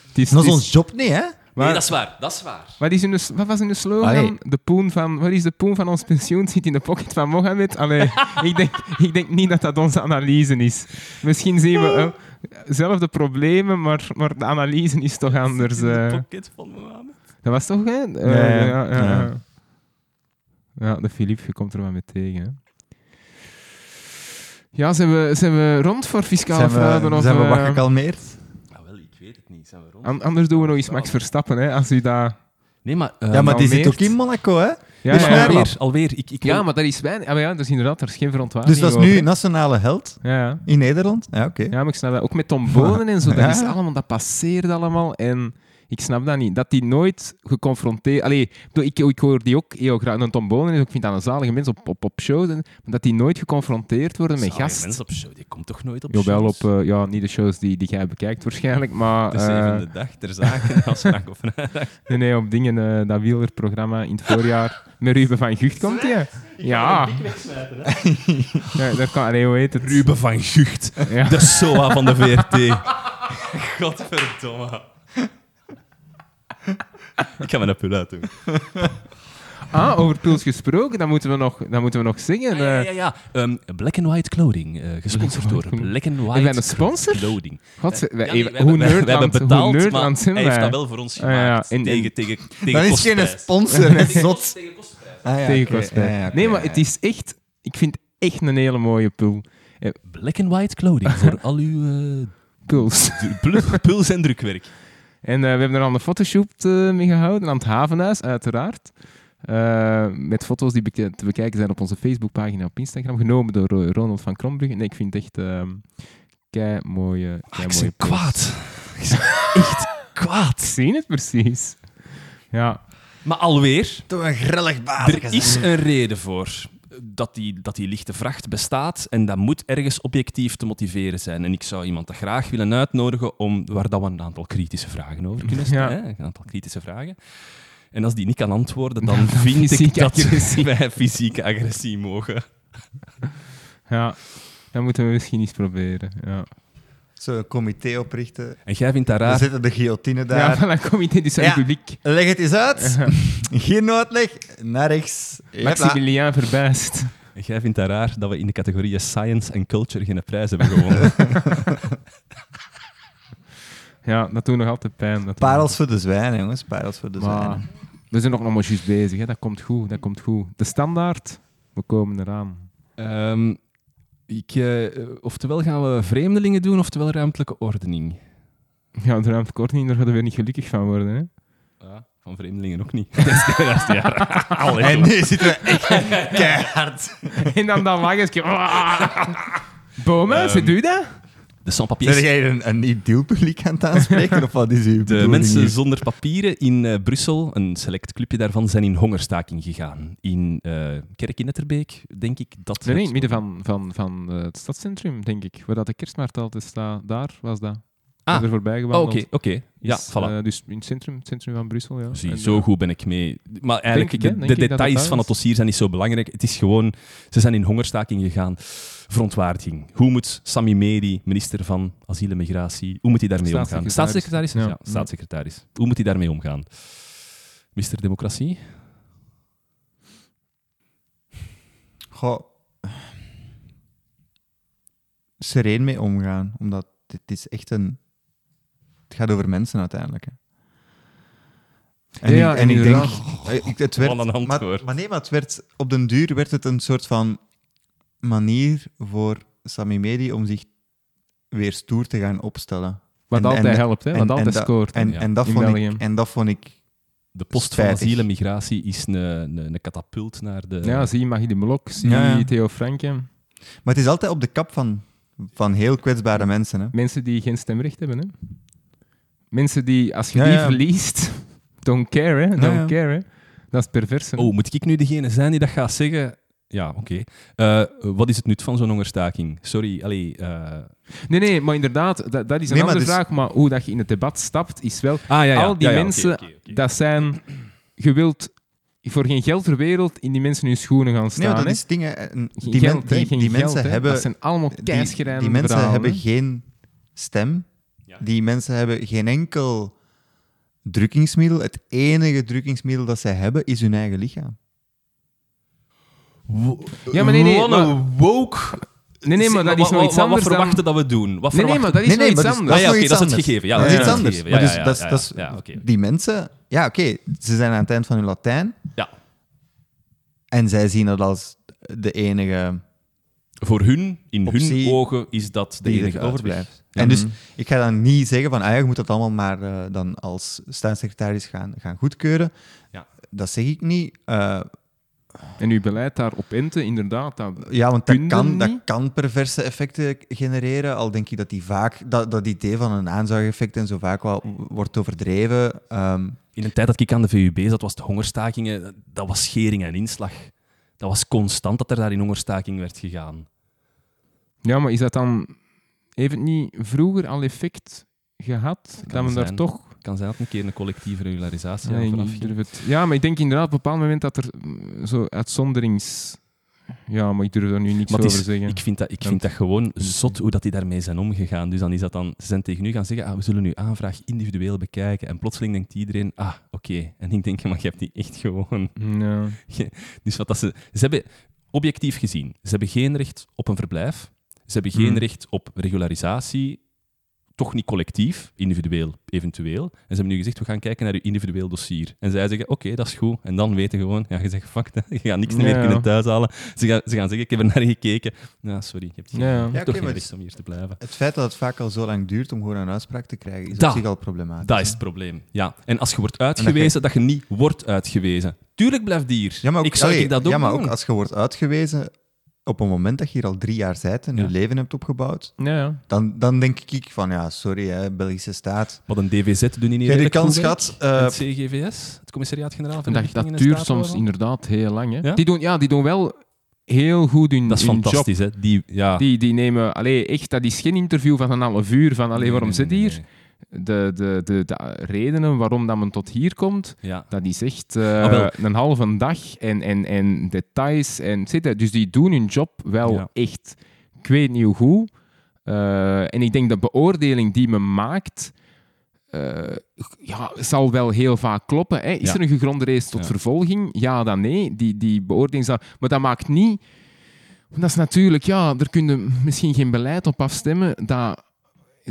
Het is, Dat is- ons job niet, hè? Maar- nee, dat is waar. Dat is waar. Wat, is in de, wat was in de slogan? Allee. De poen van, wat is de poen van ons pensioen? Zit in de pocket van Mohammed? Allee, [LAUGHS] ik, denk, ik denk niet dat dat onze analyse is. Misschien zien we eh, zelfde problemen, maar, maar de analyse is toch anders. In de eh. pocket van Mohammed. dat was toch, hè? Eh, Ja, ja. ja, ja, de Philippe, je komt er wel mee tegen. Hè? Ja, zijn we, zijn we rond voor fiscale Zijn fraude? we, Of, zijn we wat gekalmeerd? Nou, an- anders doen we nog eens Max Verstappen, hè? Als u dat... Nee, maar... eh, ja, maar die zit ook in Monaco, hè? Ja, Dus ja, ja. alweer, alweer. Ik, ik ja, maar dat is weinig. Ah, maar ja, dat is inderdaad, er is geen Dus verontwaardiging dat is nu over. nationale held Ja, ja. in Nederland? Ja, oké. Ja, maar ik snap dat. Ook met Tom Bonen en zo, dat, Ja. is allemaal, dat passeert allemaal. En ik snap dat niet. Dat die nooit geconfronteerd... Allee, ik, ik, ik hoor die ook heel graag. En Tom Bonen, is ook- ik vind dat een zalige mens op, op, op shows. En, maar dat die nooit geconfronteerd worden met Zalige gast. mensen op show, die komt toch nooit op Jawel, op... shows? eh, ja, niet de shows die, die jij bekijkt waarschijnlijk, maar... De zevende dag ter zake, [LAUGHS] als Frank of [LAUGHS] nee, nee, op dingen, eh, dat wielerprogramma in het voorjaar. Met Ruben van Gucht komt hij. Ja. [LAUGHS] ja. Daar kan... Allee, hoe heet het? Ruben van Gucht, Ja. de SOA van de VRT. Godverdomme. Ik ga mijn pul uit doen. Ah, over Puls gesproken, dat moeten we nog, dat moeten we nog zingen. Ah, ja, eh. ja, ja. Ehm, Black and White Clothing, eh, gesponsord door Black and White wij een sponsor? Clothing. God, wij, Ja, nee, we hoe hebben- we- we nerdland, hebben hoe betaald, nerdland maar zijn hij heeft wij? dat wel voor ons Ah, ja, gemaakt. en- tegen, tegen, tegen Dat is geen sponsor, hè, Tegen zot. kost- tegen kostprijs. Ah, ja, Tegen kostprijs. Ja, oké, nee, maar het is echt... Ik vind echt een hele mooie pul. Black and White Clothing voor al uw eh, Puls. puls- en drukwerk. En eh, we hebben er al een fotoshoot eh, mee gehouden, aan het Havenhuis, uiteraard. Eh, met foto's die beke- te bekijken zijn op onze Facebookpagina op Instagram, genomen door Ronald van Krombrugge. Nee, ik vind het echt ehm kei mooie, Ah, kei ik mooie ben puls. kwaad. [LAUGHS] Echt kwaad. Ik zie het precies. Ja, Maar alweer, Toch een grillig baas. er is een reden voor dat die, dat die lichte vracht bestaat en dat moet ergens objectief te motiveren zijn. En ik zou iemand dat graag willen uitnodigen om, waar dat we een aantal kritische vragen over kunnen stellen. Ja. Een aantal kritische vragen. En als die niet kan antwoorden, dan [LAUGHS] vind ik dat agressie. wij fysieke agressie mogen. ja. Dat moeten we misschien eens proberen. Ja, Zo'n comité oprichten. En jij vindt dat We raar? zetten de guillotine ja daar. van een comité dus Ja. het publiek. Leg het eens uit. [LAUGHS] Geen uitleg. Naar rechts. Hopla. Maximiliaan Verbijst. En jij vindt dat raar dat we in de categorieën science en culture geen prijs hebben gewonnen? [LAUGHS] Ja, dat doet nog altijd pijn. Dat Parels voor de zwijnen, jongens. Parels voor de Maar zwijnen. we zijn nog nog maar juist bezig. Hè. Dat komt goed, dat komt goed. De standaard, we komen eraan. Ehm, ik, eh, oftewel gaan we vreemdelingen doen, oftewel ruimtelijke ordening. Ja, de ruimtekorting, daar gaan we weer niet gelukkig van worden. Hè. Ja, van vreemdelingen ook niet. [LAUGHS] dat is dat is ja. [LAUGHS] Allee, En nu zitten we echt [LAUGHS] keihard. en dan dat lachje. Boma, Ehm, ze doe dat? De sans-papiers. Zijn jij een, een ideal publiek aan het aanspreken? Of wat is uw [LAUGHS] De mensen hier? zonder papieren in eh, Brussel, een select clubje daarvan, zijn in hongerstaking gegaan. In eh Kerk in Etterbeek, denk ik. Dat Nee, in het midden van, van, van eh, het stadscentrum, denk ik. Waar dat de kerstmarkt altijd staat. Daar was dat. Ah. er voorbij Oh, gewandeld. oké, oké. Ja, Is, voilà. eh, dus in het centrum, het centrum van Brussel, ja. Zie, En, zo eh, goed ben ik mee. Maar eigenlijk, de, details van het dossier zijn niet zo belangrijk. Het is gewoon, ze zijn in hongerstaking gegaan. Verontwaardiging. Hoe moet Sami Medi, minister van Asiel en Migratie, hoe moet hij daarmee omgaan? Staatssecretaris. Staatssecretaris? Ja. Ja, staatssecretaris. Hoe moet hij daarmee omgaan? Mister Democratie? Goh, sereen mee omgaan, omdat dit is echt een... Het gaat over mensen uiteindelijk. Hè. En, Ja, ik, en ik denk... eh, ik- het werd, een maar, maar nee, maar het werd, op den duur werd het een soort van manier voor Sami Medi om zich weer stoer te gaan opstellen. Wat En- altijd en- helpt, hè. en- Wat en altijd dat- scoort. En, Ja. en, dat In vond België. ik, en dat vond ik... De post van Spijtig. Asiel en Migratie is een, een, een katapult naar de... ja, zie Magie de Blok, zie Ja, ja. Theo Franke. Maar het is altijd op de kap van, van heel kwetsbare mensen. Hè. Mensen die geen stemrecht hebben, hè. Mensen die, als je Ja, die ja. verliest, [LAUGHS] don't care, hè. Don't Ja, ja. care, hè. Dat is pervers. Oh, moet ik nu degene zijn die dat gaat zeggen? Ja, oké. Eh, wat is het nut van zo'n hongerstaking? Sorry, allee... eh, Nee, nee, maar inderdaad, dat, dat is een Nee, maar andere dus- vraag. Maar hoe dat je in het debat stapt, is wel... Ah, ja, ja. Al die Ja, ja, oké, mensen, dat zijn... Je wilt voor geen geld ter wereld in die mensen hun schoenen gaan Nee, staan, want dat hè. is dingen. eh, Die, geld, men- die, geen die geld, mensen hè. hebben. Dat zijn allemaal die, keischrijnende die mensen verhalen, hebben hè. geen stem. Ja. Die mensen hebben geen enkel drukkingsmiddel. Het enige drukkingsmiddel dat zij hebben is hun eigen lichaam. Ja, maar nee, nee, een woke... Nee, nee, maar dat is nog iets anders Wat verwachten dan... dat we doen? Wat Nee, nee, maar dat is Nee, nog nee, iets maar dus- anders. Ah, ja, iets dat is het anders. gegeven. Ja, dat dat is is iets het anders. Maar Ja, dus ja, dat is- ja, dat is- ja, oké. Die mensen, ja, oké, ze zijn aan het eind van hun Latijn. Ja. En zij zien dat als de enige Voor hun, in Optie hun ogen, is dat de enige er overblijft. En dus, Mhm. ik ga dan niet zeggen van, ah je moet dat allemaal maar eh, dan als staatssecretaris gaan, gaan goedkeuren. Ja. Dat zeg ik niet. Eh, En uw beleid daarop enten, inderdaad, dat... ja, want dat kan, dat kan perverse effecten genereren. Al denk ik dat die vaak, dat, dat idee van een aanzuigeffect en zo vaak wel wordt overdreven. Ehm, In een tijd dat ik aan de VUB zat, was de hongerstakingen, dat was schering en inslag. Dat was constant dat er daar in hongerstaking werd gegaan. Ja, maar is dat dan... Heeft het niet vroeger al effect gehad? Kan dat daar zijn. toch... Het kan zijn dat een keer een collectieve regularisatie Nee, het. Ja, maar ik denk inderdaad op een bepaald moment dat er mm, zo uitzonderings... Ja, maar ik durf daar nu niks Maar over is- zeggen. Ik vind dat, ik vind dat gewoon zot hoe dat die daarmee zijn omgegaan. Dus dan is dat dan, ze zijn tegen u gaan zeggen, ah, we zullen uw aanvraag individueel bekijken. En plotseling denkt iedereen, ah, oké. En ik denk, maar je hebt die echt gewoon... [LAUGHS] Ja. [LAUGHS] Dus wat dat ze, ze hebben, objectief gezien, ze hebben geen recht op een verblijf. Ze hebben geen Hmm. recht op regularisatie. Toch niet collectief, individueel, eventueel. En ze hebben nu gezegd, we gaan kijken naar uw individueel dossier. En zij zeggen, oké, dat is goed. En dan weten gewoon, ja, je zegt, fuck [LAUGHS] je gaat niks meer Ja. kunnen thuishalen. Ze gaan, ze gaan zeggen, ik heb er naar gekeken. Ja, sorry, je hebt, geen, Ja, ja. je hebt Ja, toch geen recht om hier te blijven. het feit dat het vaak al zo lang duurt om gewoon een uitspraak te krijgen, is Dat- op zich al problematisch. Dat is het probleem. Ja. En als je wordt dat je- uitgewezen, dat je niet wordt uitgewezen. Tuurlijk blijft die hier. Ja, maar ook, ik zou allee, ik dat ook ja, maar doen. ook als je wordt uitgewezen op een moment dat je hier al drie jaar bent en Ja. je leven hebt opgebouwd, Ja, ja. dan, dan denk ik van ja, sorry, hè, Belgische staat. Wat een DVZ doen niet Jij die redelijk kans hè? gehad. eh, het CGVS, het Commissariaat-Generaal van En dat, dat duurt soms inderdaad heel lang. Hè. Ja? Die, doen, ja, die doen wel heel goed hun, Dat is hun job. fantastisch, hè? Die, ja. Die, die nemen... Allee, echt, dat is geen interview van een half uur van allee, Nee, waarom nee, zit nee, hier? De, de, de, de redenen waarom dat men tot hier komt, Ja. dat is echt eh, Ah, een halve dag en, en, en details. En, dus die doen hun job wel Ja. echt, ik weet niet hoe. Eh, en ik denk de beoordeling die men maakt, eh, ja, zal wel heel vaak kloppen. Hè. Is Ja. er een gegronde race tot vervolging? Ja, dan nee. Die, die beoordeling zal... Maar dat maakt niet... Dat is natuurlijk... Ja, daar kun je misschien geen beleid op afstemmen. Dat,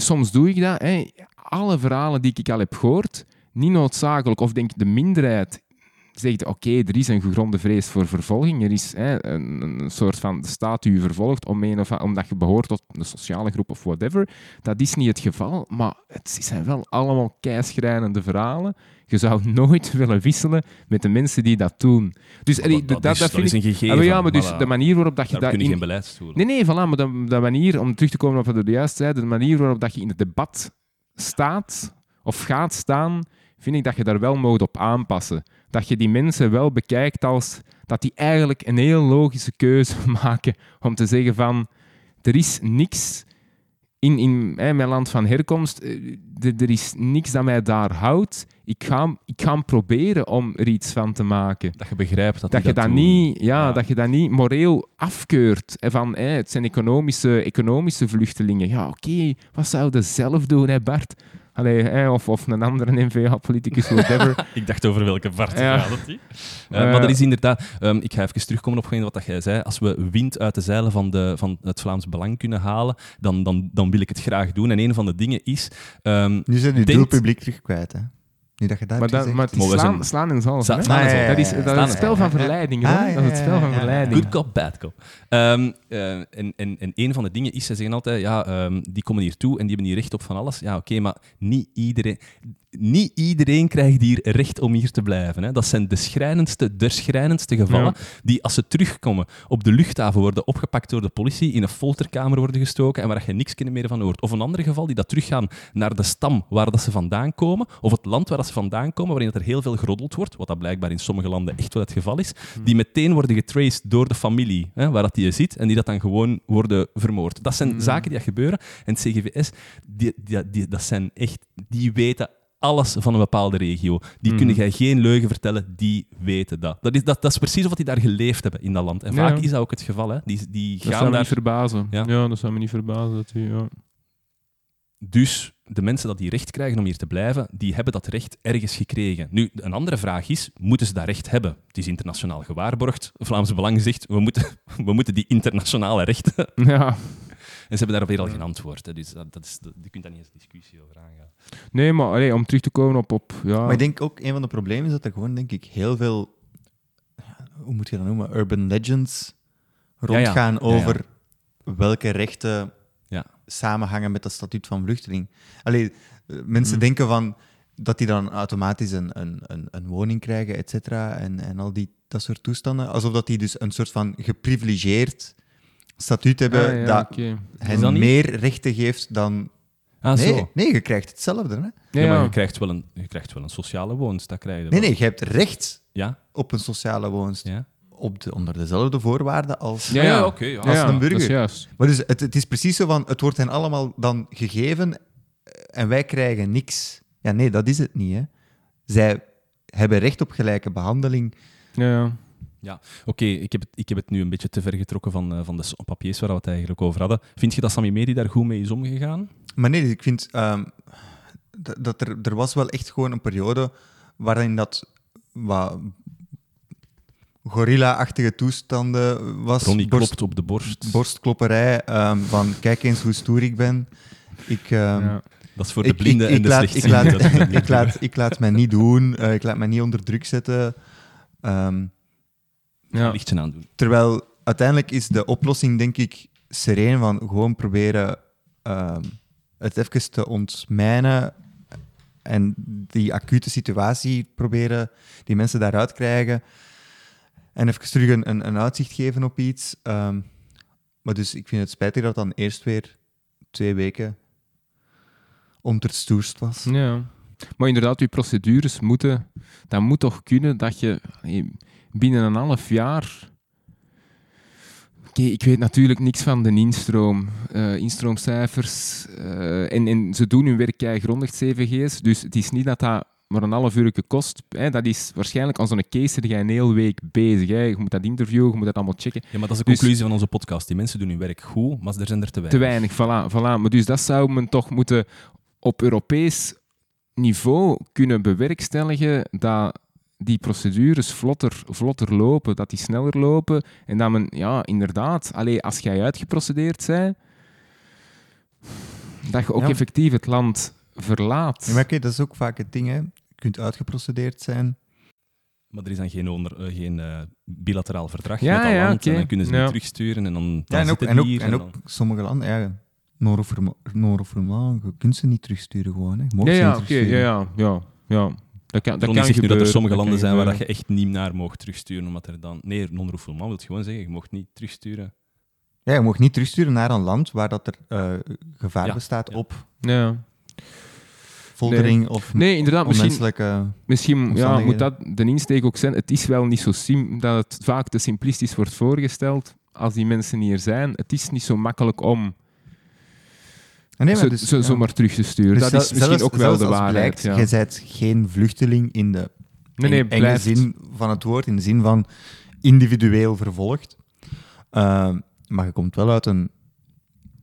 soms doe ik dat. Hè. Alle verhalen die ik al heb gehoord, niet noodzakelijk, of denk de minderheid zegt, oké, er is een gegronde vrees voor vervolging. Er is hè, een, een soort van de staat die u vervolgt om een of, omdat je behoort tot een sociale groep of whatever. Dat is niet het geval, maar het zijn wel allemaal keischrijnende verhalen. Je zou [LAUGHS] nooit willen wisselen met de mensen die dat doen. Dus allee, dat, dat, is, dat dat vind is ik... een gegeven. Ah, ja, maar dus voilà. de manier waarop dat je Daar dat... kun je in- geen beleid stoelen. Nee, nee, voilà, maar de, de manier, om terug te komen op wat we juist zeiden, de manier waarop dat je in het debat staat of gaat staan, vind ik dat je daar wel moet op aanpassen. Dat je die mensen wel bekijkt als dat die eigenlijk een heel logische keuze [LAUGHS] maken om te zeggen van er is niks in, in hè, mijn land van herkomst, eh, er- er is niks dat mij daar houdt. Ik ga, ik ga proberen om er iets van te maken. Dat je begrijpt dat Dat je dat, niet, ja, Ja. dat je dat niet moreel afkeurt. Van, hè, het zijn economische, economische vluchtelingen. Ja, oké, wat zou je zelf doen, hè, Bart? Allee, hè, of, of een andere NVA-politicus, whatever. [LAUGHS] Ik dacht over welke Bart Ja. gaat het. Eh, [LAUGHS] Eh. maar er is inderdaad... ehm, ik ga even terugkomen op wat dat jij zei. Als we wind uit de zeilen van, de, van het Vlaams Belang kunnen halen, dan, dan, dan wil ik het graag doen. En een van de dingen is... ehm, Nu zijn je doelpubliek terug kwijt, hè? Nu dat je dat maar, hebt dat, maar het is Maar slaan, slaan zalven. Dat is, dat is het spel van verleiding, Ah, ja, Dat is het spel van verleiding. Good cop, bad cop. Ehm, eh, en, en, en een van de dingen is, ze zeggen altijd, ja, ehm, die komen hier toe en die hebben hier recht op van alles. Ja, oké, maar niet iedereen, niet iedereen krijgt hier recht om hier te blijven. Hè. Dat zijn de schrijnendste, de schrijnendste gevallen die, als ze terugkomen, op de luchthaven worden opgepakt door de politie, in een folterkamer worden gestoken en waar je niks meer van hoort. Of een ander geval, die dat teruggaan naar de stam waar dat ze vandaan komen, of het land waar dat ze vandaan komen, waarin dat er heel veel geroddeld wordt, wat dat blijkbaar in sommige landen echt wel het geval is, die meteen worden getraced door de familie hè, waar dat die zit en die dat dan gewoon worden vermoord. Dat zijn Mm. zaken die dat gebeuren. En het CGVS, die, die, die, dat zijn echt, die weten alles van een bepaalde regio. Die Mhm. kunnen jij geen leugen vertellen, die weten dat. Dat is, dat, dat is precies of die daar geleefd hebben in dat land. En Ja. vaak is dat ook het geval. Hè. Die, die Dat zou gaan me daar... niet verbazen. Ja. Ja. dat zou me niet verbazen. Dat die, ja. Dus de mensen dat die recht krijgen om hier te blijven, die hebben dat recht ergens gekregen. Nu, een andere vraag is, moeten ze dat recht hebben? Het is internationaal gewaarborgd. Vlaams Belang zegt, we moeten, [LAUGHS] we moeten die internationale rechten... ja. En ze hebben daar weer al geen antwoord. Hè. Dus dat, dat is, dat- je kunt daar niet eens discussie over aangaan. Nee, maar allee, om terug te komen op... op ja. Maar ik denk ook, een van de problemen is dat er gewoon, denk ik, heel veel, hoe moet je dat noemen, urban legends rondgaan Ja, ja. over welke rechten Ja. samenhangen met dat statuut van vluchteling. Allee, eh, mensen Mm. denken van dat die dan automatisch een, een, een, een woning krijgen, et cetera, en, en al die, dat soort toestanden. Alsof dat die dus een soort van geprivilegeerd statuut hebben Ah, ja, dat hen dat niet? meer rechten geeft dan... Ah, nee, zo. nee, je krijgt hetzelfde. Hè? Ja, Ja, maar je krijgt, wel een, je krijgt wel een sociale woonst. Dat krijg je Nee, wel. nee, je hebt recht Ja? op een sociale woonst. Ja? Op de, onder dezelfde voorwaarden als... Ja, ja, ja. oké, ja. Als Ja, een burger. Dat is juist. Maar dus het, het is precies zo van, het wordt hen allemaal dan gegeven eh, en wij krijgen niks. Ja, nee, dat is het niet. Hè. Zij hebben recht op gelijke behandeling. Ja, ja. Oké, ik, heb het, ik heb het nu een beetje te ver getrokken van, eh, van de papiers waar we het eigenlijk over hadden. Vind je dat Sami Medi daar goed mee is omgegaan? Maar nee, ik vind ehm, dat, dat er, er was wel echt gewoon een periode waarin dat wat gorilla-achtige toestanden was. Ronnie Borst- klopt op de borst. borstklopperij ehm, van kijk eens hoe stoer ik ben. Ik, ehm, ja. Dat is voor de ik, blinden ik, ik en de laat, ik, slechtzienden. laat, [LAUGHS] ik, laat, ik laat mij niet doen, eh, ik laat mij niet onder druk zetten. Ehm, doen. Ja. Lichtje aandoen. terwijl uiteindelijk is de oplossing, denk ik, sereen van gewoon proberen ehm, het even te ontmijnen en die acute situatie proberen die mensen daaruit krijgen en even terug een, een, uitzicht geven op iets. Ehm, maar dus ik vind het spijtig dat dan eerst weer twee weken onderstoerst was. Ja. Maar inderdaad, die procedures moeten... Dat moet toch kunnen dat je binnen een half jaar... Oké, ik weet natuurlijk niks van de instroom. eh, instroomcijfers. eh, en, en ze doen hun werk grondig, CVG's. Dus het is niet dat dat maar een half uur kost. Hè. Dat is waarschijnlijk aan zo'n case er jij een hele week bezig. Hè. Je moet dat interviewen, je moet dat allemaal checken. Ja, maar dat is de Dus- conclusie van onze podcast. Die mensen doen hun werk goed, maar er zijn er te Te weinig. weinig, voilà, voilà. Maar dus dat zou men toch moeten op Europees niveau kunnen bewerkstelligen dat die procedures vlotter, vlotter lopen, dat die sneller lopen en dat men, ja, inderdaad, allee, als jij uitgeprocedeerd bent, dat je ook Ja. effectief het land verlaat. Ja, maar oké, dat is ook vaak het ding. Hè. Je kunt uitgeprocedeerd zijn. Maar er is dan geen, onder, eh, geen eh, bilateraal verdrag Ja, met dat ja, land. En dan kunnen ze Ja. niet terugsturen en dan, dan Ja, en ook, en ook, hier. en en ook dan- sommige landen, ja, Noord-Roemaan, je kunt ze niet terugsturen gewoon. Hè. Je mag ja, ze ja, niet oké, terugsturen. ja, ja, ja, ja. Dat kan, dat kan zegt nu dat er sommige dat landen zijn waar dat je echt niet naar mag terugsturen, omdat er dan... Nee, non-refoulement wil gewoon zeggen, je mocht niet terugsturen. Ja, je mag niet terugsturen naar een land waar dat er eh, gevaar Ja, bestaat ja. op Ja. foltering of Nee, inderdaad, misschien. Misschien ja, moet dat de insteek ook zijn. Het is wel niet zo sim dat het vaak te simplistisch wordt voorgesteld als die mensen hier zijn. Het is niet zo makkelijk om nee, zo, maar dus, zo, ja. zomaar terug te sturen. Dus dat zel- is misschien zelfs- ook wel zelfs de als waarheid. Je bent geen vluchteling in de Nee, nee, eng- enge zin van het woord, in de zin van individueel vervolgd. Ehm, maar je komt wel uit een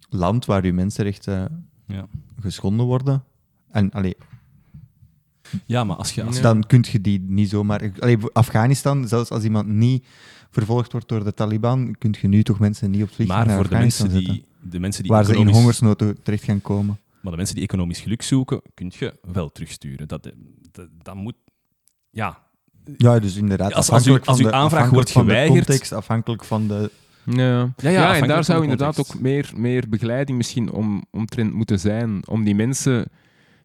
land waar je mensenrechten Ja. geschonden worden. En allee, Ja, maar als je... Als dan kun je die niet zomaar... Allee, Afghanistan, zelfs als iemand niet vervolgd wordt door de Taliban, kun je nu toch mensen niet op vliegtuig maar naar voor de Afghanistan mensen zetten. De mensen die Waar ze in economisch- hongersnood terecht gaan komen. Maar de mensen die economisch geluk zoeken, kun je wel terugsturen. Dat, dat, dat moet... Ja, Ja, dus inderdaad. Als- als u- uw aanvraag wordt van de geweigerd- context, afhankelijk van de... Ja, ja, en afhankelijk daar zou de inderdaad ook meer, meer begeleiding misschien om, omtrent moeten zijn. Om die mensen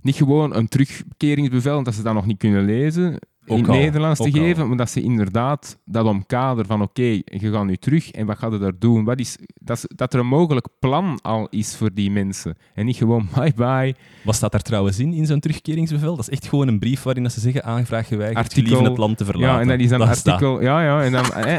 niet gewoon een terugkeringsbevel, dat ze dat nog niet kunnen lezen, in het Nederlands te geven, maar dat ze inderdaad dat omkader van oké, je gaat nu terug en wat gaat je daar doen? Wat is, dat, is- dat er een mogelijk plan al is voor die mensen. En niet gewoon [LAUGHS] bye bye, Wat staat daar trouwens in, in zo'n terugkeringsbevel? Dat is echt gewoon een brief waarin dat ze zeggen aanvraag geweigerd, Artikel- het land te verlaten. Ja, en dat is dan Dat staat. artikel... Ja, ja, en dan... Eh,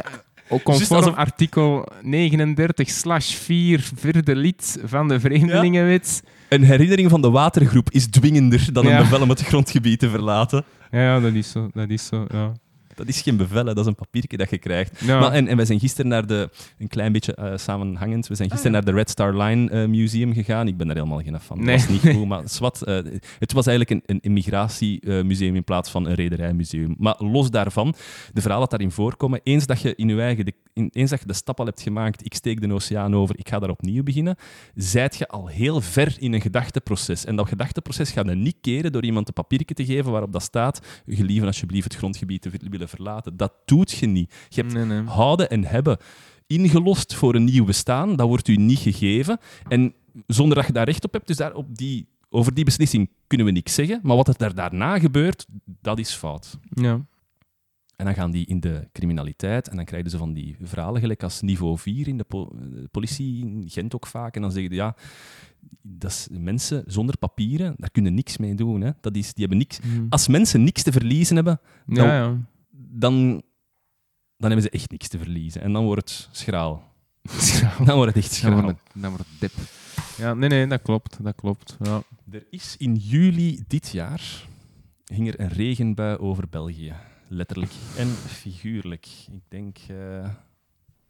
[LAUGHS] conform alsof- artikel 39 slash 4, vierde lid van de Vreemdelingenwet. Een herinnering van de watergroep is dwingender dan Ja. een bevel om het grondgebied te verlaten. Ja, ja, dat is zo. Dat is zo, ja. Dat is geen bevel, hè, dat is een papiertje dat je krijgt. Ja. Maar, en, en wij zijn gisteren naar de, een klein beetje eh, samenhangend, we zijn gisteren naar de Red Star Line eh, Museum gegaan. Ik ben daar helemaal geen fan van. Nee. Dat was niet [LAUGHS] goed, maar zwart. eh, het was eigenlijk een, een immigratiemuseum in plaats van een rederijmuseum. Maar los daarvan, de verhalen dat daarin voorkomen, eens dat je in je eigen, de, eens dat je de stap al hebt gemaakt, ik steek de oceaan over, ik ga daar opnieuw beginnen, zijt je al heel ver in een gedachteproces. En dat gedachteproces gaat je niet keren door iemand een papiertje te geven waarop dat staat, gelieve alsjeblieft het grondgebied te willen verlaten. Dat doet je niet. Je hebt Nee, nee. houden en hebben ingelost voor een nieuw bestaan. Dat wordt u niet gegeven. En zonder dat je daar recht op hebt, dus daar op die, over die beslissing kunnen we niks zeggen. Maar wat er daar daarna gebeurt, dat is fout. Ja. En dan gaan die in de criminaliteit en dan krijgen ze van die verhalen gelijk als niveau 4 in de, po- de politie in Gent ook vaak. En dan zeggen ze, ja, dat is mensen zonder papieren, daar kunnen niks mee doen. Hè. Dat is, die hebben niks. Hm. Als mensen niks te verliezen hebben, Ja, ja. dan, dan hebben ze echt niks te verliezen. En dan wordt het schraal. [LAUGHS] Dan wordt het echt Dan schraal. wordt het, dan wordt het dip. Ja, nee, nee, dat klopt. Dat klopt. Ja. Er is in juli dit jaar ging er een regenbui over België. Letterlijk en figuurlijk. Ik denk... eh,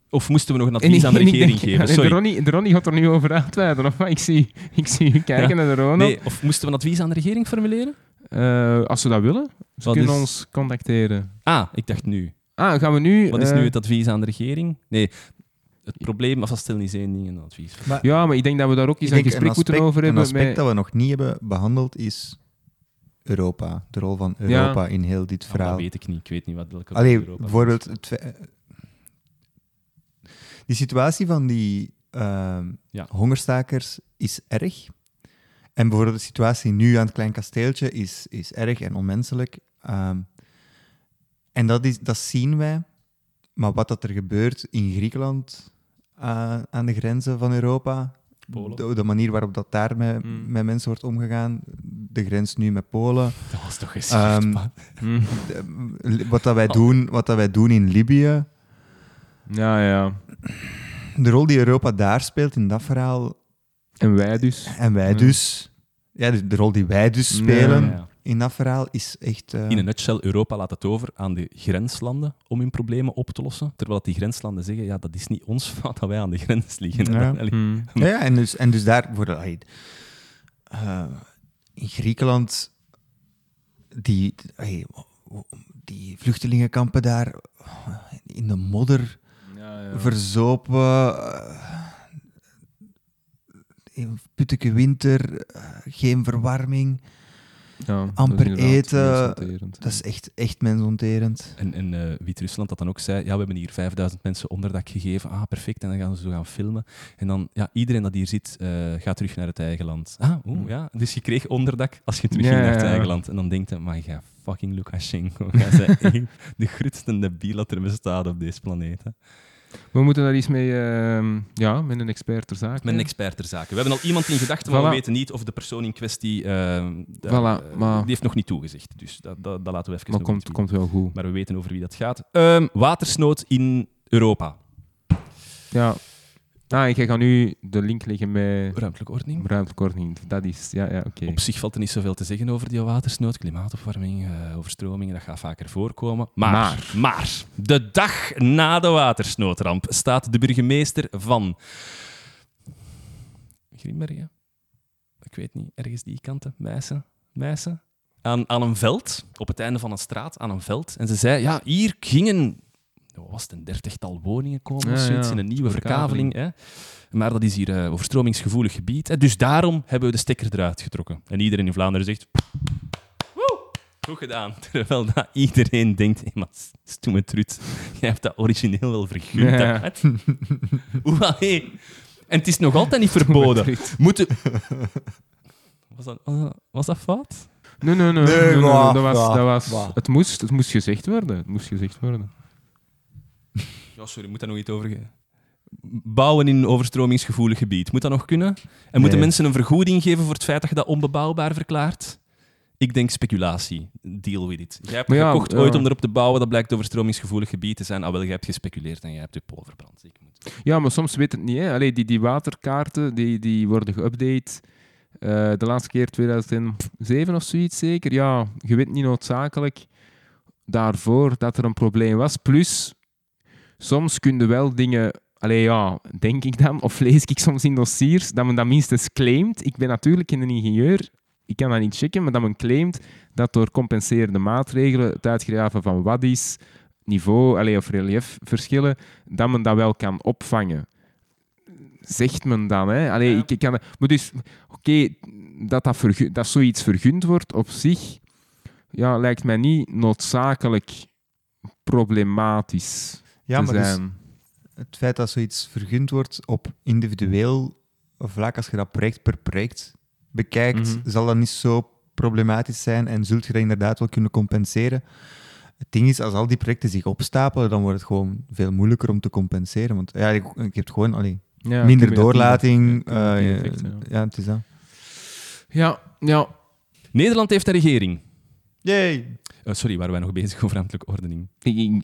Of moesten we nog een advies aan de regering denk- [LAUGHS] geven? De Sorry. Ronnie, de Ronnie gaat er nu over uitweiden. Of wat? Ik zie, ik zie u kijken Ja. naar de Ronald. Nee, of moesten we een advies aan de regering formuleren? Eh, als ze dat willen, ze Wat kunnen is- ons contacteren. Ah, ik dacht nu. Ah, gaan we nu... Wat is eh, nu het advies aan de regering? Nee, het probleem was dat stil niet één ding, een advies. Ja, maar ik denk dat we daar ook eens een gesprek een aspect, moeten over een hebben. aspect met- dat we nog niet hebben behandeld is Europa. De rol van Europa in heel dit Ah, verhaal. dat weet ik niet. Ik weet niet wat welke Allee, Europa bijvoorbeeld... Die situatie van die ehm, Ja. hongerstakers is erg. En bijvoorbeeld de situatie nu aan het Klein Kasteeltje is, is erg en onmenselijk. Ehm, en dat, is, dat zien wij. Maar wat dat er gebeurt in Griekenland eh, aan de grenzen van Europa, de manier waarop dat daar met, Mm. met mensen wordt omgegaan, de grens nu met Polen, [LAUGHS] Dat was toch eens Ehm, Hm. de- wat, dat wij Oh. doen, wat dat wij doen in Libië, Ja, ja. de rol die Europa daar speelt in dat verhaal, En wij dus. en wij Ja. dus, ja, de, de rol die wij dus spelen Ja. in dat verhaal, is echt... eh, In een nutshell, Europa laat het over aan de grenslanden om hun problemen op te lossen. Terwijl die grenslanden zeggen, ja, dat is niet ons [LAUGHS] fout dat wij aan de grens liggen. Ja. [LAUGHS] Allee, Hm. Ja, ja, en, dus, en dus daar worden... in Griekenland, die, die vluchtelingenkampen daar in de modder Ja, ja. verzopen, eh, in putteke winter, eh, geen verwarming. Ja, is amper eten. Dat is echt, echt mensonterend. En, en eh, Wit-Rusland dat dan ook zei, ja, we hebben hier 5000 mensen onderdak gegeven. Ah, perfect. En dan gaan ze zo gaan filmen. En dan, ja, iedereen dat hier zit, eh, gaat terug naar het eigen land. Ah, oeh, ja. Dus je kreeg onderdak als je terug Ja, ging naar het ja, ja. eigen land. En dan denkt je, maar ga fucking Lukashenko. [LAUGHS] Bent [LAUGHS] echt de grootste debiel dat er bestaat op deze planeet. Hè. We moeten daar iets mee, ehm, ja, met een expert ter zake. Met een expert ter zake. We hebben al iemand in gedachten, maar we weten niet of de persoon in kwestie... Voilà, maar- Die heeft nog niet toegezegd. Dus dat, dat, dat laten we even Maar komt, komt wel goed. Maar we weten over wie dat gaat. Ehm, watersnood in Europa. Ja, Ah, ik ga nu de link leggen met Ruimtelijke ordening. ruimtelijke ordening. Dat is, ja, ja, oké. Op zich valt er niet zoveel te zeggen over die watersnood, klimaatopwarming, eh, overstromingen, dat gaat vaker voorkomen. Maar, maar, Maar. de dag na de watersnoodramp staat de burgemeester van Grimbergen? Ik weet niet, ergens die kanten, Meissen, Meissen? Aan, aan een veld, op het einde van een straat, aan een veld. En ze zei, ja, hier gingen, was het, een dertigtal woningen komen Ja, zoiets, ja, in een nieuwe verkaveling. verkaveling. Hè? Maar dat is hier eh, overstromingsgevoelig gebied. Hè? Dus daarom hebben we de stekker eruit getrokken. En iedereen in Vlaanderen zegt... "Woe, Goed gedaan. [LAUGHS] Terwijl dat iedereen denkt... Hé, maar stoeme trut. Jij hebt dat origineel wel vergund. Ja. Allee. En het is nog altijd niet [LAUGHS] verboden. Moeten... Was dat, was dat- dat fout? Nee, nee, nee. Nee, nee, nee, dat was, dat was, het, moest, het moest gezegd worden. Het moest gezegd worden. [LAUGHS] Ja, sorry, moet daar nog iets over... Bouwen in een overstromingsgevoelig gebied. Moet dat nog kunnen? En moeten mensen een vergoeding geven voor het feit dat je dat onbebouwbaar verklaart? Ik denk speculatie. Deal with it. Jij hebt ja, gekocht ja. ooit om erop te bouwen, dat blijkt overstromingsgevoelig gebied te zijn. Ah, wel, jij hebt gespeculeerd en jij hebt je pool verbrand. Ik moet... Ja, maar soms weet het niet. Hè. Allee, die, die waterkaarten die, die worden geüpdate. Eh, de laatste keer 2007 of zoiets zeker. Ja, je weet niet noodzakelijk daarvoor dat er een probleem was. Plus, soms kun je wel dingen... Allee, ja, denk ik dan, of lees ik soms in dossiers, dat men dat minstens claimt. Ik ben natuurlijk geen ingenieur, ik kan dat niet checken, maar dat men claimt dat door compenserende maatregelen, het uitgraven van waddies, niveau allee, of reliefverschillen, dat men dat wel kan opvangen. Zegt men dan, hè? Allee, Ja. ik, kan, maar dus, oké, dat, dat, dat zoiets vergund wordt op zich, ja, lijkt mij niet noodzakelijk problematisch Ja, maar dus het feit dat zoiets vergund wordt op individueel vlak, als je dat project per project bekijkt, Mhm. zal dat niet zo problematisch zijn en zult je dat inderdaad wel kunnen compenseren. Het ding is, als al die projecten zich opstapelen, dan wordt het gewoon veel moeilijker om te compenseren. Want ja, je, je hebt gewoon allee, Ja, minder doorlating. eh, effect, ja. ja, het is dat. Ja, ja. Nederland heeft een regering. Yay! Eh, sorry, waren wij nog bezig over ruimtelijke ordening?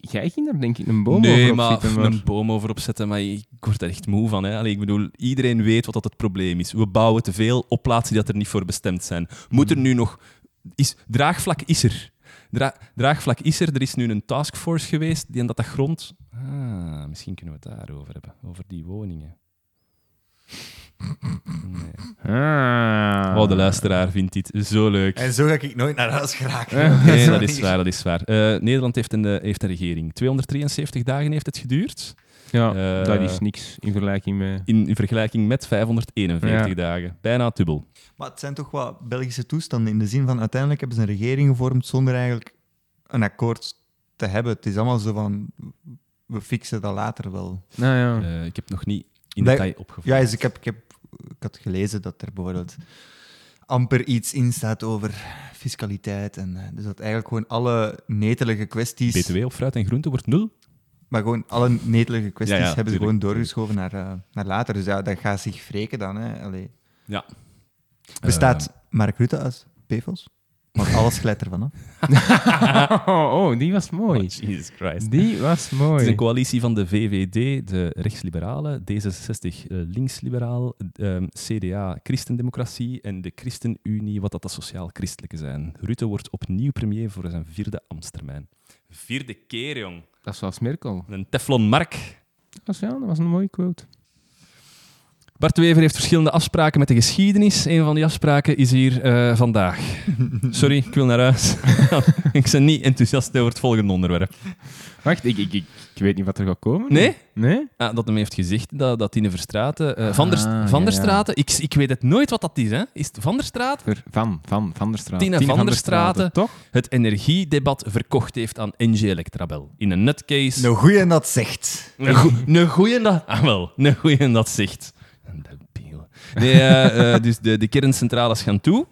Jij ging er denk ik een boom nee, over maar, opzitten, een boom over opzetten, maar ik word er echt moe van. Hè. Allee, ik bedoel, iedereen weet wat dat het probleem is. We bouwen te veel op plaatsen die dat er niet voor bestemd zijn. Moet er Hmm. nu nog... Is, draagvlak is er. Dra- draagvlak is er. Er is nu een taskforce geweest die en dat dat grond... Ah, misschien kunnen we het daarover hebben. Over die woningen. Nee. Ah. Oh, de luisteraar vindt dit zo leuk. En zo ga ik nooit naar huis geraken. Nee, [LAUGHS] dat is waar, dat is waar. Eh, Nederland heeft een, eh, heeft een regering. 273 dagen heeft het geduurd. Ja, Eh, dat is niks in vergelijking met... In, in vergelijking met 541 Ja. dagen. Bijna dubbel. Maar het zijn toch wat Belgische toestanden in de zin van uiteindelijk hebben ze een regering gevormd zonder eigenlijk een akkoord te hebben. Het is allemaal zo van, we fixen dat later wel. Nou ja. Eh, ik heb nog niet in detail opgevoerd. Ja, dus ik, heb, ik, heb, ik had gelezen dat er bijvoorbeeld amper iets in staat over fiscaliteit. En, eh, dus dat eigenlijk gewoon alle netelige kwesties, BTW op fruit en groente wordt nul. maar gewoon alle netelige kwesties Ja, ja, hebben ze gewoon doorgeschoven naar, eh, naar later. Dus ja, dat gaat zich wreken dan. Hè. Allee. Ja. Bestaat Mark Rutte uit PFOS? Want alles glijdt ervan af. [LAUGHS] oh, oh, die was mooi. Oh, Jesus Christ. Die was Het is mooi. een coalitie van de VVD, de rechtsliberalen, D66 eh, linksliberaal, ehm, CDA christendemocratie en de ChristenUnie, wat dat de sociaal-christelijke zijn. Rutte wordt opnieuw premier voor zijn vierde ambtstermijn. Vierde keer, jong. Dat is zoals Merkel. Een Teflon Mark. Dat was, ja, dat was een mooie quote. Bart Wever heeft verschillende afspraken met de geschiedenis. Een van die afspraken is hier eh, vandaag. [LAUGHS] Sorry, ik wil naar huis. [LAUGHS] ik ben niet enthousiast over het volgende onderwerp. Wacht, ik, ik, ik, ik weet niet wat er gaat komen. Nee? Nee? Ah, dat hem heeft gezegd dat, dat Tine Verstraeten... eh, van der, Ah, van der ja, ja. Straten, ik, ik weet het nooit wat dat is. Hè. Is het Van der Straat? Ver- van, van, van der Straat. Tine van der Straten. toch? Het energiedebat verkocht heeft aan NG Electrabel. In een nutcase. Een goeie dat zegt. Een goeie dat... Ah, wel. Een goeie dat zegt. Een debiel. Nee, eh, eh, dus de, de kerncentrales gaan toe.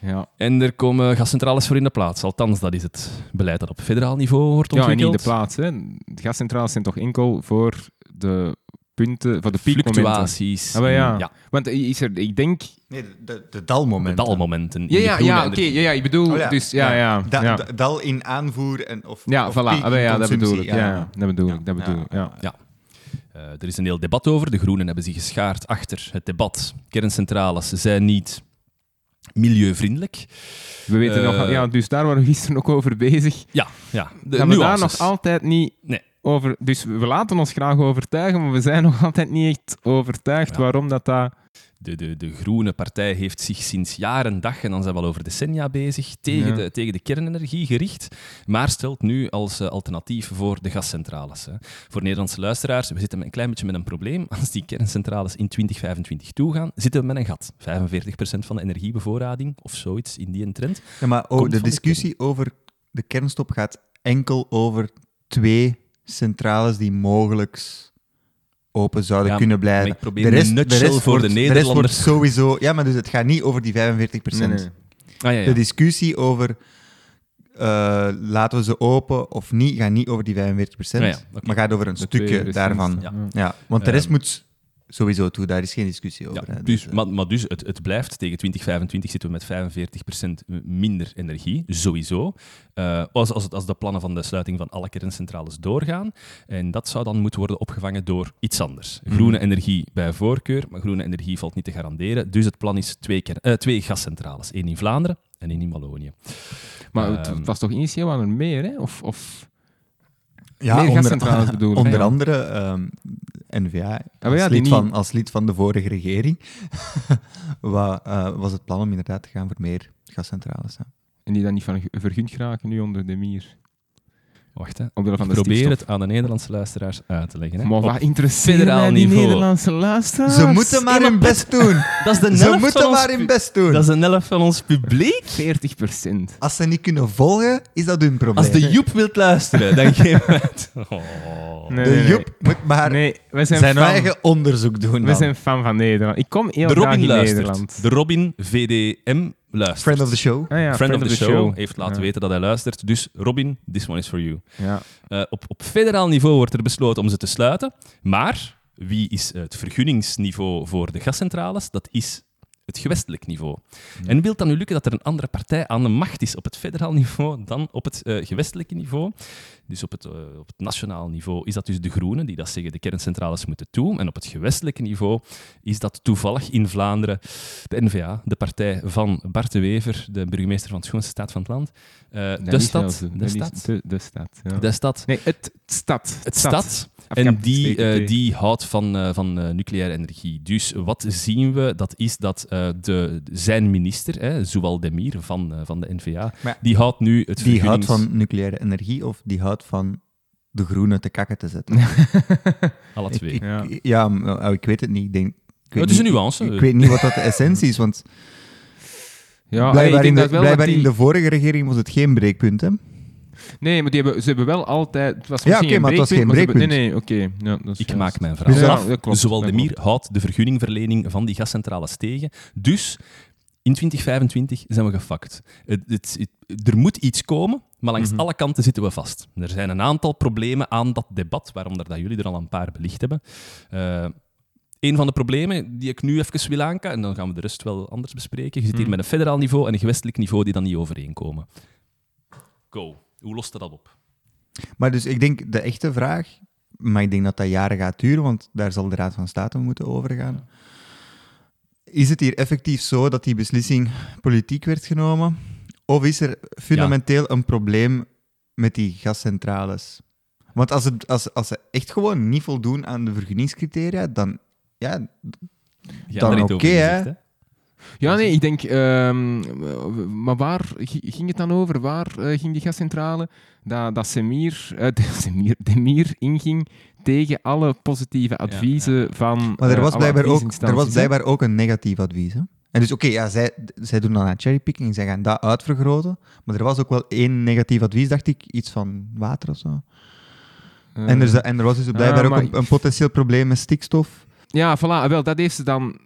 Ja. En er komen gascentrales voor in de plaats. Althans, dat is het beleid dat op federaal niveau wordt ja, en ontwikkeld. niet de plaats. Hè. De gascentrales zijn toch enkel voor de punten, voor de piekmomenten. Fluctuaties. Ah, maar ja. ja. Want is er, ik denk... Nee, de, de, de De dalmomenten. dalmomenten. in Ja, ja, ja oké. ja, ja, ik bedoel... Oh ja. Dus, ja, ja. Da- dal in aanvoer en of Ja, of voilà. Ah, in ja, dat bedoel ik. Ja, ja, dat bedoel ik. Dat bedoel Ja, ik. Ja. Eh, er is een heel debat over. De Groenen hebben zich geschaard achter het debat. Kerncentrales zijn niet milieuvriendelijk. We weten Eh, nog, ja, dus daar waren we gisteren ook over bezig. Ja, ja. De dat we daar nog altijd niet Nee. over... Dus we laten ons graag overtuigen, maar we zijn nog altijd niet echt overtuigd Ja. waarom dat dat... De, de, de Groene Partij heeft zich sinds jaar en dag, en dan zijn we al over decennia bezig, tegen, Ja. de, tegen de kernenergie gericht, maar stelt nu als eh, alternatief voor de gascentrales. Hè. Voor Nederlandse luisteraars, we zitten met een klein beetje met een probleem. Als die kerncentrales in 2025 toegaan, zitten we met een gat. 45% van de energiebevoorrading, of zoiets in die trend. Ja, maar oh, de discussie over de kernstop gaat enkel over twee centrales die mogelijk open zouden Ja, kunnen maar blijven. ik probeer een nutshell voor wordt, de De rest wordt Nederlanders. sowieso... Ja, maar dus het gaat niet over die 45 Nee, nee. Ah, ja, ja. De discussie over eh, laten we ze open of niet, gaat niet over die 45 Ja, ja, oké. maar gaat over een De stukje daarvan. Ja. Ja, want de rest moet sowieso toe, daar is geen discussie over. Ja, dus, Dus, eh, maar, maar dus het, het blijft, tegen 2025 zitten we met 45% minder energie, sowieso. Eh, als, als, het- als de plannen van de sluiting van alle kerncentrales doorgaan. En dat zou dan moeten worden opgevangen door iets anders. Groene Mhm. energie bij voorkeur, maar groene energie valt niet te garanderen. Dus het plan is twee, ker- eh, twee gascentrales. één in Vlaanderen en één in Wallonië. Maar het, Ehm. het was toch initieel aan er meer, hè? Of... of... ja, meer onder, gascentrales [LAUGHS] Onder andere ehm, N-VA, als, Ah, maar ja, lid van, als lid van de vorige regering, [LAUGHS] wa- eh, was het plan om inderdaad te gaan voor meer gascentrales. Hè. En die dan niet van vergund geraken nu onder de mier. Wacht, hè. Omwille van Ik de probeer stikstof. het aan de Nederlandse luisteraars uit te leggen. Hè. Maar wat interesseert mij die niveau. Nederlandse luisteraars? Ze moeten maar hun best doen. [LAUGHS] dat is de Ze helft moeten van ons maar hun best doen. Dat is een helft van ons publiek. 40 procent. Als ze niet kunnen volgen, is dat hun probleem. Als de Joep wilt luisteren, dan geef we [LAUGHS] het. Oh. Nee, de nee, nee. Joep moet maar Nee, wij zijn, zijn eigen onderzoek doen. We dan. zijn fan van Nederland. Ik kom heel De graag Robin in luistert. Nederland. De Robin VDM luistert. Friend of the show. Ja, Friend of the, show, heeft laten Ja. weten dat hij luistert. Dus Robin, this one is for you. Ja. Eh, op, op federaal niveau wordt er besloten om ze te sluiten. Maar wie is het vergunningsniveau voor de gascentrales? Dat is het gewestelijk niveau. En wil dan nu lukken dat er een andere partij aan de macht is op het federaal niveau dan op het eh, gewestelijke niveau? Dus op het, eh, op het nationaal niveau is dat dus de Groenen, die dat zeggen de kerncentrales moeten toe. En op het gewestelijke niveau is dat toevallig in Vlaanderen de N-VA, de partij van Bart de Wever, de burgemeester van het schoonste staat van het land. Dat de stad. De stad. De, de stad. Ja. De stad. Nee, het stad. Het stad. En die, eh, die houdt van, eh, van eh, nucleaire energie. Dus wat zien we? Dat is dat eh, de, zijn minister, hè, Zoual Demir van, van de NVA, Maar die houdt nu het Die houdt van nucleaire energie of die houdt van de groene te kakken te zetten? [LAUGHS] Alle twee. Ik, Ja. ja, maar, oh, ik weet het niet. Ik denk, ik weet het is een niet- nuance. Ik weet niet wat dat de essentie is, want Ja, blijkbaar, ik in denk de, blijkbaar in de vorige regering was het geen breekpunt. Hè? Nee, maar die hebben, ze hebben wel altijd... Het was Ja, oké, maar het was geen hebben- breekpunt. Nee, nee, oké. Ja, dat is Ik juist. maak mijn verhaal Ja, af. klopt, Zowel klopt. houdt de vergunningverlening van die gascentrales tegen. Dus in 2025 zijn we gefakt. Het, het- het- er moet iets komen, maar langs Mhm. alle kanten zitten we vast. Er zijn een aantal problemen aan dat debat, waaronder dat jullie er al een paar belicht hebben. Eh, een van de problemen die ik nu even wil aankaarten, en dan gaan we de rest wel anders bespreken. Je zit hier Mhm. met een federaal niveau en een gewestelijk niveau die dan niet overeenkomen. Go. Hoe lost dat op? Maar dus ik denk de echte vraag, maar ik denk dat dat jaren gaat duren, want daar zal de Raad van State moeten overgaan. Is het hier effectief zo dat die beslissing politiek werd genomen? Of is er fundamenteel een probleem met die gascentrales? Want als, het, als, als ze echt gewoon niet voldoen aan de vergunningscriteria, dan ja, Dan oké, hè? Ja, nee, ik denk... ehm, maar waar gi- ging het dan over? Waar eh, ging die gascentrale? Dat, dat Semir, eh, [LAUGHS] de, Semir, Demir inging tegen alle positieve adviezen van Maar er eh, was, blijkbaar ook, er was blijkbaar ook een negatief advies. Hè? En dus oké, ja, zij, zij doen dan aan cherrypicking, zij gaan dat uitvergroten. Maar er was ook wel één negatief advies, dacht ik, iets van water of zo. En, er, en er was dus blijkbaar ah, ook maar een, een potentieel probleem met stikstof. Ja, voilà. Wel, dat heeft ze dan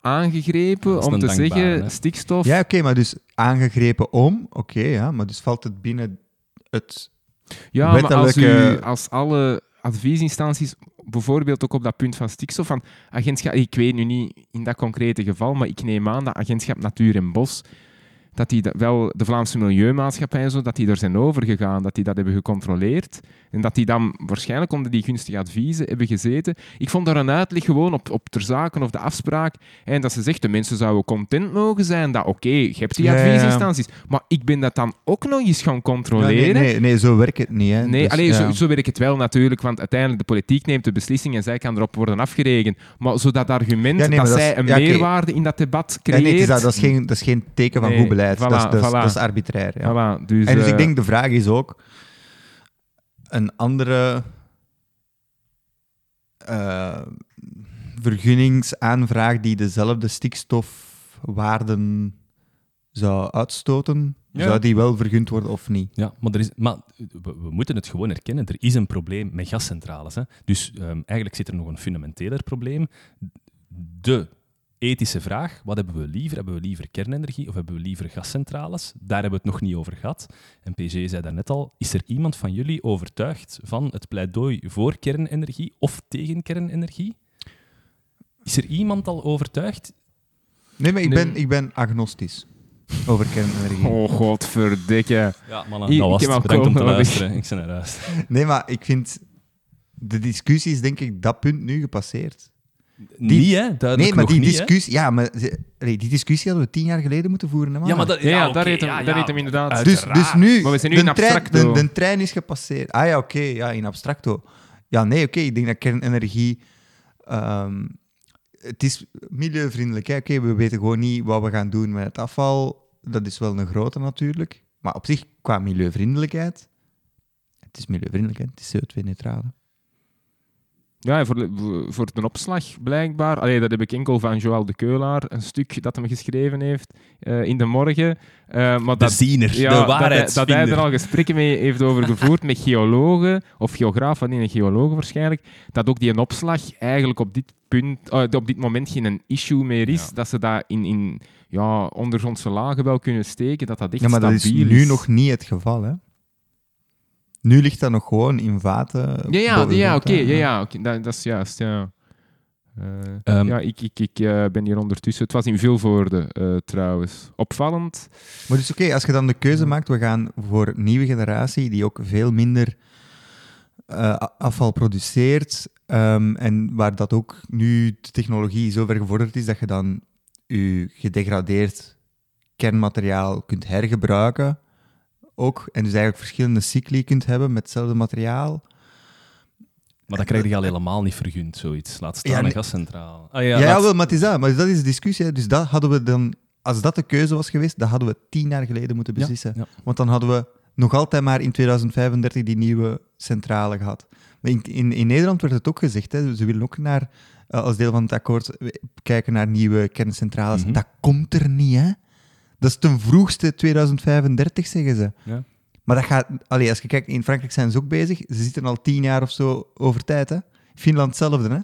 aangegrepen om te zeggen, hè? stikstof... Ja, oké, maar dus aangegrepen om, oké, ja, maar dus valt het binnen het... Ja, maar als, u, als alle adviesinstanties, bijvoorbeeld ook op dat punt van stikstof, van agentschap, ik weet nu niet in dat concrete geval, maar ik neem aan dat agentschap Natuur en Bos, dat die dat wel, de Vlaamse Milieumaatschappij en zo, dat die er zijn overgegaan, dat die dat hebben gecontroleerd. En dat die dan waarschijnlijk onder die gunstige adviezen hebben gezeten. Ik vond daar een uitleg gewoon op, op ter zaken of de afspraak. En dat ze zegt, de mensen zouden content mogen zijn. Dat oké, je hebt die ja. adviesinstanties. Maar ik ben dat dan ook nog eens gaan controleren. nee, nee, nee, zo werkt het niet. Hè. Nee, Dus, alleen ja. zo, zo werkt het wel natuurlijk, want uiteindelijk de politiek neemt de beslissing en zij kan erop worden afgerekend. Maar zo dat argument Ja, nee, dat maar dat zij een meerwaarde in dat debat creëert. nee, is dat, dat, is geen, dat is geen teken van goed beleid. dat, is, dat, is, voilà. dat is arbitrair. Ja. Voilà, dus, en dus eh, ik denk, de vraag is ook... Een andere... eh, vergunningsaanvraag die dezelfde stikstofwaarden zou uitstoten, Ja. zou die wel vergund worden of niet? Ja, maar, er is, maar we, we moeten het gewoon erkennen. Er is een probleem met gascentrales. Hè. Dus ehm, eigenlijk zit er nog een fundamenteler probleem. De ethische vraag, wat hebben we liever? Hebben we liever kernenergie of hebben we liever gascentrales? Daar hebben we het nog niet over gehad. En PG zei daarnet al, is er iemand van jullie overtuigd van het pleidooi voor kernenergie of tegen kernenergie? Is er iemand al overtuigd? Nee, maar ik, Nee. Ben, ik ben agnostisch over kernenergie. Oh, godverdikke. Ja, mannen, dat was ik het. Bedankt om te luisteren. Ik ben huis. Nee, maar ik vind... De discussie is denk ik dat punt nu gepasseerd. Niet, hè? Duidelijk Nee, maar nog die niet, hè. discussie... Ja, maar die discussie hadden we tien jaar geleden moeten voeren, hè, man. Ja, maar dat, Ja, daar heeft hem- ja, daar hem inderdaad- Dus, dus nu, Maar we zijn nu de, in trein, abstracto. de, de trein is gepasseerd. Ah ja, oké, ja, in abstracto. Ja, nee, oké, ik denk dat kernenergie... ehm, het is milieuvriendelijk. Oké, we weten gewoon niet wat we gaan doen met het afval. Dat is wel een grote natuurlijk. Maar op zich, qua milieuvriendelijkheid... Het is milieuvriendelijk, hè. het is CO2-neutraal. Ja, voor de, voor de opslag blijkbaar. Allee, dat heb ik enkel van Joël de Keulaar, een stuk dat hem geschreven heeft eh, in de morgen. Eh, maar De dat, ziener, ja, de dat, hij, waarheidsvinder. dat hij er al gesprekken mee heeft over gevoerd met geologen, of geografen, nee, geologen waarschijnlijk, dat ook die een opslag eigenlijk op dit, punt, eh, op dit moment geen issue meer is. Ja. Dat ze dat in, in ja, ondergrondse lagen wel kunnen steken, dat dat echt Ja, maar dat is stabiel nu is. nog niet het geval, hè. Nu ligt dat nog gewoon in vaten. Ja, ja, ja oké, ja, ja, oké, dat, dat is juist, ja. Eh, Ehm, ja, ik, ik, ik eh, ben hier ondertussen. Het was in Vilvoorde eh, trouwens. Opvallend. Maar dus oké, als je dan de keuze maakt, we gaan voor een nieuwe generatie die ook veel minder eh, afval produceert ehm, en waar dat ook nu de technologie zo ver gevorderd is dat je dan je gedegradeerd kernmateriaal kunt hergebruiken ook en dus eigenlijk verschillende cycli kunt hebben met hetzelfde materiaal. Maar dat krijg je al helemaal niet vergund, zoiets. Laat staan Ja, een gascentraal. Ah, ja, Ja, ja, laat- wel, maar is dat. Maar dat is de discussie. hè. Dus dat hadden we dan, als dat de keuze was geweest, dan hadden we tien jaar geleden moeten beslissen. ja. Want dan hadden we nog altijd maar in 2035 die nieuwe centrale gehad. Maar in, in, in Nederland werd het ook gezegd, hè, ze willen ook naar, eh, als deel van het akkoord eh, kijken naar nieuwe kerncentrales. Mhm. Dat komt er niet, hè? Dat is ten vroegste 2035, zeggen ze. Ja. Maar dat gaat, allee, als je kijkt, in Frankrijk zijn ze ook bezig. Ze zitten al tien jaar of zo over tijd, hè? Finland hetzelfde, hè?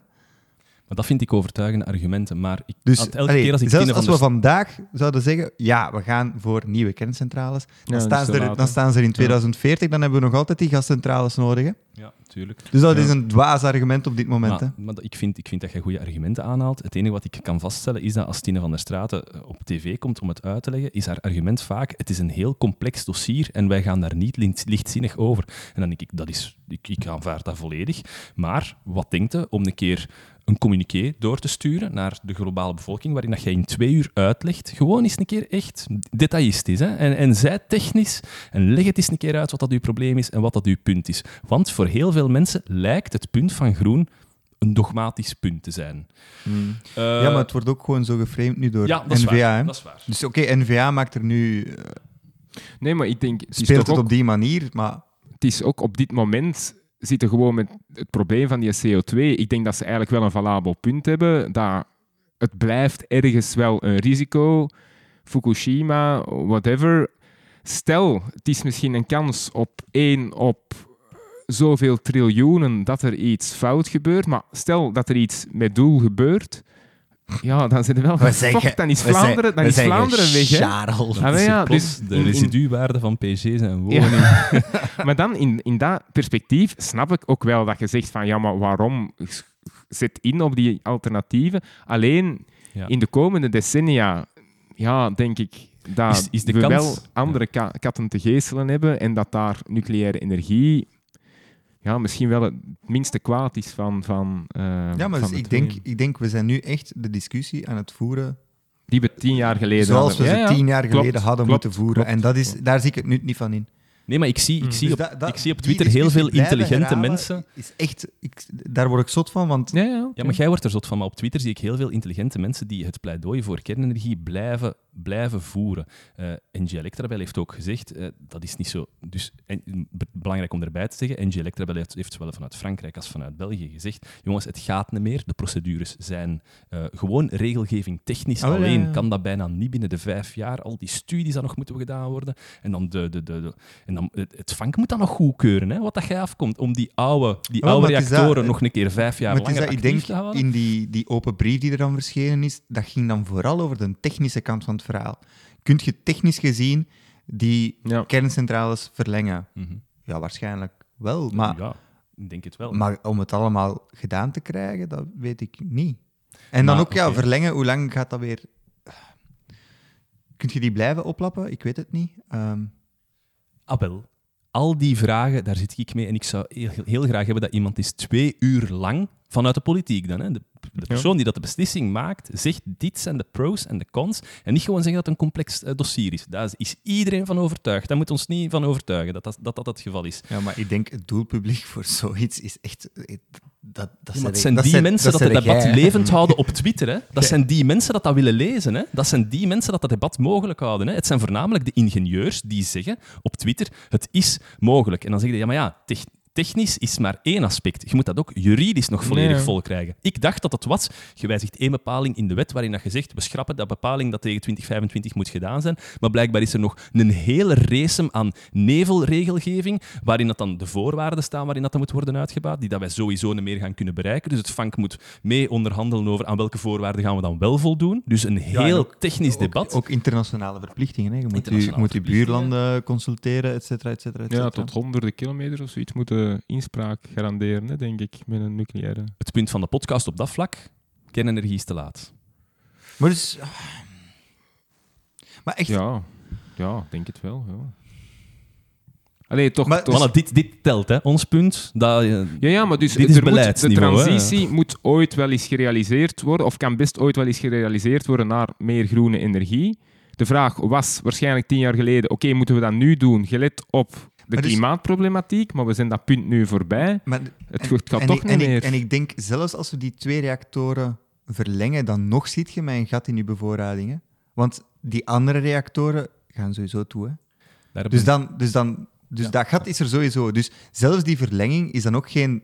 Maar dat vind ik overtuigende argumenten. Maar ik, Dus elke allee, keer als ik zelfs als we vandaag zouden zeggen, ja, we gaan voor nieuwe kerncentrales, dan, Ja, staan, dus ze er, dan staan ze er in 2040, dan hebben we nog altijd die gascentrales nodig. Hè? Ja, tuurlijk. Dus dat Ja. is een dwaas argument op dit moment. hè. Maar, ik, vind, ik vind dat je goede argumenten aanhaalt. Het enige wat ik kan vaststellen is dat als Tine van der Straten eh, op tv komt om het uit te leggen, is haar argument vaak: het is een heel complex dossier en wij gaan daar niet licht- lichtzinnig over. En dan denk ik, dat is, ik, ik aanvaard dat volledig. Maar wat denkt je om een keer een communiqué door te sturen naar de globale bevolking, waarin dat je in twee uur uitlegt, gewoon eens een keer echt detailistisch, hè? En, en zij technisch, en leg het eens een keer uit wat dat uw probleem is en wat dat uw punt is. Want voor heel veel mensen lijkt het punt van groen een dogmatisch punt te zijn. Eh, ja, maar het wordt ook gewoon zo geframed nu door ja, dat is NVA. waar. hè. Dat is waar. Dus oké, NVA maakt er nu, eh, Nee, maar ik denk. Het speelt het ook, op die manier, maar het is ook op dit moment. Zitten gewoon met het probleem van die CO2. Ik denk dat ze eigenlijk wel een valabel punt hebben. Dat het blijft ergens wel een risico. Fukushima, whatever. Stel, het is misschien een kans op één op zoveel triljoenen dat er iets fout gebeurt. Maar stel dat er iets met doel gebeurt. Ja, dan zit er wel. Dan is Vlaanderen, dan is Vlaanderen weg. Hè? Charles. Ah, ja, dus de residuwaarde van PSG zijn woning. Ja. [LAUGHS] maar dan in, in dat perspectief snap ik ook wel dat je zegt van ja, maar waarom zet in op die alternatieven? Alleen Ja. in de komende decennia, ja, denk ik dat Is- is de we kans- wel andere ka- katten te geestelen hebben en dat daar nucleaire energie ja, misschien wel het minste kwaad is van, van eh, Ja, maar van dus ik, denk, ik denk, we zijn nu echt de discussie aan het voeren Die we tien jaar geleden zoals we hadden. ze Ja, ja, tien jaar klopt, geleden hadden klopt, moeten voeren. klopt, en dat is, daar zie ik het nu niet van in. Nee, maar ik zie, ik Mm. zie, Dus op, dat- dat- ik zie op Twitter heel discussie veel intelligente mensen. Is echt, ik, daar word ik zot van, want Ja, ja, Ja, oké. maar jij wordt er zot van. Maar op Twitter zie ik heel veel intelligente mensen die het pleidooi voor kernenergie blijven, blijven voeren. Eh NG Electrabel heeft ook gezegd, eh, dat is niet zo... Dus, en, be- belangrijk om erbij te zeggen, NG Electrabel heeft, heeft zowel vanuit Frankrijk als vanuit België gezegd, jongens, het gaat niet meer. De procedures zijn eh, gewoon regelgeving technisch Oh, ja, alleen. ja. Kan dat bijna niet binnen de vijf jaar. Al die studies dat nog moeten gedaan worden. En dan, de, de, de, de- en dan het, het vank moet dan nog goedkeuren, hè, wat dat jij afkomt, om die oude, die oude dat, reactoren nog een keer vijf jaar langer dat, ik actief denk, te houden. in die, die open brief die er dan verschenen is, dat ging dan vooral over de technische kant van het verhaal. Kunt je technisch gezien die Ja. kerncentrales verlengen? Mhm. Ja, waarschijnlijk wel. Maar, ja, ik denk het wel. maar om het allemaal gedaan te krijgen, dat weet ik niet. En dan Maar, ook, ja, verlengen, hoe lang gaat dat weer... Kunt je die blijven oplappen? Ik weet het niet. Ehm, Wel. Al die vragen, daar zit ik mee. En ik zou heel, graag hebben dat iemand is twee uur lang, vanuit de politiek dan, hè, de persoon die dat de beslissing maakt, zegt dit zijn de pros en de cons. En niet gewoon zeggen dat het een complex eh, dossier is. Daar is, iedereen van overtuigd. Daar moet ons niet van overtuigen dat dat, dat, dat het geval is. ja, maar ik denk, het doelpubliek voor zoiets is echt... eh, Dat, dat Ja, maar het zijn- zijn die mensen dat, het debat jij, levend houden op Twitter. Hè? Dat zijn die mensen dat dat willen lezen. Hè? Dat zijn die mensen dat dat debat mogelijk houden. Hè? Het zijn voornamelijk de ingenieurs die zeggen op Twitter, het is mogelijk. En dan zeggen je, ja, maar ja, technisch is maar één aspect. Je moet dat ook juridisch nog volledig Nee. vol krijgen. Ik dacht dat het was, je wijzigt één bepaling in de wet waarin dat je zegt, we schrappen dat bepaling dat tegen 2025 moet gedaan zijn. Maar blijkbaar is er nog een hele race aan nevelregelgeving, waarin dat dan de voorwaarden staan waarin dat, dat moet worden uitgebaat, die dat wij sowieso niet meer gaan kunnen bereiken. Dus het vank moet mee onderhandelen over aan welke voorwaarden gaan we dan wel voldoen. Dus een Ja, heel ook- technisch ook- debat. Ook, internationale verplichtingen. Hè. Je moet je, moet buurlanden consulteren, et cetera, et cetera, et Ja, tot honderden kilometers of zoiets moeten inspraak garanderen, hè, denk ik, met een nucleaire. Het punt van de podcast op dat vlak, kernenergie is te laat. Maar dus... ah. Maar echt... Ja, ja, ik denk het wel. Ja. Allee, toch... Maar- toch Mannen, dit, dit telt, hè. ons punt. Dat, ja, ja, maar dus Dit is moet, de hè. transitie moet ooit wel eens gerealiseerd worden, of kan best ooit wel eens gerealiseerd worden naar meer groene energie. De vraag was waarschijnlijk tien jaar geleden, oké, moeten we dat nu doen, gelet op de dus- klimaatproblematiek, maar we zijn dat punt nu voorbij. Maar, Het en- gaat en toch ik, niet en meer. Ik, en ik denk, zelfs als we die twee reactoren verlengen, dan nog ziet je met een gat in je bevoorrading. Hè? Want die andere reactoren gaan sowieso toe. Hè? daar heb Dus, dan, dus, dan, dus Ja. dat gat is er sowieso. Dus zelfs die verlenging is dan ook geen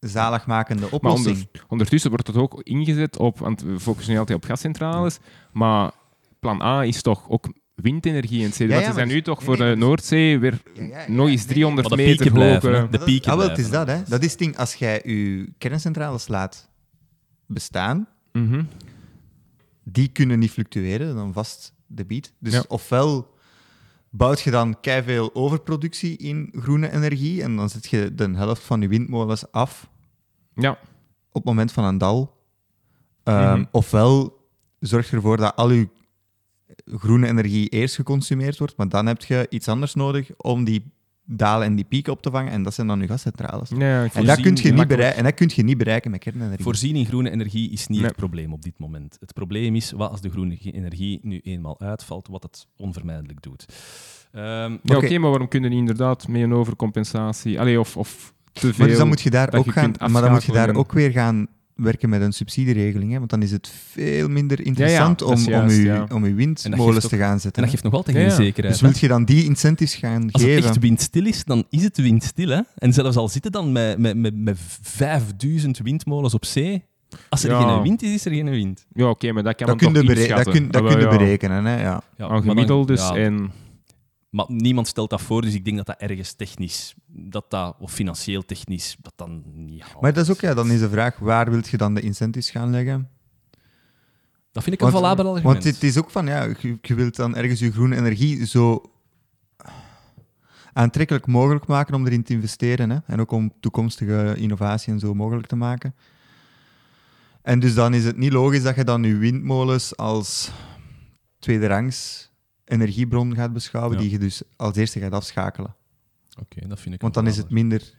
zaligmakende oplossing. onder- ondertussen wordt het ook ingezet op, want we focussen nu altijd op gascentrales, maar plan A is toch ook windenergie in het steden. Ja, Want ja, ze zijn nu toch voor nee, de Noordzee weer Ja, ja, ja, nog eens nee, 300 Maar de meter hè. De pieken ah, wel, het is dat, hè. Dat is het ding. Als jij je kerncentrales laat bestaan, Mhm. die kunnen niet fluctueren, dan vast debiet. Dus Ja. ofwel bouwt je dan veel overproductie in groene energie en dan zet je de helft van je windmolens af Ja, op het moment van een dal. Ehm, Mhm. Ofwel zorg je ervoor dat al je groene energie eerst geconsumeerd wordt, maar dan heb je iets anders nodig om die dalen en die pieken op te vangen en dat zijn dan je gascentrales. ja En dat, kun je niet bereiken, en dat kun je niet bereiken met kernenergie. Voorzien in groene energie is niet Nee. het probleem op dit moment. Het probleem is wat als de groene energie nu eenmaal uitvalt, wat het onvermijdelijk doet. Ehm, Ja, oké, maar waarom kunnen die inderdaad met een overcompensatie... Allee, of, of te veel... Maar dus dan moet je daar ook je gaan, maar dan moet je daar ook weer gaan werken met een subsidieregeling, hè? want dan is het veel minder interessant dat om, juist, om, je, ja. om je En windmolens dat te gaan en zetten. dat hè. geeft nog altijd Ja, geen zekerheid. Dus hè. wil je dan die incentives gaan Als het geven? echt windstil is, dan is het windstil. Hè? En zelfs al zitten dan met, met, met, met 5000 windmolens op zee, als er Ja. geen wind is, is er geen wind. Ja, oké, maar dat kan dat men kun je, toch dat kun, dat Ah, kun je wel, ja. berekenen. Hè? Ja. Ja, Aan maar dan- gemiddeld dus. ja, En Maar niemand stelt dat voor, dus ik denk dat dat ergens technisch, dat dat, of financieel technisch, dat dan niet haalt. Maar dat is ook, ja, dan is de vraag, waar wil je dan de incentives gaan leggen? Dat vind ik een valabel argument. want het is ook van, ja, je, je wilt dan ergens je groene energie zo aantrekkelijk mogelijk maken om erin te investeren. Hè? En ook om toekomstige innovatie en zo mogelijk te maken. En dus dan is het niet logisch dat je dan je windmolens als tweederangs energiebron gaat beschouwen, Ja. die je dus als eerste gaat afschakelen. Oké, dat vind ik Want dan is het minder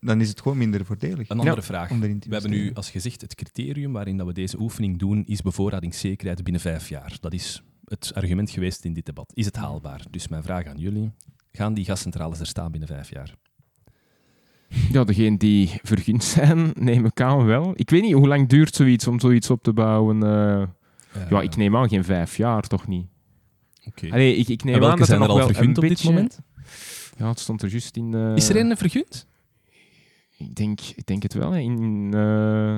dan is het gewoon minder voordelig Een andere vraag. We hebben nu als gezegd het criterium waarin dat we deze oefening doen, is bevoorradingszekerheid binnen vijf jaar. Dat is het argument geweest in dit debat. Is het haalbaar? Dus mijn vraag aan jullie. Gaan die gascentrales er staan binnen vijf jaar? Ja, degene die vergund zijn, neem ik aan wel. Ik weet niet, hoe lang duurt zoiets om zoiets op te bouwen? eh? ja, ik neem aan geen vijf jaar, toch niet? Oké. Allee, ik, ik En neem aan welke dat zijn er er nog al wel vergund op beetje... dit moment? Ja, het stond er juist in... eh, Is er een vergund? Ik denk, ik denk het wel, in... eh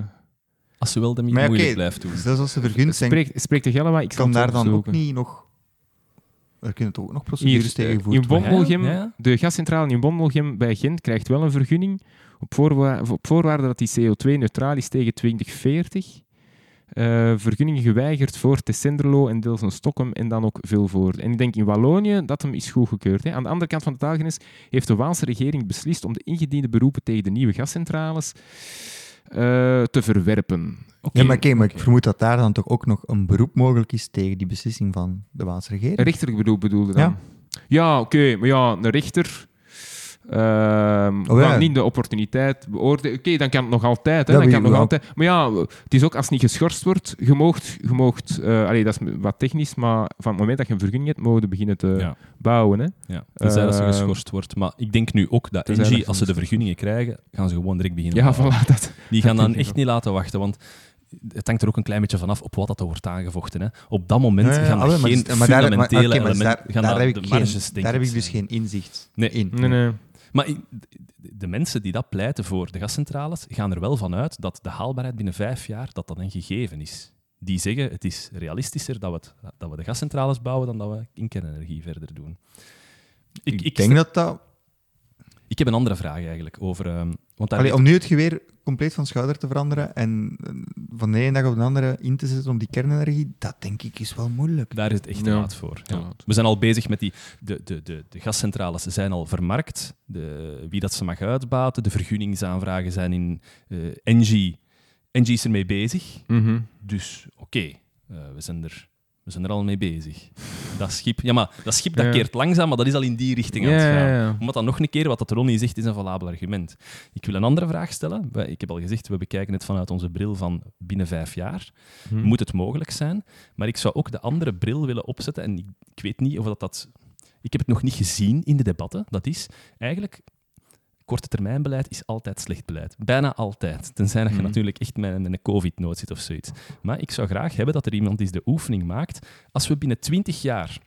Als ze wel de moeilijk blijft doen. Zelfs als ze vergund zijn, spreek, spreek de Gelle, maar ik kan daar dan ook niet nog... Er kunnen toch ook nog procedures tegen eh, gevoerd in? Bondelgem, Ja, ja. de gascentrale in Bondelgem bij Gent krijgt wel een vergunning op, voorwa op voorwaarde dat die CO2-neutraal is tegen 2040. Eh, vergunningen geweigerd voor Tessenderlo en deels een Stockholm en dan ook veel voor. En ik denk in Wallonië dat hem is goedgekeurd. Hè. Aan de andere kant van de taalgrens heeft de Waalse regering beslist om de ingediende beroepen tegen de nieuwe gascentrales eh, te verwerpen. Oké. Ja, maar, oké, maar ik vermoed dat daar dan toch ook nog een beroep mogelijk is tegen die beslissing van de Waalse regering. Een rechterlijk bedoel bedoelde dan? Ja. Ja, oké, maar ja, een rechter. Ehm Oh ja. niet de opportuniteit beoordelen. Oké, dan kan het nog altijd. Hè, dan kan het nog altijd. Maar ja, het is ook als het niet geschorst wordt, je moogt, je moogt eh, allee, dat is wat technisch, maar van het moment dat je een vergunning hebt, mogen beginnen te Ja. bouwen. Hè. Ja, tenzij dat ze Ehm, geschorst wordt. Maar ik denk nu ook dat NG, als ze de vergunningen krijgen, gaan ze gewoon direct beginnen Ja, voilà. Dat. Die gaan dat dan echt niet laten wachten, want het hangt er ook een klein beetje vanaf op wat dat er wordt aangevochten. Hè. Op dat moment gaan er allee, maar geen dus- maar daar- maar- fundamentele maar elementen... daar- gaan daar heb de ik marges, geen- denk Daar heb ik dus geen inzicht Nee. in. Nee, nee. Maar de, mensen die dat pleiten voor de gascentrales, gaan er wel vanuit dat de haalbaarheid binnen vijf jaar dat dat een gegeven is. Die zeggen het is realistischer dat we, het, dat we de gascentrales bouwen dan dat we in kernenergie verder doen. Ik, Ik, ik, denk dat dat... ik heb een andere vraag eigenlijk over. ehm, want daar Allee, om nu het geweer compleet van schouder te veranderen en van de ene dag op de andere in te zetten om die kernenergie, dat denk ik is wel moeilijk. Daar is het echt Ja. laat voor. Ja. We zijn al bezig met die... De, de, de, de gascentrales zijn al vermarkt. De, wie dat ze mag uitbaten. De vergunningsaanvragen zijn in eh NG. NG is ermee bezig. Mhm. Dus oké, eh, we, zijn er, we zijn er al mee bezig. Dat schip, ja, maar dat schip dat Ja. keert langzaam, maar dat is al in die richting aan het gaan. ja, ja. Omdat dan nog een keer, wat dat Ronnie zegt, is een valabel argument. Ik wil een andere vraag stellen. Ik heb al gezegd, we bekijken het vanuit onze bril van binnen vijf jaar. Hm. Moet het mogelijk zijn? Maar ik zou ook de andere bril willen opzetten. En ik, ik weet niet of dat, dat... Ik heb het nog niet gezien in de debatten. Dat is eigenlijk... Korte termijnbeleid is altijd slecht beleid. Bijna altijd. Tenzij dat je Mhm. natuurlijk echt met, met een covid-nood zit of zoiets. Maar ik zou graag hebben dat er iemand is de oefening maakt. Als we binnen 20 jaar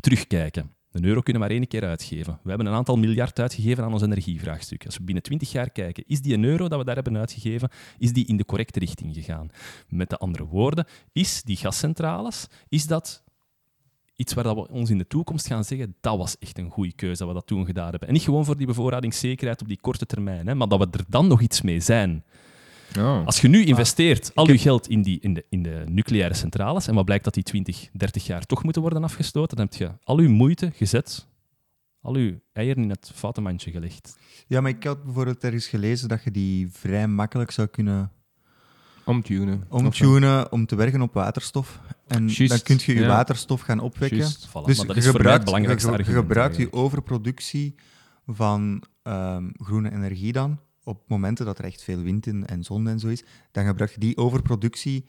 terugkijken. Een euro kunnen we maar één keer uitgeven. We hebben een aantal miljard uitgegeven aan ons energievraagstuk. Als we binnen 20 jaar kijken, is die een euro dat we daar hebben uitgegeven, is die in de correcte richting gegaan? Met de andere woorden, is die gascentrales, is dat iets waar dat we ons in de toekomst gaan zeggen, dat was echt een goede keuze dat we dat toen gedaan hebben. En niet gewoon voor die bevoorradingszekerheid op die korte termijn, hè, maar dat we er dan nog iets mee zijn. Ja. Als je nu investeert al je geld in, die, in, de, in de nucleaire centrales, en wat blijkt dat die 20, 30 jaar toch moeten worden afgestoten, dan heb je al je moeite gezet, al je eieren in het foute mandje gelegd. Ja, maar ik had bijvoorbeeld ergens gelezen dat je die vrij makkelijk zou kunnen Omtunen. omtunen om te werken op waterstof. En dan kun je je ja. waterstof gaan opwekken. Juist. Voilà, Dus je gebruikt, je, gebruikt je overproductie van ehm, groene energie dan, op momenten dat er echt veel wind in en zon en zo is, dan gebruik je die overproductie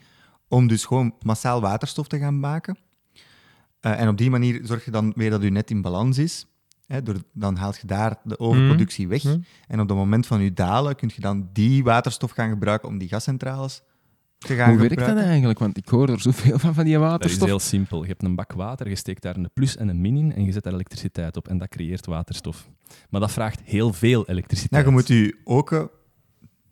om dus gewoon massaal waterstof te gaan maken. Eh, en op die manier zorg je dan weer dat je net in balans is. Hè, door, dan haal je daar de overproductie weg. Mhm. En op het moment van je dalen kun je dan die waterstof gaan gebruiken om die gascentrales Hoe werkt gebruiken. dat eigenlijk? Want ik hoor er zoveel van, van die Dat is waterstof. heel simpel. Je hebt een bak water, je steekt daar een plus en een min in en je zet daar elektriciteit op en dat creëert waterstof. Maar dat vraagt heel veel elektriciteit. Nou, je moet je oken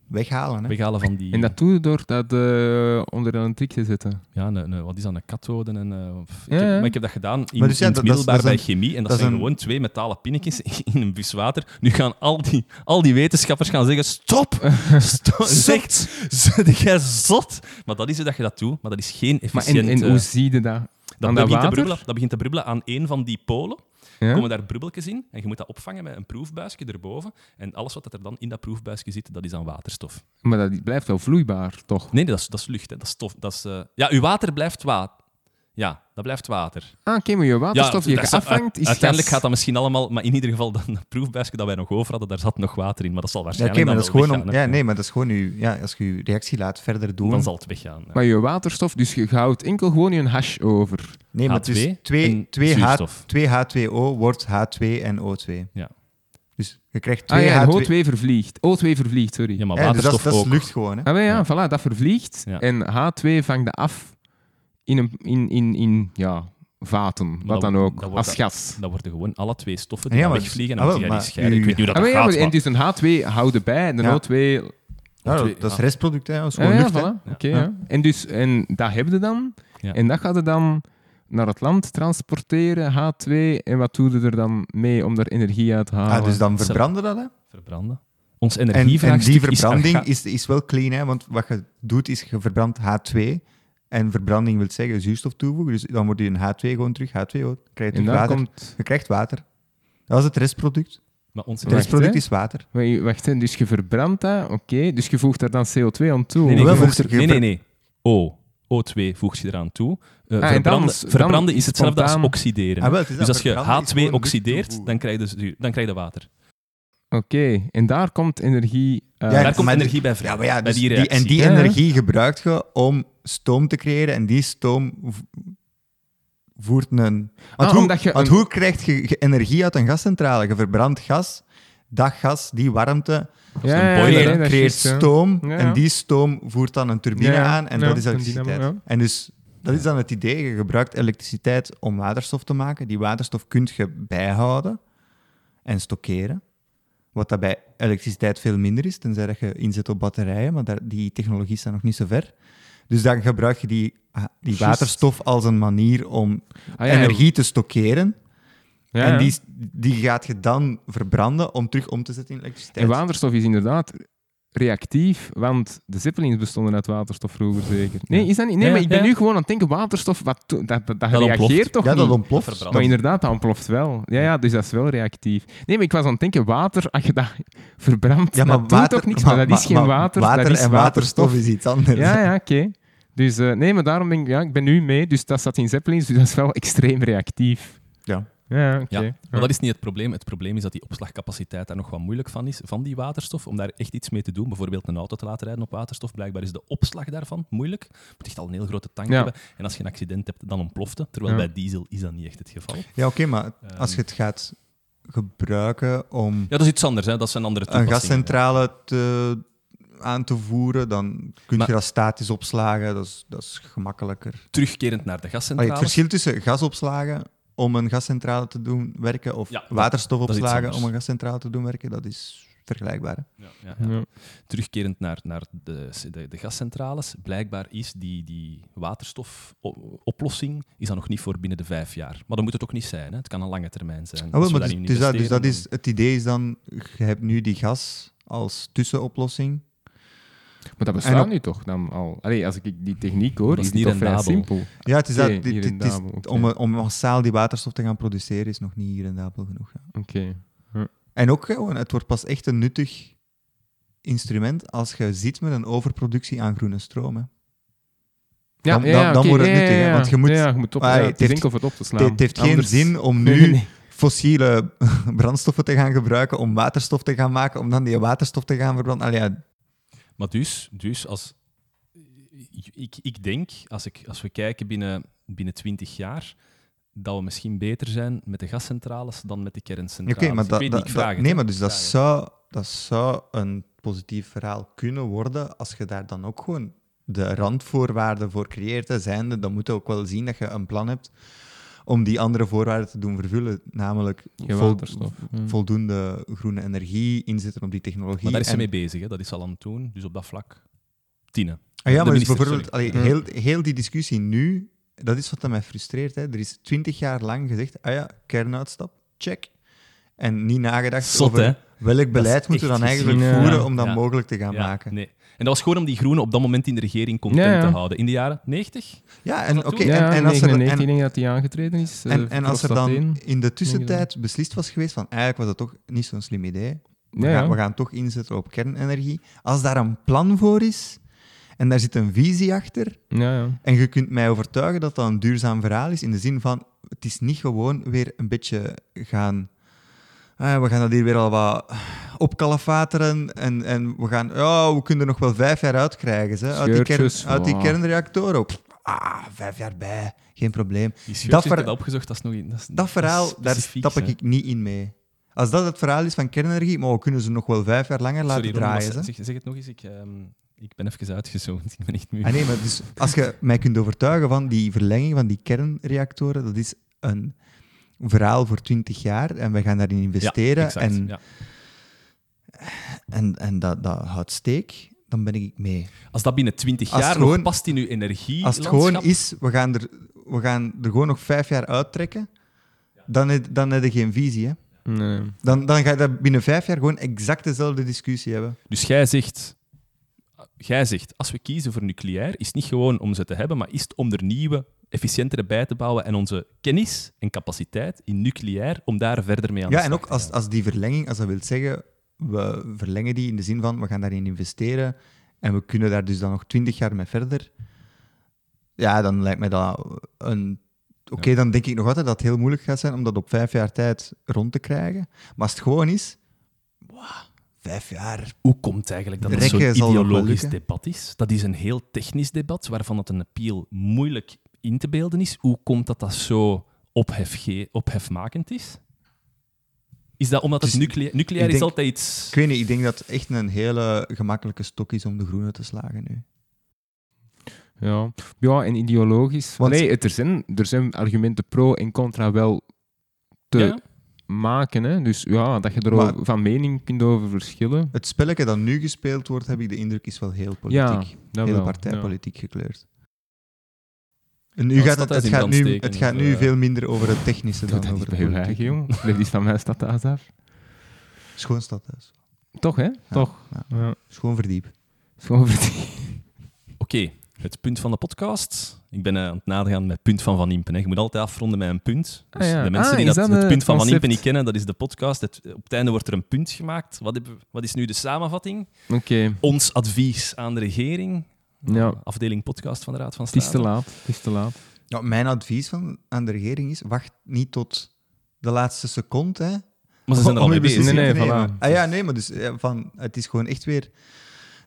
weghalen. Hè? Weghalen van die... En dat doe je door dat eh, onder een trick te zetten. Ja, een, een- wat is dat, een kathode? En, eh, of- ik Ja, heb- ja. maar ik heb dat gedaan in, Maar dus ja, in het middelbaar bij chemie. En dat, zijn een- gewoon twee metalen pinnetjes [LAUGHS] in een bus water. Nu gaan al die, al die wetenschappers gaan zeggen, stop! [LAUGHS] Stop! Zegt, zet jij zot? Maar dat is hoe dat je dat doet. Maar dat is geen Maar en, efficiënt... en eh, hoe zie je dat? dat, begint te brubbelen, dat begint te brubbelen aan één van die polen. Ja? komen daar brubbeltjes in en je moet dat opvangen met een proefbuisje erboven. En alles wat er dan in dat proefbuisje zit, dat is dan waterstof. Maar dat blijft wel vloeibaar, toch? Nee, nee dat, is, dat is lucht. Hè. Dat is stof. Dat is, eh, Ja, uw water blijft water. Ja, dat blijft water. Ah, oké, maar je waterstof die dat je is- afvangt is Uiteindelijk gas. gaat dat misschien allemaal... Maar in ieder geval, dan een proefbuisje dat wij nog over hadden, daar zat nog water in. Maar dat zal Ja, waarschijnlijk maar dat is dan gewoon wel om, weggaan, ja, hè. nee, maar dat is gewoon uw, ja, als je je reactie laat verder doen. Dan zal het weggaan. ja. Maar je waterstof, dus je houdt enkel gewoon je hash over. nee, maar H2 het is 2, en 2, H, zuurstof. 2 H2O wordt H2 en O2. Ja. Dus je krijgt Ah 2 ja, en H2. O2 vervliegt. O2 vervliegt, sorry. Ja, maar Ja, dus dat, waterstof is- dat is ook. lucht gewoon. Hè? Ah, maar ja, Ja. voilà, dat vervliegt. Ja. En H2 vangt dat af in, een, in, in, in ja, vaten, wat dat- dan ook, als dat- gas. Dat worden gewoon alle twee stoffen Ja, die maar- wegvliegen. ah, En dan die maar scheiden. Ik weet niet hoe Ah, dat ja, gaat, maar- en dus een H2 houden bij, en de Ja. O2... Ja, O2, dat, is ja. restproduct, hè? dat is gewoon lucht. voilà. En, dus, en dat heb je dan. Ja. En dat gaat je dan naar het land transporteren, H2. En wat doe je er dan mee om daar energie uit te halen? Ah, dus dan verbranden dat, hè? Verbranden. Ons En, en energievraagstuk die is verbranding [LAUGHS] archa- is, is wel clean, hè? want wat je doet is je verbrandt H2. En verbranding wil zeggen zuurstof toevoegen. Dus dan wordt je een H2 gewoon terug H2O. Dan krijg je en water. komt... Je krijgt water. Dat is het restproduct. Maar ons Het restproduct is water. Wacht, dus je verbrandt dat, oké. Dus je voegt daar dan CO2 aan toe. Nee, nee, Wel, voegt er- nee, ver- nee, nee. O. O2 voegt je eraan toe. Eh, Ah, en verbranden dan- dan verbranden is hetzelfde als oxideren. Ah, wel, het is dus als je verbranden is H2 gewoon lucht oxideert, dan krijg je, zuur- dan krijg je water. Oké, en daar komt energie uit. Ja, Daar komt energie bij vrij. Ja, maar ja, bij dus die en die Ja, energie gebruikt je om stoom te creëren. En die stoom voert een... Want, Ah, hoe, omdat je want een- hoe krijg je ge- energie uit een gascentrale? Je verbrandt gas, dat gas, die warmte, een ja, ja, boiler, ja, creëert, stoom. En die stoom voert dan een turbine aan en Ja, dat is een elektriciteit. dynamo. En dus dat is dan het idee. Je gebruikt elektriciteit om waterstof te maken. Die waterstof kun je bijhouden en stockeren. Wat dat bij elektriciteit veel minder is, tenzij dat je inzet op batterijen, maar daar, die technologie staat nog niet zo ver. Dus dan gebruik je die, ah, die waterstof als een manier om Ah, ja, energie te stockeren. ja, En die, die gaat je dan verbranden om terug om te zetten in elektriciteit. En waterstof is inderdaad reactief, want de zeppelins bestonden uit waterstof vroeger zeker. Nee, is dat niet? Nee, Ja, maar ik ben ja. nu gewoon aan het denken, waterstof, wat, dat, dat, dat, Dat reageert ontploft. toch ja, dat niet? ontploft. Dat. Maar inderdaad, dat ontploft wel. Ja, ja, dus dat is wel reactief. Nee, maar ik was aan het denken, water, als je dat [LAUGHS] verbrandt, Ja, maar dat doet toch niks, maar, dat is geen water, Water dat is en waterstof is iets anders. Ja, ja, [LAUGHS] oké. Dus eh, nee, maar daarom denk ik, ja, ik ben nu mee, dus dat staat in zeppelins, dus dat is wel extreem reactief. Ja. Ja, oké. Ja. maar dat is niet het probleem. Het probleem is dat die opslagcapaciteit daar nog wat moeilijk van is, van die waterstof, om daar echt iets mee te doen. Bijvoorbeeld een auto te laten rijden op waterstof. Blijkbaar is de opslag daarvan moeilijk. Je moet echt al een heel grote tank Ja. hebben. En als je een accident hebt, dan ontploft het. Terwijl Ja. bij diesel is dat niet echt het geval. Ja, oké, maar Ehm. als je het gaat gebruiken om Ja, dat is iets anders. Hè. Dat zijn andere een gascentrale te, aan te voeren, dan kun Maar- je dat statisch opslagen. Dat is, dat is gemakkelijker. Terugkerend naar de gascentrale. het verschil tussen gasopslagen om een gascentrale te doen werken of Ja, waterstofopslagen om een gascentrale te doen werken, dat is vergelijkbaar. hè. Ja, ja, ja. Ja. Terugkerend naar, naar de, de, de gascentrales, blijkbaar is die, die waterstofoplossing is dat nog niet voor binnen de vijf jaar. Maar dat moet het ook niet zijn. Hè. Het kan een lange termijn zijn. Ah, maar dus, dus dat, dus dat is, het idee is dan, je hebt nu die gas als tussenoplossing. Maar dat bestaat op- nu toch dan al? Allee, als ik die techniek hoor, Dat is is die niet vrij simpel. Ja, het is dat, dit- dit- is- om, om massaal die waterstof te gaan produceren is nog niet rendabel genoeg. ja. Oké. En ook gewoon, het wordt pas echt een nuttig instrument als je zit met een overproductie aan groene stroom. hè. Ja, Dan- ja, dan- wordt het nuttig, hè, want je moet- Ja, je moet op, Ah, ja, het heeft- het op te slaan. Het, het heeft geen zin om nu Nee, [LAUGHS] nee, nee. fossiele [LAUGHS] brandstoffen te gaan gebruiken om waterstof te gaan maken, om dan die waterstof te gaan verbranden. Allee, ja, Maar dus, dus als, ik, ik denk, als, ik, als we kijken binnen, binnen 20 jaar, dat we misschien beter zijn met de gascentrales dan met de Oké, kerncentrales. maar ik dat, nee, maar dus dat zou, dat zou een positief verhaal kunnen worden als je daar dan ook gewoon de randvoorwaarden voor creëert. Zijnde, dan moet je ook wel zien dat je een plan hebt om die andere voorwaarden te doen vervullen, namelijk vol-. Hmm. voldoende groene energie inzetten op die technologie. Maar daar is ze mee bezig, hè. dat is al aan het doen. Dus op dat vlak, tienen. Ah ja, maar dus bijvoorbeeld, allee, sorry. heel, heel die discussie nu, dat is wat dat mij frustreert. Hè. Er is twintig jaar lang gezegd, ah ja, kernuitstap, check. En niet nagedacht Zot, over hè? welk beleid moeten we dan gezien, eigenlijk ja. voeren om dat Ja. mogelijk te gaan maken. Nee. En dat was gewoon om die groenen op dat moment in de regering content Ja, ja. te houden. In de jaren 90? Ja, en oké. Ja, en, en als er, 99 en, denk ik dat hij aangetreden is. eh, en, en als er dan in de tussentijd beslist was geweest van eigenlijk was dat toch niet zo'n slim idee. We, Ja, ja. gaan, we gaan toch inzetten op kernenergie. Als daar een plan voor is en daar zit een visie achter. Ja, ja. En je kunt mij overtuigen dat dat een duurzaam verhaal is, in de zin van, het is niet gewoon weer een beetje gaan... ah, we gaan dat hier weer al wat opkalafateren en, en we gaan... Ja, we kunnen er nog wel vijf jaar uitkrijgen, hè, uit, die kern, uit die kernreactoren. Pff, ah, vijf jaar bij, geen probleem. Die Dat ver- dat dat opgezocht, dat is nog... Dat, is- Dat verhaal, daar stap hè. ik niet in mee. Als dat het verhaal is van kernenergie, maar we kunnen ze nog wel vijf jaar langer laten Sorry, Ron, draaien. hè. zeg, zeg het nog eens. Ik, ehm, ik ben even uitgezoomd. [LAUGHS] Ik ben echt moe. Ah, nee, maar dus als je mij kunt overtuigen van die verlenging van die kernreactoren, dat is een verhaal voor 20 jaar en wij gaan daarin investeren exact, en, ja. en, en dat, dat houdt steek, dan ben ik mee. Als dat binnen 20 Als jaar nog past in uw energie. Als het gewoon is, we gaan, er, we gaan er gewoon nog vijf jaar uittrekken, dan heb, dan heb je geen visie. Hè? Nee. Dan, dan ga je dat binnen vijf jaar gewoon exact dezelfde discussie hebben. Dus jij zegt, jij zegt, als we kiezen voor nucleair, is het niet gewoon om ze te hebben, maar is het om er nieuwe, efficiëntere bij te bouwen en onze kennis en capaciteit in nucleair, om daar verder mee aan Ja, de en slag ook te als, gaan. als die verlenging, als dat wil zeggen, we verlengen die in de zin van we gaan daarin investeren en we kunnen daar dus dan nog twintig jaar mee verder. Ja, dan lijkt mij dat een. Oké, Ja. dan denk ik nog altijd dat het heel moeilijk gaat zijn om dat op vijf jaar tijd rond te krijgen. Maar als het gewoon is, wow, vijf jaar. Hoe komt het eigenlijk dat het zo'n ideologisch debat is? Dat is een heel technisch debat, waarvan het een appeal moeilijk in te beelden is. Hoe komt dat dat zo ophefge- ophefmakend is? Is dat omdat het Dus nucleair... Is denk- altijd iets... Ik weet niet, ik denk dat het echt een hele gemakkelijke stok is om de groene te slagen nu. Ja. ja, en ideologisch. Want- nee, het, er, zijn, er zijn argumenten pro en contra wel te Ja? maken. Hè? Dus ja, dat je er Maar- van mening kunt over verschillen. Het spelletje dat nu gespeeld wordt, heb ik de indruk, is wel heel politiek. Ja, heel wel. partijpolitiek gekleurd. En nu gaat het, het gaat nu, het gaat of, nu eh, veel minder over het technische Doe dan dat over het eigen, politieke. jong. Blijf iets van mijn stad thuis af. Schoon stadhuis. Toch, hè? Toch. ja. Ja. Schoon verdiep. Zo over die- Oké, het punt van de podcast. Ik ben eh, aan het nadergaan met het punt van Van Impen. Hè. Je moet altijd afronden met een punt. Dus Ah, ja. de mensen Ah, die dat, dat het punt van Van? Impen niet kennen, dat is de podcast. Het, op het einde wordt er een punt gemaakt. Wat, we- wat is nu de samenvatting? Oké, Ons advies aan de regering. Ja. Afdeling podcast van de Raad van het is State. te laat. Het is te laat. Ja, mijn advies van, aan de regering is, wacht niet tot de laatste seconde. Hè, Maar ze zijn er al mee bezig. Nee, nee, voilà. Ah, ja, nee, maar dus, ja, van, het is gewoon echt weer...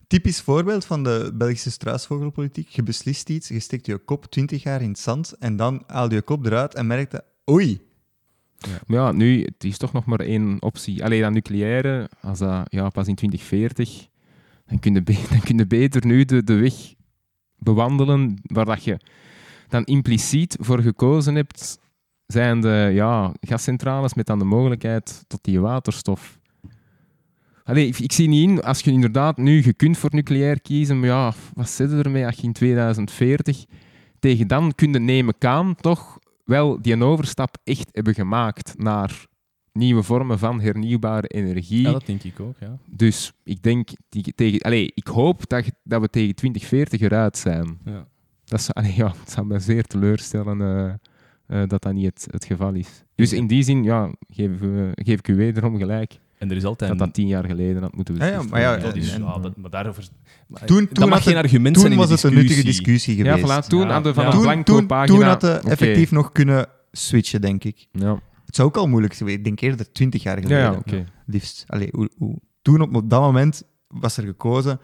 Typisch voorbeeld van de Belgische struisvogelpolitiek. Je beslist iets, je steekt je kop twintig jaar in het zand en dan haal je je kop eruit en merkt dat... Oei, Maar ja, nu, het is toch nog maar één optie. Alleen dat nucleaire, als dat ja, pas in 2040, dan kun je, [LAUGHS] dan kun beter nu de, de weg bewandelen waar dat je dan impliciet voor gekozen hebt, zijn de ja, gascentrales met dan de mogelijkheid tot die waterstof. Allee, ik, ik zie niet in, als je inderdaad nu, je kunt voor nucleair kiezen, maar ja, wat zit er ermee als je in 2040 tegen dan kun je nemen aan toch wel die overstap echt hebben gemaakt naar nieuwe vormen van hernieuwbare energie. Ja, dat denk ik ook. Ja. Dus ik denk, die, tegen, allee, ik hoop dat, dat we tegen 2040 eruit zijn. Ja. Dat zou, [LAUGHS] allee, ja, het zou me zeer teleurstellen eh, eh, dat dat niet het, het geval is. Dus in die zin ja, geef, eh, geef ik u wederom gelijk En er is altijd... dat dat tien jaar geleden had moeten Ja, ja, maar ja, en- dat, maar daarover... maar Toen- dat toen mag had geen argument toen zijn in de was het een nuttige discussie. discussie Ja, geweest. voilà, toen Ja, hadden we van ja. een Toen, blanco toen, pagina... toen had het effectief nog kunnen switchen, denk ik. Ja, Het zou ook al moeilijk zijn. Ik denk eerder 20 jaar ja, geleden. ja liefst. Allee, hoe, hoe- Toen op, op dat moment was er gekozen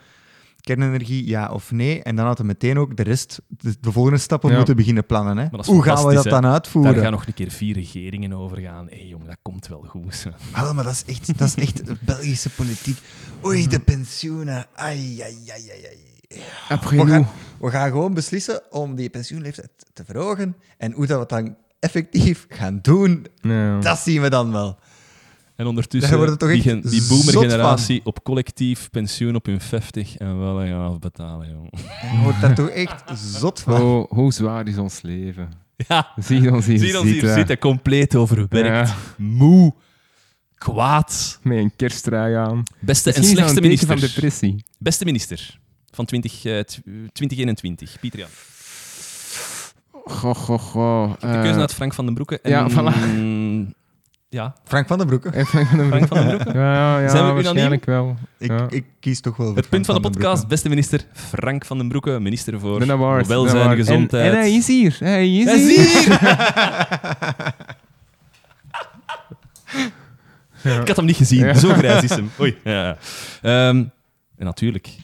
kernenergie, ja of nee. En dan hadden we meteen ook de rest, de, de volgende stappen Ja. moeten beginnen plannen. Hè. Hoe gaan we dat hè. dan uitvoeren? Daar gaan nog een keer vier regeringen over gaan. Hé hey, jong, dat komt wel goed. Wel, maar dat is echt, dat is echt Belgische politiek. Oei, de pensioenen. Ai, ai, ai, ai, ai. Après We gaan, we gaan gewoon beslissen om die pensioenleeftijd te verhogen. En hoe dat we dan effectief gaan doen, Ja. dat zien we dan wel. En ondertussen toch die, gen- die boomer-generatie op collectief pensioen op hun 50 en wel gaan afbetalen, jong. Je wordt daar toch echt zot van. Oh, hoe zwaar is ons leven? Ja, Zie ons hier zie ons hier zitten. zitten, compleet overwerkt, Ja, moe, kwaad. met een kersttrui aan. Beste en Misschien slechtste minister. van depressie. Beste minister van 20, eh, tw- 2021, Pieter Jan. Goh, goh, goh. De Eh, keuze uit Frank van den Broeke. En, ja, voilà. Ja, Frank van den Broeke. En Frank van den Frank Broeke. van den Broeke. Ja, ja, ja Zijn we unaniem? waarschijnlijk wel. Ik, Ja. ik kies toch wel voor Het punt van de podcast, Broeke. beste minister Frank van den Broeke, minister voor welzijn, award. gezondheid. En, en hij is hier. Hij is Hij is hier. Ja. [LAUGHS] Ik had hem niet gezien, Ja. zo grijs is hem. Oei. [LAUGHS] Ja. Ehm, en natuurlijk,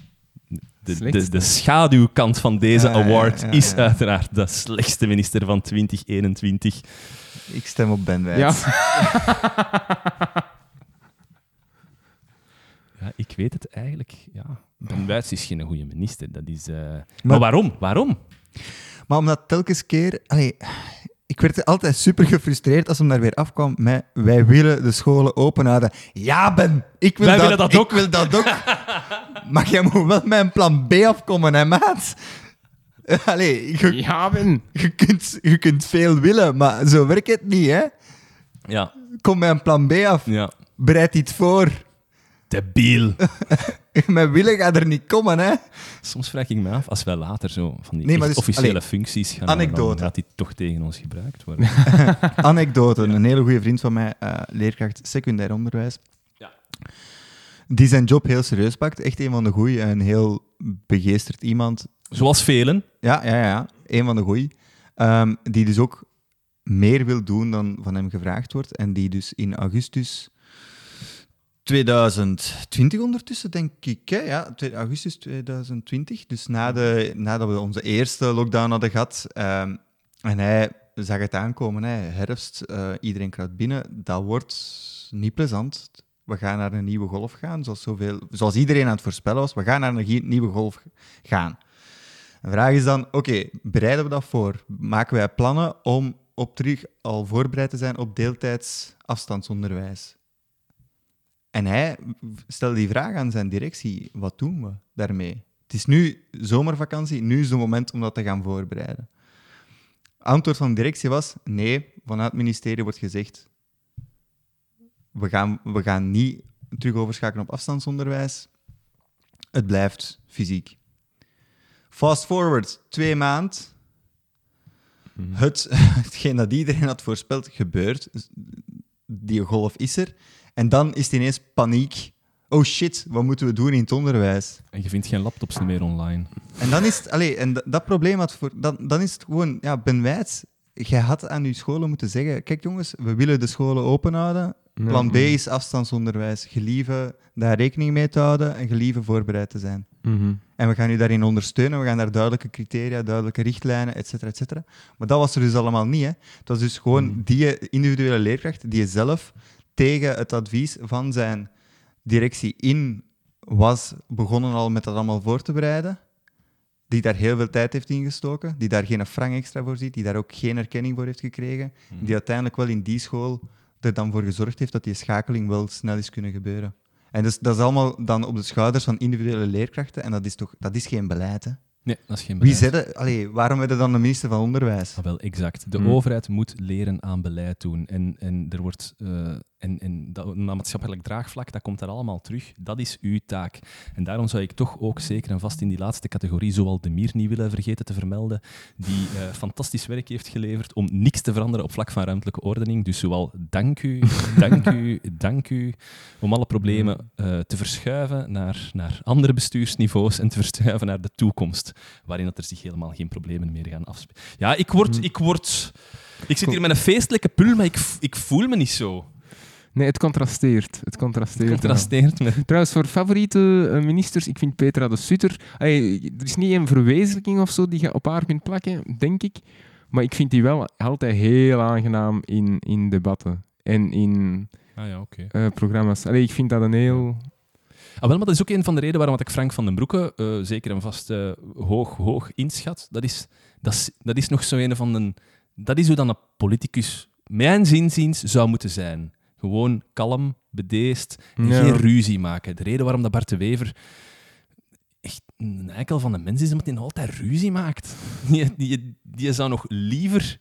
de, de, schaduwkant van deze Ja, ja, award ja, is uiteraard de slechtste minister van 2021. Ik stem op Ben Wijts. Ja. [LAUGHS] Ja, ik weet het eigenlijk. Ja. Ben Wijts is geen goede minister. Dat is, eh, maar... waarom? Waarom? Maar omdat telkens keer... Allee, ik werd altijd super gefrustreerd als hem daar weer afkwam met wij willen de scholen open houden. Ja, Ben, ik wil Wij dat, willen dat ik ook. wil dat ook. [LAUGHS] maar jij moet wel met een plan B afkomen, hè, maat? [LAUGHS] Allee, je, Ja, Ben. je, kunt, je kunt veel willen, maar zo werkt het niet, hè? Ja. Kom met een plan B af. ja. Bereid iets voor. Debiel. [LAUGHS] [LAUGHS] Met willen gaat er niet komen, hè? Soms vraag ik me af, als wij later zo van die Nee, dus- officiële allee, functies gaan hebben, dan anekdote. gaat die toch tegen ons gebruikt worden. [LAUGHS] [LAUGHS] Anekdote. Een hele goede vriend van mij, eh, leerkracht secundair onderwijs. Ja. Die zijn job heel serieus pakt. Echt een van de goeie. Een heel begeesterd iemand. Zoals velen. Ja, ja, ja. Een van de goeie. Ehm, die dus ook meer wil doen dan van hem gevraagd wordt. En die dus in augustus 2020 ondertussen, denk ik. Hè? Ja, augustus 2020. Dus na de, nadat we onze eerste lockdown hadden gehad. ehm, en hij zag het aankomen. Hè? Herfst, eh, iedereen kruipt binnen. Dat wordt niet plezant. We gaan naar een nieuwe golf gaan, zoals, zoveel, zoals iedereen aan het voorspellen was. We gaan naar een nieuwe golf gaan. De vraag is dan, oké, bereiden we dat voor? Maken wij plannen om op terug al voorbereid te zijn op deeltijds afstandsonderwijs? En hij stelde die vraag aan zijn directie, wat doen we daarmee? Het is nu zomervakantie, nu is het moment om dat te gaan voorbereiden. Antwoord van de directie was, nee, vanuit het ministerie wordt gezegd, we gaan, we gaan niet terug overschakelen op afstandsonderwijs. Het blijft fysiek. Fast forward, twee maand. Het, [LAUGHS] hetgeen dat iedereen had voorspeld, gebeurt. Die golf is er. En dan is het ineens paniek. Oh shit, wat moeten we doen in het onderwijs? En je vindt geen laptops meer online. En dan is het, allee, en dat, dat probleem had voor, dan, dan is het gewoon, ja, Ben Wijts, jij had aan je scholen moeten zeggen, kijk jongens, we willen de scholen open houden. Plan B is afstandsonderwijs. Gelieve daar rekening mee te houden en gelieve voorbereid te zijn. Mhm. En we gaan u daarin ondersteunen. We gaan daar duidelijke criteria, duidelijke richtlijnen, et cetera, et cetera. Maar dat was er dus allemaal niet. Hè. Het was dus gewoon die individuele leerkracht die zelf tegen het advies van zijn directie in was begonnen al met dat allemaal voor te bereiden. Die daar heel veel tijd heeft ingestoken. Die daar geen frank extra voor ziet. Die daar ook geen erkenning voor heeft gekregen. Die uiteindelijk wel in die school er dan voor gezorgd heeft dat die schakeling wel snel is kunnen gebeuren. En dus, dat is allemaal dan op de schouders van individuele leerkrachten. En dat is toch dat is geen beleid, hè? Nee, dat is geen Wie beleid. zette, allee, waarom hebben dan de minister van Onderwijs? Ah, wel, exact. De Hmm. overheid moet leren aan beleid doen. En, en er wordt... eh, en, en dat, dat maatschappelijk draagvlak, dat komt daar allemaal terug. Dat is uw taak. En daarom zou ik toch ook zeker en vast in die laatste categorie, zoal de Mier niet willen vergeten te vermelden, die eh, fantastisch werk heeft geleverd om niks te veranderen op vlak van ruimtelijke ordening. Dus zowel dank u, [LAUGHS] dank u, dank u, om alle problemen eh, te verschuiven naar, naar andere bestuursniveaus en te verschuiven naar de toekomst, waarin dat er zich helemaal geen problemen meer gaan afspelen. Ja, ik word... Ik, word, ik zit hier met een feestelijke pul, maar ik, ik voel me niet zo. Nee, het contrasteert. Het contrasteert. wel. Contrasteert met... Trouwens, voor favoriete eh, ministers, ik vind Petra de Sutter... Allee, er is niet een verwezenlijking of zo die je op haar kunt plakken, denk ik. Maar ik vind die wel altijd heel aangenaam in, in debatten. En in Ah ja, eh, programma's. Allee, ik vind dat een heel... Ah, wel, maar dat is ook een van de redenen waarom ik Frank van den Broeke eh, zeker en vast hoog, hoog inschat. Dat is, dat, is, dat is nog zo een van de... Dat is hoe dan een politicus, mijn zinziens, zou moeten zijn. Gewoon kalm, bedeesd en Ja. geen ruzie maken. De reden waarom dat Bart de Wever echt een eikel van de mens is, omdat hij nog altijd ruzie maakt. [LAUGHS] Die, die, die zou nog liever...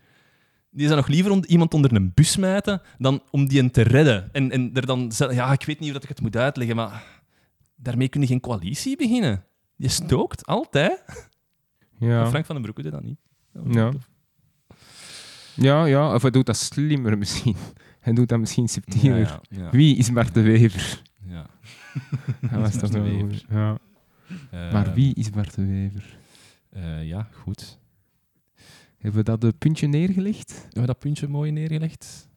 Die zou nog liever iemand onder een bus smijten dan om die te redden. En, en er dan... Ja, ik weet niet hoe dat ik het moet uitleggen, maar daarmee kun je geen coalitie beginnen. Je stookt, altijd. Ja. Frank van den Broeke doet dat niet. Ja. Ja, ja, of hij doet dat slimmer misschien. Hij doet dat misschien subtieler. Ja, ja, ja. Wie is Bart de Wever? Ja. [LAUGHS] Hij was toch de wel Wever? goed. Ja. Eh, Maar wie is Bart de Wever? eh, ja, goed. Hebben we dat eh, puntje neergelegd? Hebben we dat puntje mooi neergelegd?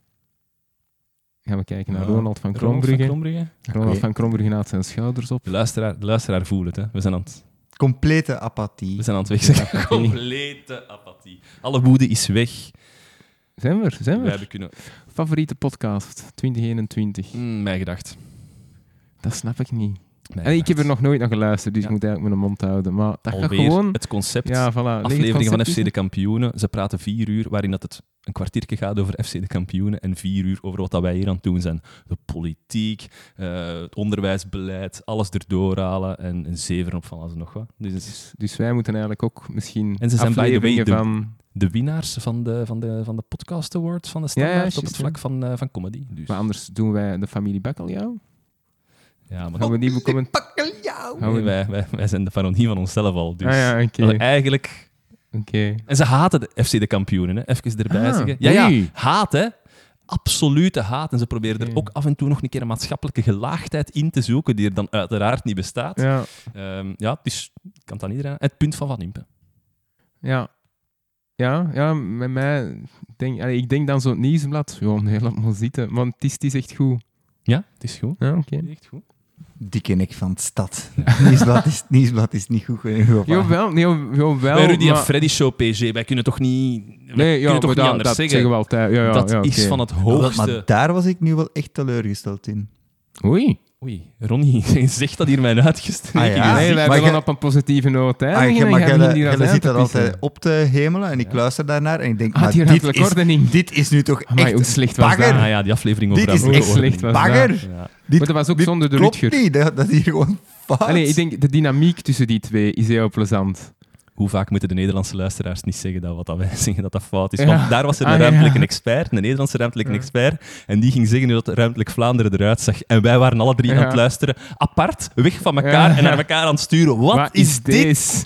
Gaan we kijken naar Ja. Ronald van Ronald van Krombrugge. Krombrugge? Ronald van Krombrugge haalt zijn schouders op. De luisteraar, de luisteraar voelt het, hè. We zijn aan het, Complete apathie. we zijn aan het wegzetten. Apathie. [LAUGHS] Complete apathie. Alle woede is weg. Zijn we er? Zijn we er? kunnen... Favoriete podcast 2021? Mm, mij gedacht. Dat snap ik niet. En ik heb er nog nooit naar geluisterd, dus Ja. ik moet eigenlijk mijn mond houden. Maar dat gaat gewoon... het concept. Ja, voilà. Afleveringen van FC de. Kampioenen. Ze praten vier uur, waarin dat het een kwartiertje gaat over FC de Kampioenen en vier uur over wat dat wij hier aan het doen zijn. De politiek, eh, het onderwijsbeleid, alles erdoor halen en zeven op van alles nog wat. Dus Dus, dus wij moeten eigenlijk ook misschien En ze zijn way de- van... de winnaars van de, van de, van de podcast awards van de standaard ja, op het vlak van, eh, van comedy. Dus, Maar anders doen wij de familie Bakkeljauw. ja, maar Gaan we die becommen... Bakkeljauw! Nee, wij, wij, wij zijn de parodie van onszelf al. Dus Ah ja, eigenlijk... Oké. En ze haten de FC de kampioenen, hè. even erbij Ah, zeggen. Ja, ja, haat, hè. Absolute haat. En ze proberen er ook af en toe nog een keer een maatschappelijke gelaagdheid in te zoeken, die er dan uiteraard niet bestaat. Ja, Ja, ja het is... Ik kan aan iedereen... Het punt van Van Impe. ja. Ja, ja, met mij... Denk, allee, ik denk dan zo'n nieuwsblad. Ja, nee, laat maar zitten. Want het is, het is echt goed. Ja, het is goed. Ja, oké. Het is echt goed. Dikke nek van de stad. [LAUGHS] Nieuwsblad is, nieuwsblad is niet goed in Europa. Jawel, nee, jawel. Bij Rudy en Freddy Show PG, wij kunnen toch niet... Wij Nee, ja, kunnen toch maar niet dat, anders dat zeggen. zeggen we altijd. Ja, ja, dat ja, is van het hoogste... maar daar was ik nu wel echt teleurgesteld in. Oei. Oei, Ronnie [LAUGHS] zegt dat hier mijn uitgestreken Ah, ja. Nee, wij willen je- op een positieve noot Ah, eindigen. je- maar gaan jij te er altijd op te hemelen en ik Ja. luister daarnaar en ik denk, Ah, maar dit is, dit is nu toch Amai, hoe echt slecht was bagger. dat? Ah ja, die aflevering over Dit is echt slecht was bagger. Ja. Dit, Maar dat was ook dit zonder de klopt Rutger. niet, dat, dat is hier gewoon fout. Allee, ik denk, de dynamiek tussen die twee is heel plezant. Hoe vaak moeten de Nederlandse luisteraars niet zeggen dat wat dat wij [LAUGHS] zeggen dat dat fout is? Ja. Want daar was er een Ah, ruimtelijke ja. expert, een Nederlandse ruimtelijke Ja. expert, en die ging zeggen hoe dat ruimtelijk Vlaanderen eruit zag. En wij waren alle drie aan het luisteren, apart, weg van elkaar Ja. en naar elkaar aan het sturen. Wat, is, dit? deze?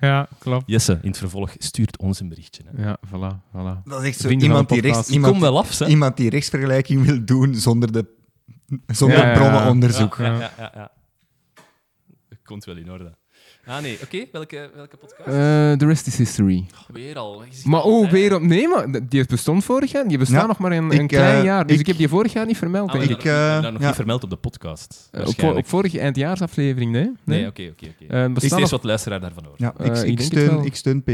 Ja, klopt. Jesse, in het vervolg, stuurt ons een berichtje. Hè. Ja, voilà, voilà. Dat is echt zo iemand die, rechts, kom iemand, wel af, hè. iemand die rechtsvergelijking wil doen zonder, de, zonder Ja, ja, ja. bronnenonderzoek. Ja, ja, ja, ja, ja. Dat komt wel in orde. Ah nee, oké. Welke, welke podcast? Eh, the rest is history. weer al. Maar al, oh, hè. weer op... Nee, maar die bestond vorig jaar. Die bestaat Ja, nog maar een, ik, een klein eh, jaar. Dus ik, ik- heb die vorig jaar niet vermeld. Ah, ik. eh, dat nog ja. niet vermeld op de podcast. Eh, op, vorige eindjaarsaflevering, nee? Nee, oké, oké, oké. Eh, Ik steeds nog- wat luisteraar daarvan hoor. Ja, ik, ik steun, ik steun P. P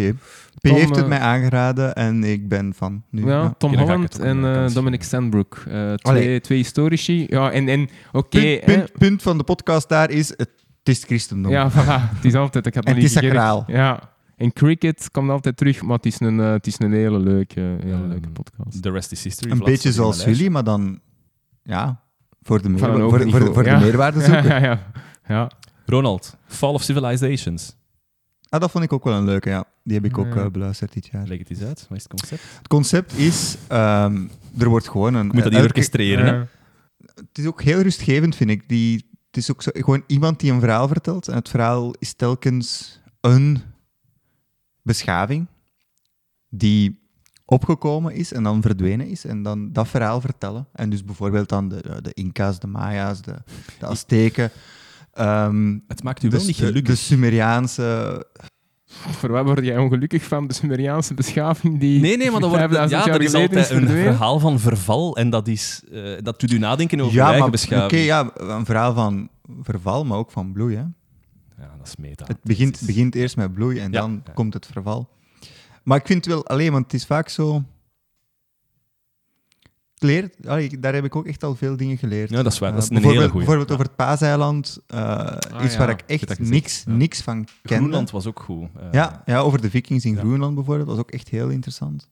Tom, heeft het mij aangeraden en ik ben van nu. Ja, ja. Tom Holland en eh, Dominic. Sandbrook. Eh, twee, twee historici. Ja, en, en oké. punt, punt van de podcast daar is, het, het is het christendom. Ja, voilà. Het is altijd... Ik had [LAUGHS] En het is sacraal. Ja. En cricket komt altijd terug, maar het is een, eh, het is een hele leuke, hele Ehm, leuke podcast. The rest is history. Een beetje zoals jullie, maar dan ja, voor de, meerwa- voor, voor, niveau, voor ja. de meerwaarde zoeken. [LAUGHS] Ja, ja, ja. Ronald, Fall of Civilizations. Ah, dat vond ik ook wel een leuke, ja. Die heb ik ook eh, beluisterd dit jaar. Leg het eens uit. Wat is het concept? Het concept is, ehm, er wordt gewoon een... Ik moet dat hier elke- orchestreren. hè. Het is ook heel rustgevend, vind ik. Die, het is ook zo, gewoon iemand die een verhaal vertelt. En het verhaal is telkens een beschaving die opgekomen is en dan verdwenen is. En dan dat verhaal vertellen. En dus bijvoorbeeld dan de, de Inca's, de Maya's, de, de Azteken. Het maakt u de, wel niet de- gelukkig. de Sumeriaanse... Voor wat word jij ongelukkig van? De Sumeriaanse beschaving die Nee, nee, maar dat, wordt, 5000 ja, jaar dat is altijd een verhaal van verval. En dat, is, eh, dat doet u nadenken over Ja, eigen maar oké, ja, een verhaal van verval, maar ook van bloei. Hè? Ja, dat is meta. Het begint, begint eerst met bloei en Ja, dan ja. komt het verval. Maar ik vind het wel alleen, want het is vaak zo. Leer, allee, daar heb ik ook echt al veel dingen geleerd. Ja, dat is waar. Eh, Dat is een hele bijvoorbeeld, goeie. bijvoorbeeld Ja. over het Paaseiland, eh iets ja, waar ik echt niks, Ja. niks van kende. Groenland was ook goed. Eh, Ja, ja, over de vikings in Ja. Groenland bijvoorbeeld, was ook echt heel interessant.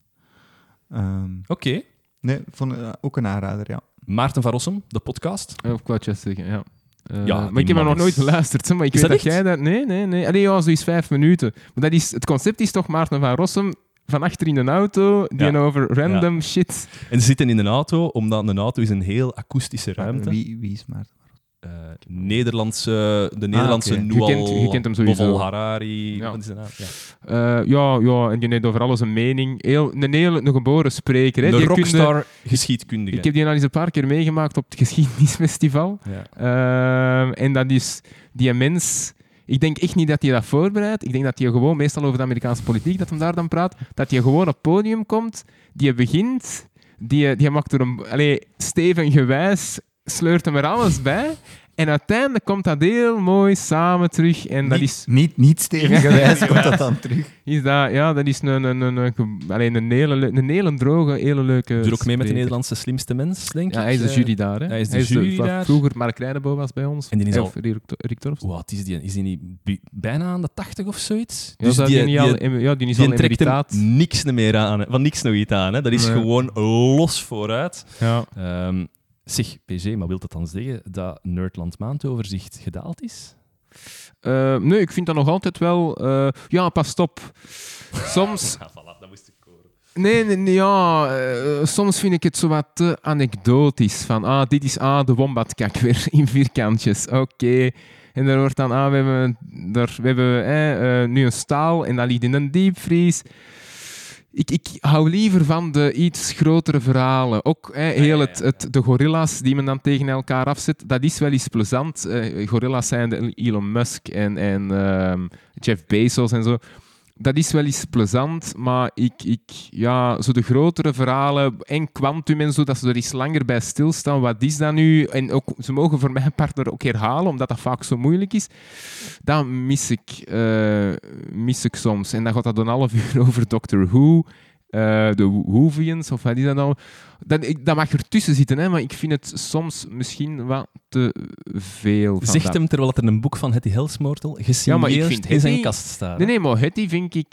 Ehm, Oké. nee, vond ook een aanrader, ja. Maarten van Rossum, de podcast. Ik juist zeggen, ja. Eh, Ja, maar ik heb er nog nooit is- geluisterd. hè, Maar ik Is weet dat dat, jij dat... Nee, nee, nee. Allee, ja, zoiets vijf minuten. Maar dat is, het concept is toch Maarten van Rossum van achter in een auto, die Ja. over random shit... En ze zitten in een auto, omdat een auto is een heel akoestische ruimte. Wie, wie is Maarten? eh, Nederlandse, de Nederlandse oké. Je Noal, kent- je kent hem sowieso. Harari. Ja. Wat is zijn naam? Ja. Eh, ja, ja, en die heeft over alles een mening. Heel, een hele een geboren spreker. Hè. De Die kunde- rockstar geschiedkundige. ik heb die al eens een paar keer meegemaakt op het [LAUGHS] geschiedenisfestival. Ja. Ehm, en dat is die mens. Ik denk echt niet dat hij dat voorbereidt. Ik denk dat hij gewoon, meestal over de Amerikaanse politiek, dat hem daar dan praat, dat hij gewoon op het podium komt, die begint, die, die maakt er een. Allee, Steven gewijs sleurt hem er alles bij. En uiteindelijk komt dat heel mooi samen terug. En dat niet, is, niet, niet stevige wijs komt dat dan terug. [LAUGHS] is dat, ja, dat is een, een, een, een, ge- allee, een, hele, een hele droge, hele leuke. Doe ook mee met de. Nederlandse slimste mens, denk Ja, ik. hij is de Eh, jury daar. Hè? hij is de jury wat daar. Vroeger Mark Rijdebo was bij ons. En die is Of al- Rick, Rick Torfs. Hoe oud is die? Is die niet bi- bijna aan de 80 of zoiets? Ja, zou die, niet al, ja, die is die al trekt hem niks meer aan. Van niks nog iets aan. Hè. Dat is Nee. gewoon los vooruit. Ja. Ehm, zeg, PG, maar wil dat dan zeggen dat Nerdland maandoverzicht gedaald is? Eh, nee, ik vind dat nog altijd wel... eh, ja, pas op. Soms... [LAUGHS] Ja, voilà, dat moest ik horen. Nee, nee, nee, ja. eh, soms vind ik het zo wat te anekdotisch. Van, ah, dit is ah, de wombatkak [LAUGHS] weer in vierkantjes. Oké. En er wordt dan, ah, we hebben, daar, we hebben eh, nu een staal en dat ligt in een diepvries. Ik, ik hou liever van de iets grotere verhalen. Ook hè, heel Het, het, de gorilla's die men dan tegen elkaar afzet, dat is wel eens plezant. Eh, gorilla's zijn de Elon Musk en, en ehm, Jeff Bezos en zo. Dat is wel eens plezant, maar ik, ik, ja, zo de grotere verhalen en Quantum en zo, dat ze er eens langer bij stilstaan. Wat is dat nu? En ook, ze mogen voor mijn partner ook herhalen, omdat dat vaak zo moeilijk is. Dat mis ik, eh, mis ik soms. En dan gaat dat een half [LAUGHS] uur over Doctor Who, eh, de Whovians, of wat is dat nou? Dat, ik, dat mag ertussen zitten, hè, maar ik vind het soms misschien wat te veel. Van Zegt dat. hem terwijl er een boek van Hetty Helsmoortel gesigneerd vind in zijn kast staat. Nee, nee, maar Hetty vind ik...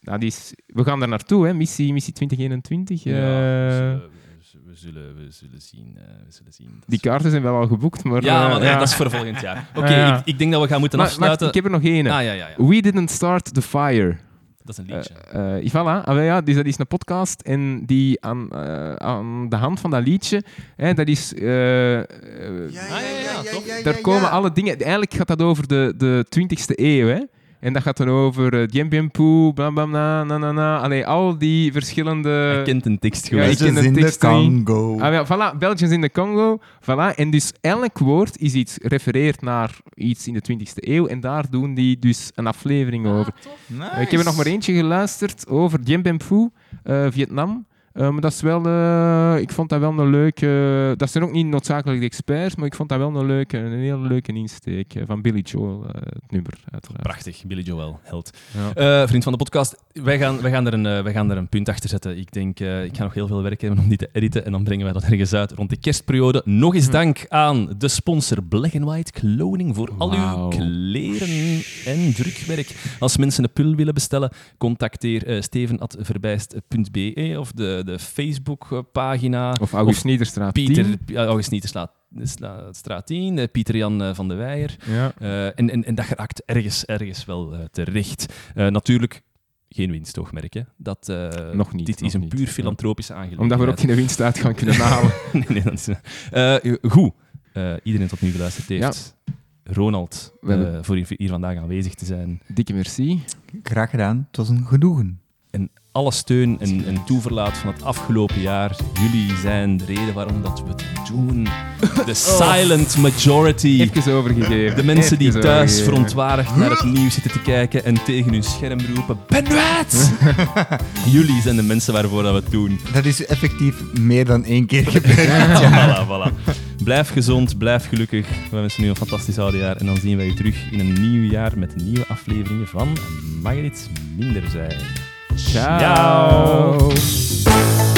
Dat is, we gaan daar naartoe, hè, missie, missie 2021. Ja, eh, we, zullen, we, zullen, we zullen zien. eh, we zullen zien. Die kaarten zijn wel al geboekt, maar... ja, dat is voor volgend jaar. [LAUGHS] Oké, Ja. ik, ik denk dat we gaan moeten Maar, wacht, afsluiten. ik heb er nog één. Ah, ja, ja, ja. We didn't start the fire. Dat is een Eh liedje. eh, voilà, ah, ja, dus dat is een podcast en die aan, eh, aan de hand van dat liedje, hè, dat is... eh, eh, daar komen alle dingen... Eigenlijk gaat dat over de, de 20e eeuw, hè. En dat gaat dan over uh, bla bla bla, na na na. Allee, al die verschillende... Hij kent een tekst ja, gewoon. ik ken de in de tekst niet. Congo. Ah, voilà, Belgians in de Congo. Voilà. En dus elk woord is iets refereert naar iets in de 20e eeuw. En daar doen die dus een aflevering over. Eh, ik heb er nog maar eentje geluisterd over Dien Bien Phu, eh, Vietnam. Eh, maar dat is wel, eh, ik vond dat wel een leuke. Dat zijn ook niet noodzakelijk de experts, maar ik vond dat wel een leuke, een hele leuke insteek eh, van Billy Joel, het nummer uiteraard. Prachtig, Billy Joel, held. Ja. Vriend van de podcast, wij gaan, wij, gaan er een, wij gaan er een punt achter zetten. Ik denk, ik ga nog heel veel werk hebben om die te editen en dan brengen wij dat ergens uit rond de kerstperiode. Nog eens Hm. dank aan de sponsor Black and White Cloning voor al uw kleren en drukwerk. Als mensen een pul willen bestellen, contacteer eh steven.verbijst.be of de, de Facebook-pagina. Of August Niederstraat. Pieter, 10. ja, August Nieterslaat, Sla- straat 10, eh, Pieter Jan eh, van de Weijer. Ja. Eh, en, en, en dat geraakt ergens, ergens wel terecht. Eh, natuurlijk geen winstoogmerk. Hè. Dat, eh, Nog niet, Dit nog is een niet, puur ja. filantropische aangelegenheid. Omdat we ook geen winst uit gaan kunnen [LAUGHS] halen. nee, nee, dat is, eh, goed. Eh, iedereen tot nu geluisterd heeft. Ronald, hebben- eh, voor hier, hier vandaag aanwezig te zijn. Dikke merci. Graag gedaan. Het was een genoegen. En alle steun en, en toeverlaat van het afgelopen jaar. Jullie zijn de reden waarom dat we het doen. De [LAUGHS] silent majority. Even overgegeven. De mensen die thuis verontwaardigd naar het nieuws zitten te kijken en tegen hun scherm roepen: Ben uit! [LAUGHS] Jullie zijn de mensen waarvoor dat we het doen. Dat is effectief meer dan één keer gebeurd. [LAUGHS] Voilà, voilà. Blijf gezond, blijf gelukkig. We wensen nu een fantastisch oudejaar. En dan zien wij u terug in een nieuw jaar met nieuwe afleveringen van Mag iets minder zijn. Ciao. Ciao.